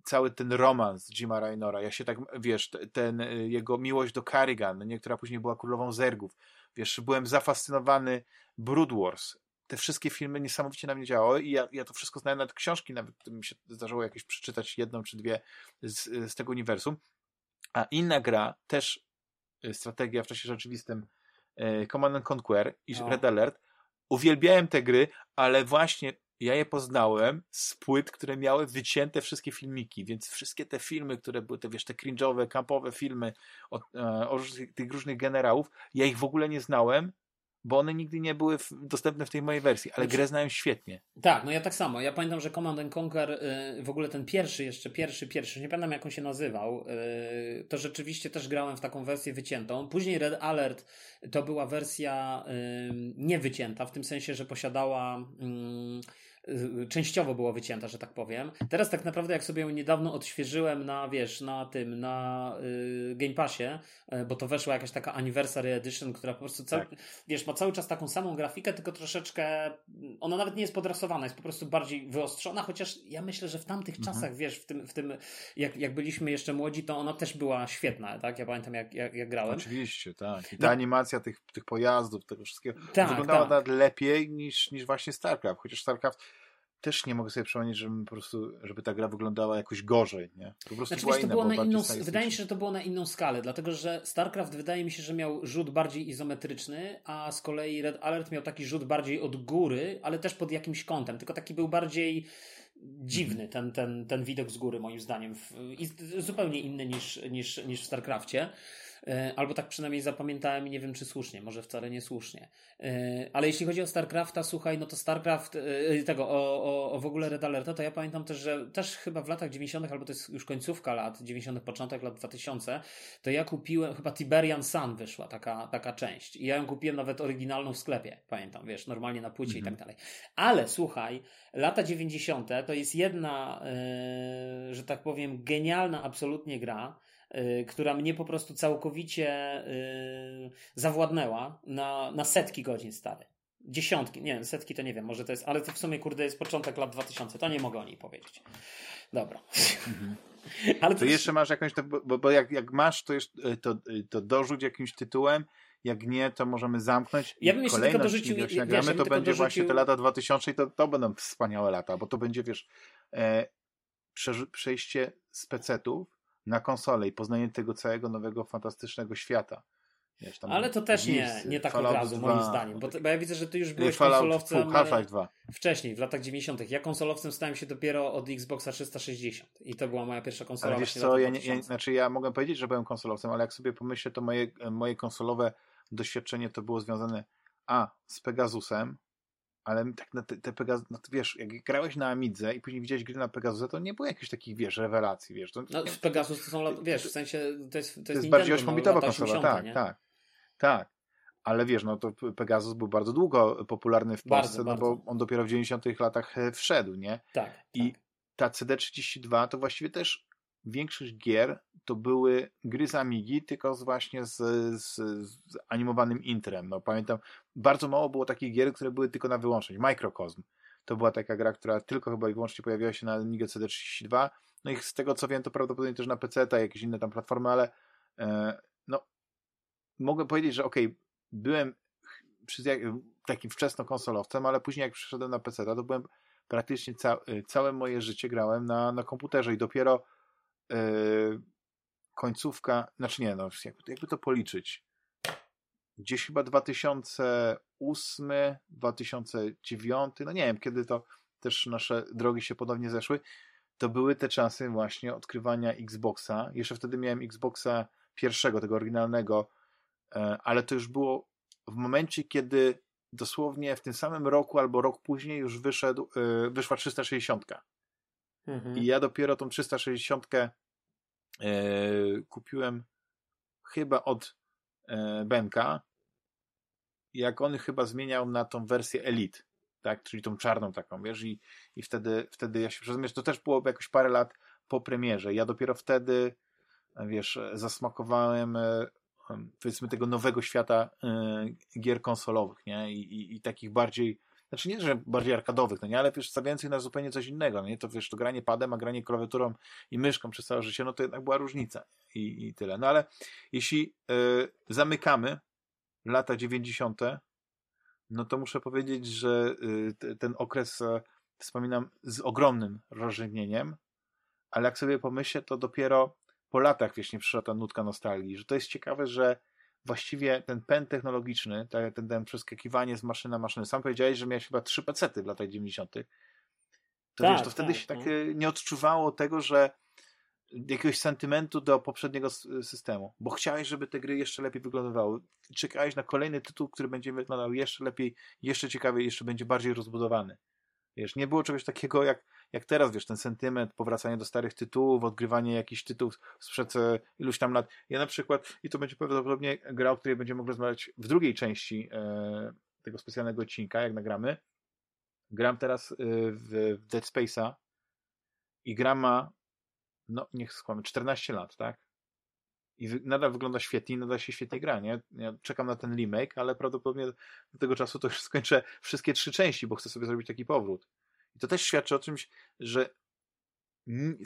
cały ten romans Jima Raynora, ja się tak, wiesz, ten y, jego miłość do Carrigan, nie, która później była królową zergów, wiesz, byłem zafascynowany Brood Wars, te wszystkie filmy niesamowicie na mnie działały i ja, ja to wszystko znałem, nawet książki, nawet mi się zdarzyło jakieś przeczytać jedną czy dwie z, z tego uniwersum, a inna gra, też y, strategia w czasie rzeczywistym y, Command and Conquer i no. Red Alert, uwielbiałem te gry, ale właśnie ja je poznałem z płyt, które miały wycięte wszystkie filmiki, więc wszystkie te filmy, które były te, wiesz, te cringe'owe, kampowe filmy o, e, o tych różnych generałów, ja ich w ogóle nie znałem, bo one nigdy nie były w, dostępne w tej mojej wersji, ale znaczy, grę znają świetnie. Tak, no ja tak samo. Ja pamiętam, że Command Conquer, y, w ogóle ten pierwszy, jeszcze pierwszy, pierwszy, nie pamiętam jak on się nazywał, y, to rzeczywiście też grałem w taką wersję wyciętą. Później Red Alert to była wersja y, niewycięta, w tym sensie, że posiadała częściowo była wycięta, że tak powiem. Teraz tak naprawdę jak sobie ją niedawno odświeżyłem na, wiesz, na tym, na y, Game Passie, y, bo to weszła jakaś taka Anniversary Edition, która po prostu cały, tak. wiesz, ma cały czas taką samą grafikę, tylko troszeczkę, ona nawet nie jest podrasowana, jest po prostu bardziej wyostrzona, chociaż ja myślę, że w tamtych mhm. czasach, wiesz, w tym, w tym jak, jak byliśmy jeszcze młodzi, to ona też była świetna, tak? Ja pamiętam jak, jak, jak grałem. Oczywiście, tak. I ta no. animacja tych, tych pojazdów, tego wszystkiego tak, wyglądała tak. nawet lepiej niż, niż właśnie StarCraft, chociaż StarCraft też nie mogę sobie przypomnieć, żeby po prostu, żeby ta gra wyglądała jakoś gorzej, nie? Po prostu znaczy, była wiesz, to było na inną, wydaje mi się, że to było na inną skalę, dlatego że StarCraft wydaje mi się, że miał rzut bardziej izometryczny, a z kolei Red Alert miał taki rzut bardziej od góry, ale też pod jakimś kątem, tylko taki był bardziej dziwny ten, ten, ten widok z góry moim zdaniem i zupełnie inny niż, niż, niż w StarCraftie. E, albo tak przynajmniej zapamiętałem i nie wiem, czy słusznie, może wcale nie słusznie. E, ale jeśli chodzi o StarCrafta, słuchaj, no to StarCraft, e, tego, o, o, o w ogóle Red Alerta, to ja pamiętam też, że też chyba w latach 90., albo to jest już końcówka lat 90., początek lat 2000, to ja kupiłem, chyba Tiberian Sun wyszła taka, taka część. I ja ją kupiłem nawet oryginalną w sklepie, pamiętam, wiesz, normalnie na płycie mhm. i tak dalej. Ale słuchaj, lata 90. to jest jedna, yy, że tak powiem, genialna absolutnie gra która mnie po prostu całkowicie y, zawładnęła na, na setki godzin stary. Dziesiątki, nie setki to nie wiem, może to jest, ale to w sumie kurde jest początek lat 2000, to nie mogę o niej powiedzieć. Dobra. Mhm. Ale to, to jeszcze masz jakąś, bo, bo jak, jak masz, to, jeszcze, y, to, to dorzuć jakimś tytułem, jak nie, to możemy zamknąć. Ja bym jeszcze tylko dorzucił. Wiesz, jak gramy, to będzie dorzucił... właśnie te lata 2000 i to, to będą wspaniałe lata, bo to będzie, wiesz, e, przejście z pecetów na konsolę i poznanie tego całego nowego, fantastycznego świata. Wiesz, Ale to też nie, nie tak Fallout od razu, 2, moim zdaniem. Bo, bo, ja widzę, że ty już byłeś Fallout, konsolowcem Half-Life 2. wcześniej, w latach 90. Ja konsolowcem stałem się dopiero od Xboxa 360 i to była moja pierwsza konsola. Ale wiesz co, ja, nie, ja, znaczy ja mogę powiedzieć, że byłem konsolowcem, ale jak sobie pomyślę, to moje, moje konsolowe doświadczenie to było związane a z Pegasusem, ale tak na te, te Pegasus, no wiesz, jak grałeś na Amidze i później widziałeś gry na Pegasusa, to nie było jakichś takich, wiesz, rewelacji, wiesz. To, no, Pegasus to są, wiesz, w sensie, to jest, to jest, to jest bardziej 8-bitowa no, konsola, tak, nie? tak, tak. Ale wiesz, no to Pegasus był bardzo długo popularny w Polsce, bardzo, no bardzo. bo on dopiero w 90 latach e, wszedł, nie? Tak. I tak. ta CD32 to właściwie też większość gier to były gry z Amigi, tylko z właśnie z, z, z, animowanym intrem. No, pamiętam, bardzo mało było takich gier, które były tylko na wyłączność. Microcosm to była taka gra, która tylko chyba i wyłącznie pojawiła się na Amigę CD32. No i z tego co wiem, to prawdopodobnie też na PC, a jakieś inne tam platformy, ale e, no mogę powiedzieć, że okej, okay, byłem przy, takim wczesno konsolowcem, ale później jak przyszedłem na PC, to byłem praktycznie ca całe moje życie grałem na, na komputerze i dopiero końcówka, znaczy nie, no jakby, jakby to policzyć. Gdzieś chyba 2008, 2009, no nie wiem, kiedy to też nasze drogi się ponownie zeszły, to były te czasy właśnie odkrywania Xboxa. Jeszcze wtedy miałem Xboxa pierwszego, tego oryginalnego, e, ale to już było w momencie, kiedy dosłownie w tym samym roku albo rok później już wyszedł, e, wyszła 360. Mhm. I ja dopiero tą 360 e, kupiłem chyba od e, Benka, jak on chyba zmieniał na tą wersję Elite, tak, czyli tą czarną taką, wiesz, i, i wtedy, wtedy ja się rozumiesz, to też było jakoś parę lat po premierze. Ja dopiero wtedy, wiesz, zasmakowałem e, powiedzmy tego nowego świata e, gier konsolowych, nie, I, i, i takich bardziej znaczy nie, że bardziej arkadowych, no nie, ale wiesz, stawiających na zupełnie coś innego, no nie, to wiesz, to granie padem, a granie klawiaturą i myszką przez całe życie, no to jednak była różnica i, i tyle. No ale jeśli y, zamykamy lata 90., no to muszę powiedzieć, że y, ten okres y, wspominam z ogromnym rozrzewnieniem, ale jak sobie pomyślę, to dopiero po latach właśnie przyszła ta nutka nostalgii, że to jest ciekawe, że właściwie ten pęd technologiczny, ten, ten, ten przeskakiwanie z maszyny na maszynę, sam powiedziałeś, że miałeś chyba trzy pecety w latach 90. To tak, wiesz, to wtedy tak, się tak no. nie odczuwało tego, że jakiegoś sentymentu do poprzedniego systemu, bo chciałeś, żeby te gry jeszcze lepiej wyglądały. Czekałeś na kolejny tytuł, który będzie wyglądał jeszcze lepiej, jeszcze ciekawiej, jeszcze będzie bardziej rozbudowany. Wiesz, nie było czegoś takiego jak, jak teraz, wiesz, ten sentyment, powracanie do starych tytułów, odgrywanie jakichś tytułów sprzed e, iluś tam lat. Ja na przykład, i to będzie prawdopodobnie gra, o której będziemy mogli rozmawiać w drugiej części e, tego specjalnego odcinka, jak nagramy. Gram teraz e, w, Dead Space'a i gra ma, no niech skłamy, 14 lat, tak? I nadal wygląda świetnie, nadal się świetnie gra, nie? Ja czekam na ten remake, ale prawdopodobnie do tego czasu to już skończę wszystkie trzy części, bo chcę sobie zrobić taki powrót. I to też świadczy o czymś, że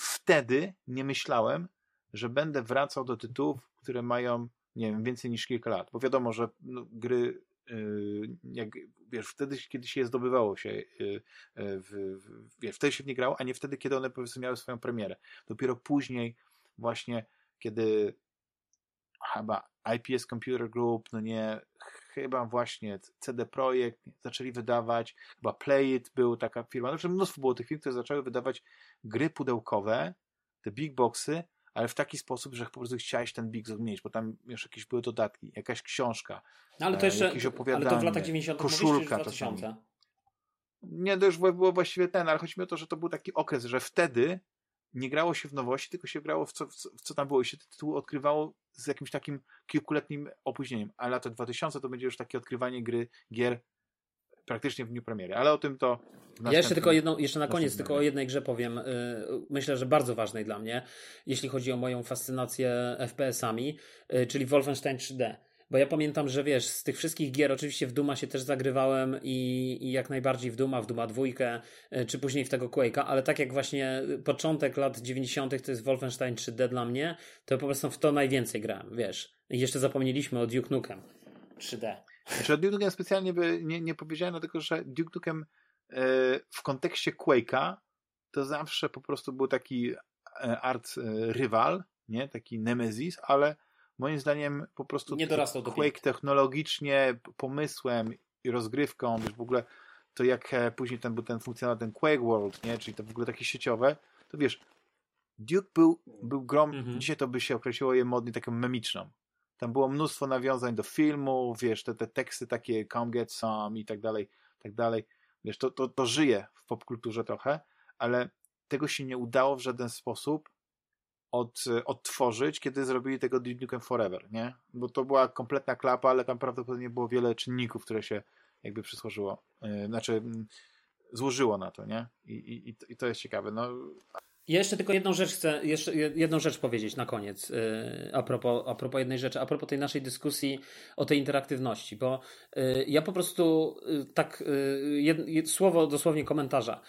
wtedy nie myślałem, że będę wracał do tytułów, które mają, nie wiem, więcej niż kilka lat. Bo wiadomo, że no, gry, yy, jak, wiesz, wtedy, kiedy się je zdobywało się, yy, w, w, wiesz, wtedy się w nie grało, a nie wtedy, kiedy one powiedzmy miały swoją premierę. Dopiero później właśnie, kiedy chyba IPS Computer Group, no nie, chyba właśnie CD Projekt zaczęli wydawać, chyba Playit był taka firma, znaczy mnóstwo było tych firm, które zaczęły wydawać gry pudełkowe, te big boxy, ale w taki sposób, że po prostu chciałeś ten big box mieć, bo tam już jakieś były dodatki, jakaś książka, no, ale to jeszcze, jakieś opowiadanie, ale to w latach 90 koszulka czasami. Nie, to już było właściwie ten, ale chodzi mi o to, że to był taki okres, że wtedy nie grało się w nowości, tylko się grało w co, w co, w co tam było i się tytuł odkrywało z jakimś takim kilkuletnim opóźnieniem. A lata 2000 to będzie już takie odkrywanie gry, gier praktycznie w dniu premiery, ale o tym to. Ja jeszcze tylko jedną, jeszcze na koniec tylko o jednej grze powiem. Y, myślę, że bardzo ważnej dla mnie, jeśli chodzi o moją fascynację FPS-ami, y, czyli Wolfenstein 3D. Bo ja pamiętam, że wiesz, z tych wszystkich gier oczywiście w Duma się też zagrywałem i, i jak najbardziej w Duma, w Duma dwójkę, e, czy później w tego Quake'a, ale tak jak właśnie początek lat 90. to jest Wolfenstein 3D dla mnie, to po prostu w to najwięcej grałem, wiesz. I jeszcze zapomnieliśmy o Duke Nukem 3D. Znaczy o Duke Nukem specjalnie by nie, nie powiedziałem, dlatego że Duke Nukem e, w kontekście Quake'a to zawsze po prostu był taki e, art rywal, nie? Taki Nemesis, ale moim zdaniem po prostu nie dorastał do Quake technologicznie, pomysłem i rozgrywką, wiesz, w ogóle to jak e, później ten był ten funkcjonował ten Quake World, nie, czyli to w ogóle takie sieciowe, to wiesz, Duke był, był grom, mhm. dzisiaj to by się określiło je modnie taką memiczną. Tam było mnóstwo nawiązań do filmu, wiesz, te, te teksty takie come get some i tak dalej, tak dalej. Wiesz, to, to, to żyje w popkulturze trochę, ale tego się nie udało w żaden sposób od, odtworzyć, kiedy zrobili tego Duke Nukem Forever, nie? Bo to była kompletna klapa, ale tam prawdopodobnie było wiele czynników, które się jakby przysłożyło, yy, znaczy yy, złożyło na to, nie? I, i, I to jest ciekawe. No, ja jeszcze tylko jedną rzecz chcę, jeszcze jedną rzecz powiedzieć na koniec, yy, a, propos, a propos jednej rzeczy, a propos tej naszej dyskusji o tej interaktywności, bo yy, ja po prostu tak, jed, słowo dosłownie komentarza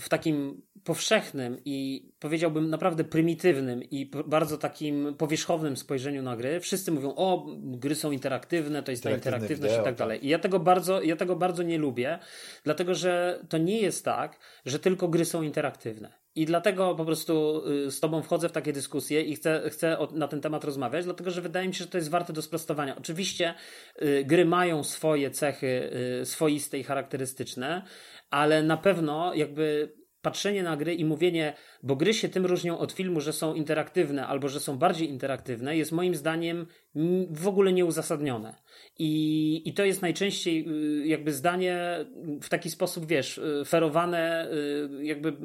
w takim powszechnym i powiedziałbym naprawdę prymitywnym i bardzo takim powierzchownym spojrzeniu na gry, wszyscy mówią, o, gry są interaktywne, to jest ta interaktywność wideo, i tak, tak dalej. I ja tego, bardzo, ja tego bardzo nie lubię, dlatego że to nie jest tak, że tylko gry są interaktywne. I dlatego po prostu y, z Tobą wchodzę w takie dyskusje i chcę, chcę na ten temat rozmawiać, dlatego że wydaje mi się, że to jest warte do sprostowania. Oczywiście y, gry mają swoje cechy y, swoiste i charakterystyczne, ale na pewno jakby patrzenie na gry i mówienie, bo gry się tym różnią od filmu, że są interaktywne albo że są bardziej interaktywne, jest moim zdaniem w ogóle nieuzasadnione. I, i to jest najczęściej y, jakby zdanie w taki sposób, wiesz, y, ferowane y, jakby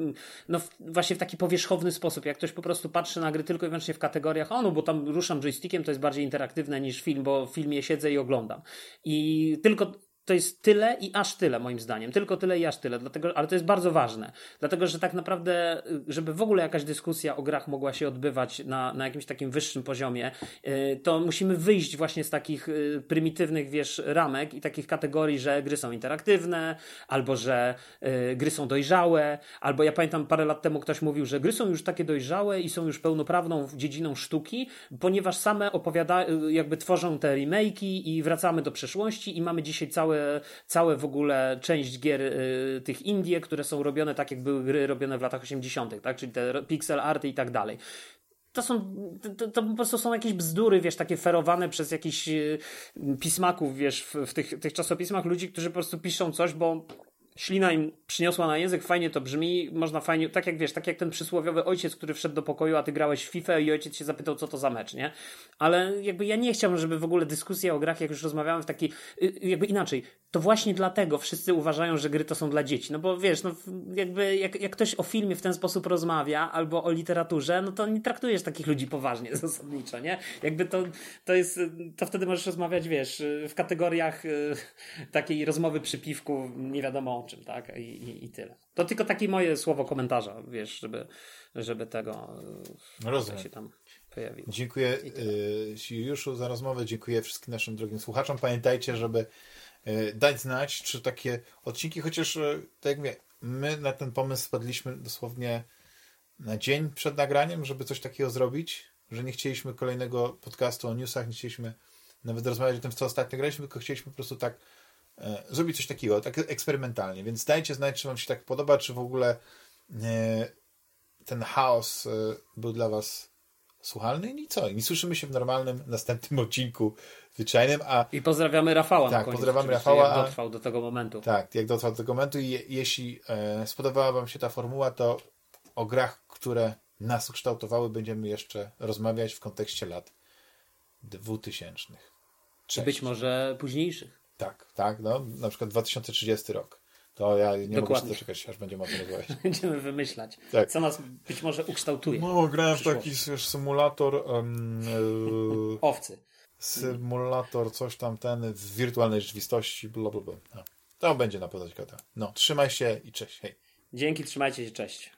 no właśnie w taki powierzchowny sposób. Jak ktoś po prostu patrzy na gry tylko i wyłącznie w kategoriach, o no bo tam ruszam joystickiem, to jest bardziej interaktywne niż film, bo w filmie siedzę i oglądam. I tylko to jest tyle i aż tyle, moim zdaniem. Tylko tyle i aż tyle. Dlatego, ale to jest bardzo ważne. Dlatego, że tak naprawdę, żeby w ogóle jakaś dyskusja o grach mogła się odbywać na, na jakimś takim wyższym poziomie, y, to musimy wyjść właśnie z takich y, prymitywnych, wiesz, ramek i takich kategorii, że gry są interaktywne, albo że y, gry są dojrzałe, albo ja pamiętam parę lat temu ktoś mówił, że gry są już takie dojrzałe i są już pełnoprawną dziedziną sztuki, ponieważ same opowiadają, jakby tworzą te remake'i i wracamy do przeszłości i mamy dzisiaj całe całe, całe w ogóle część gier y, tych Indie, które są robione tak, jak były gry robione w latach 80., tak? czyli te pixel arty i tak dalej to są, to, to, po prostu są jakieś bzdury, wiesz, takie ferowane przez jakichś y, pismaków, wiesz, w, w tych, tych czasopismach ludzi, którzy po prostu piszą coś, bo ślina im przyniosła na język, fajnie to brzmi, można fajnie, tak jak wiesz, tak jak ten przysłowiowy ojciec, który wszedł do pokoju, a ty grałeś w FIFA i ojciec się zapytał, co to za mecz, nie? Ale jakby ja nie chciałbym, żeby w ogóle dyskusja o grach, jak już rozmawiałem w taki, y, jakby inaczej, to właśnie dlatego wszyscy uważają, że gry to są dla dzieci, no bo wiesz, no jakby jak, jak ktoś o filmie w ten sposób rozmawia, albo o literaturze, no to nie traktujesz takich ludzi poważnie zasadniczo, nie? Jakby to, to jest, to wtedy możesz rozmawiać, wiesz, w kategoriach y, takiej rozmowy przy piwku, nie wiadomo o czym, tak? I, i, i tyle. To tylko takie moje słowo komentarza, wiesz, żeby, żeby tego no Rozumiem. się tam pojawiło. Dziękuję Juliuszu za rozmowę, dziękuję wszystkim naszym drogim słuchaczom. Pamiętajcie, żeby dać znać, czy takie odcinki, chociaż tak jak mówię, my na ten pomysł spadliśmy dosłownie na dzień przed nagraniem, żeby coś takiego zrobić, że nie chcieliśmy kolejnego podcastu o newsach, nie chcieliśmy nawet rozmawiać o tym, co ostatnio graliśmy, tylko chcieliśmy po prostu tak e, zrobić coś takiego, tak eksperymentalnie. Więc dajcie znać, czy Wam się tak podoba, czy w ogóle e, ten chaos e, był dla Was słuchalny i co? I słyszymy się w normalnym następnym odcinku zwyczajnym, a... I pozdrawiamy Rafała Tak, pozdrawiamy Rafała. Jak dotrwał do tego momentu. Tak, jak dotrwał do tego momentu i je, jeśli e, spodobała Wam się ta formuła, to o grach, które nas ukształtowały, będziemy jeszcze rozmawiać w kontekście lat dwutysięcznych. Czy być może późniejszych. Tak, tak, no, na przykład 2030 rok. To ja nie Dokładnie. mogę się doczekać, aż będziemy o tym rozmawiać. Będziemy wymyślać, tak. co nas być może ukształtuje. No, grałem w taki wiesz, symulator um, yy, owcy. Symulator, coś tam ten w wirtualnej rzeczywistości, bla, bla, bla. No. To będzie na podać kota. No, trzymaj się i cześć, hej. Dzięki, trzymajcie się, cześć.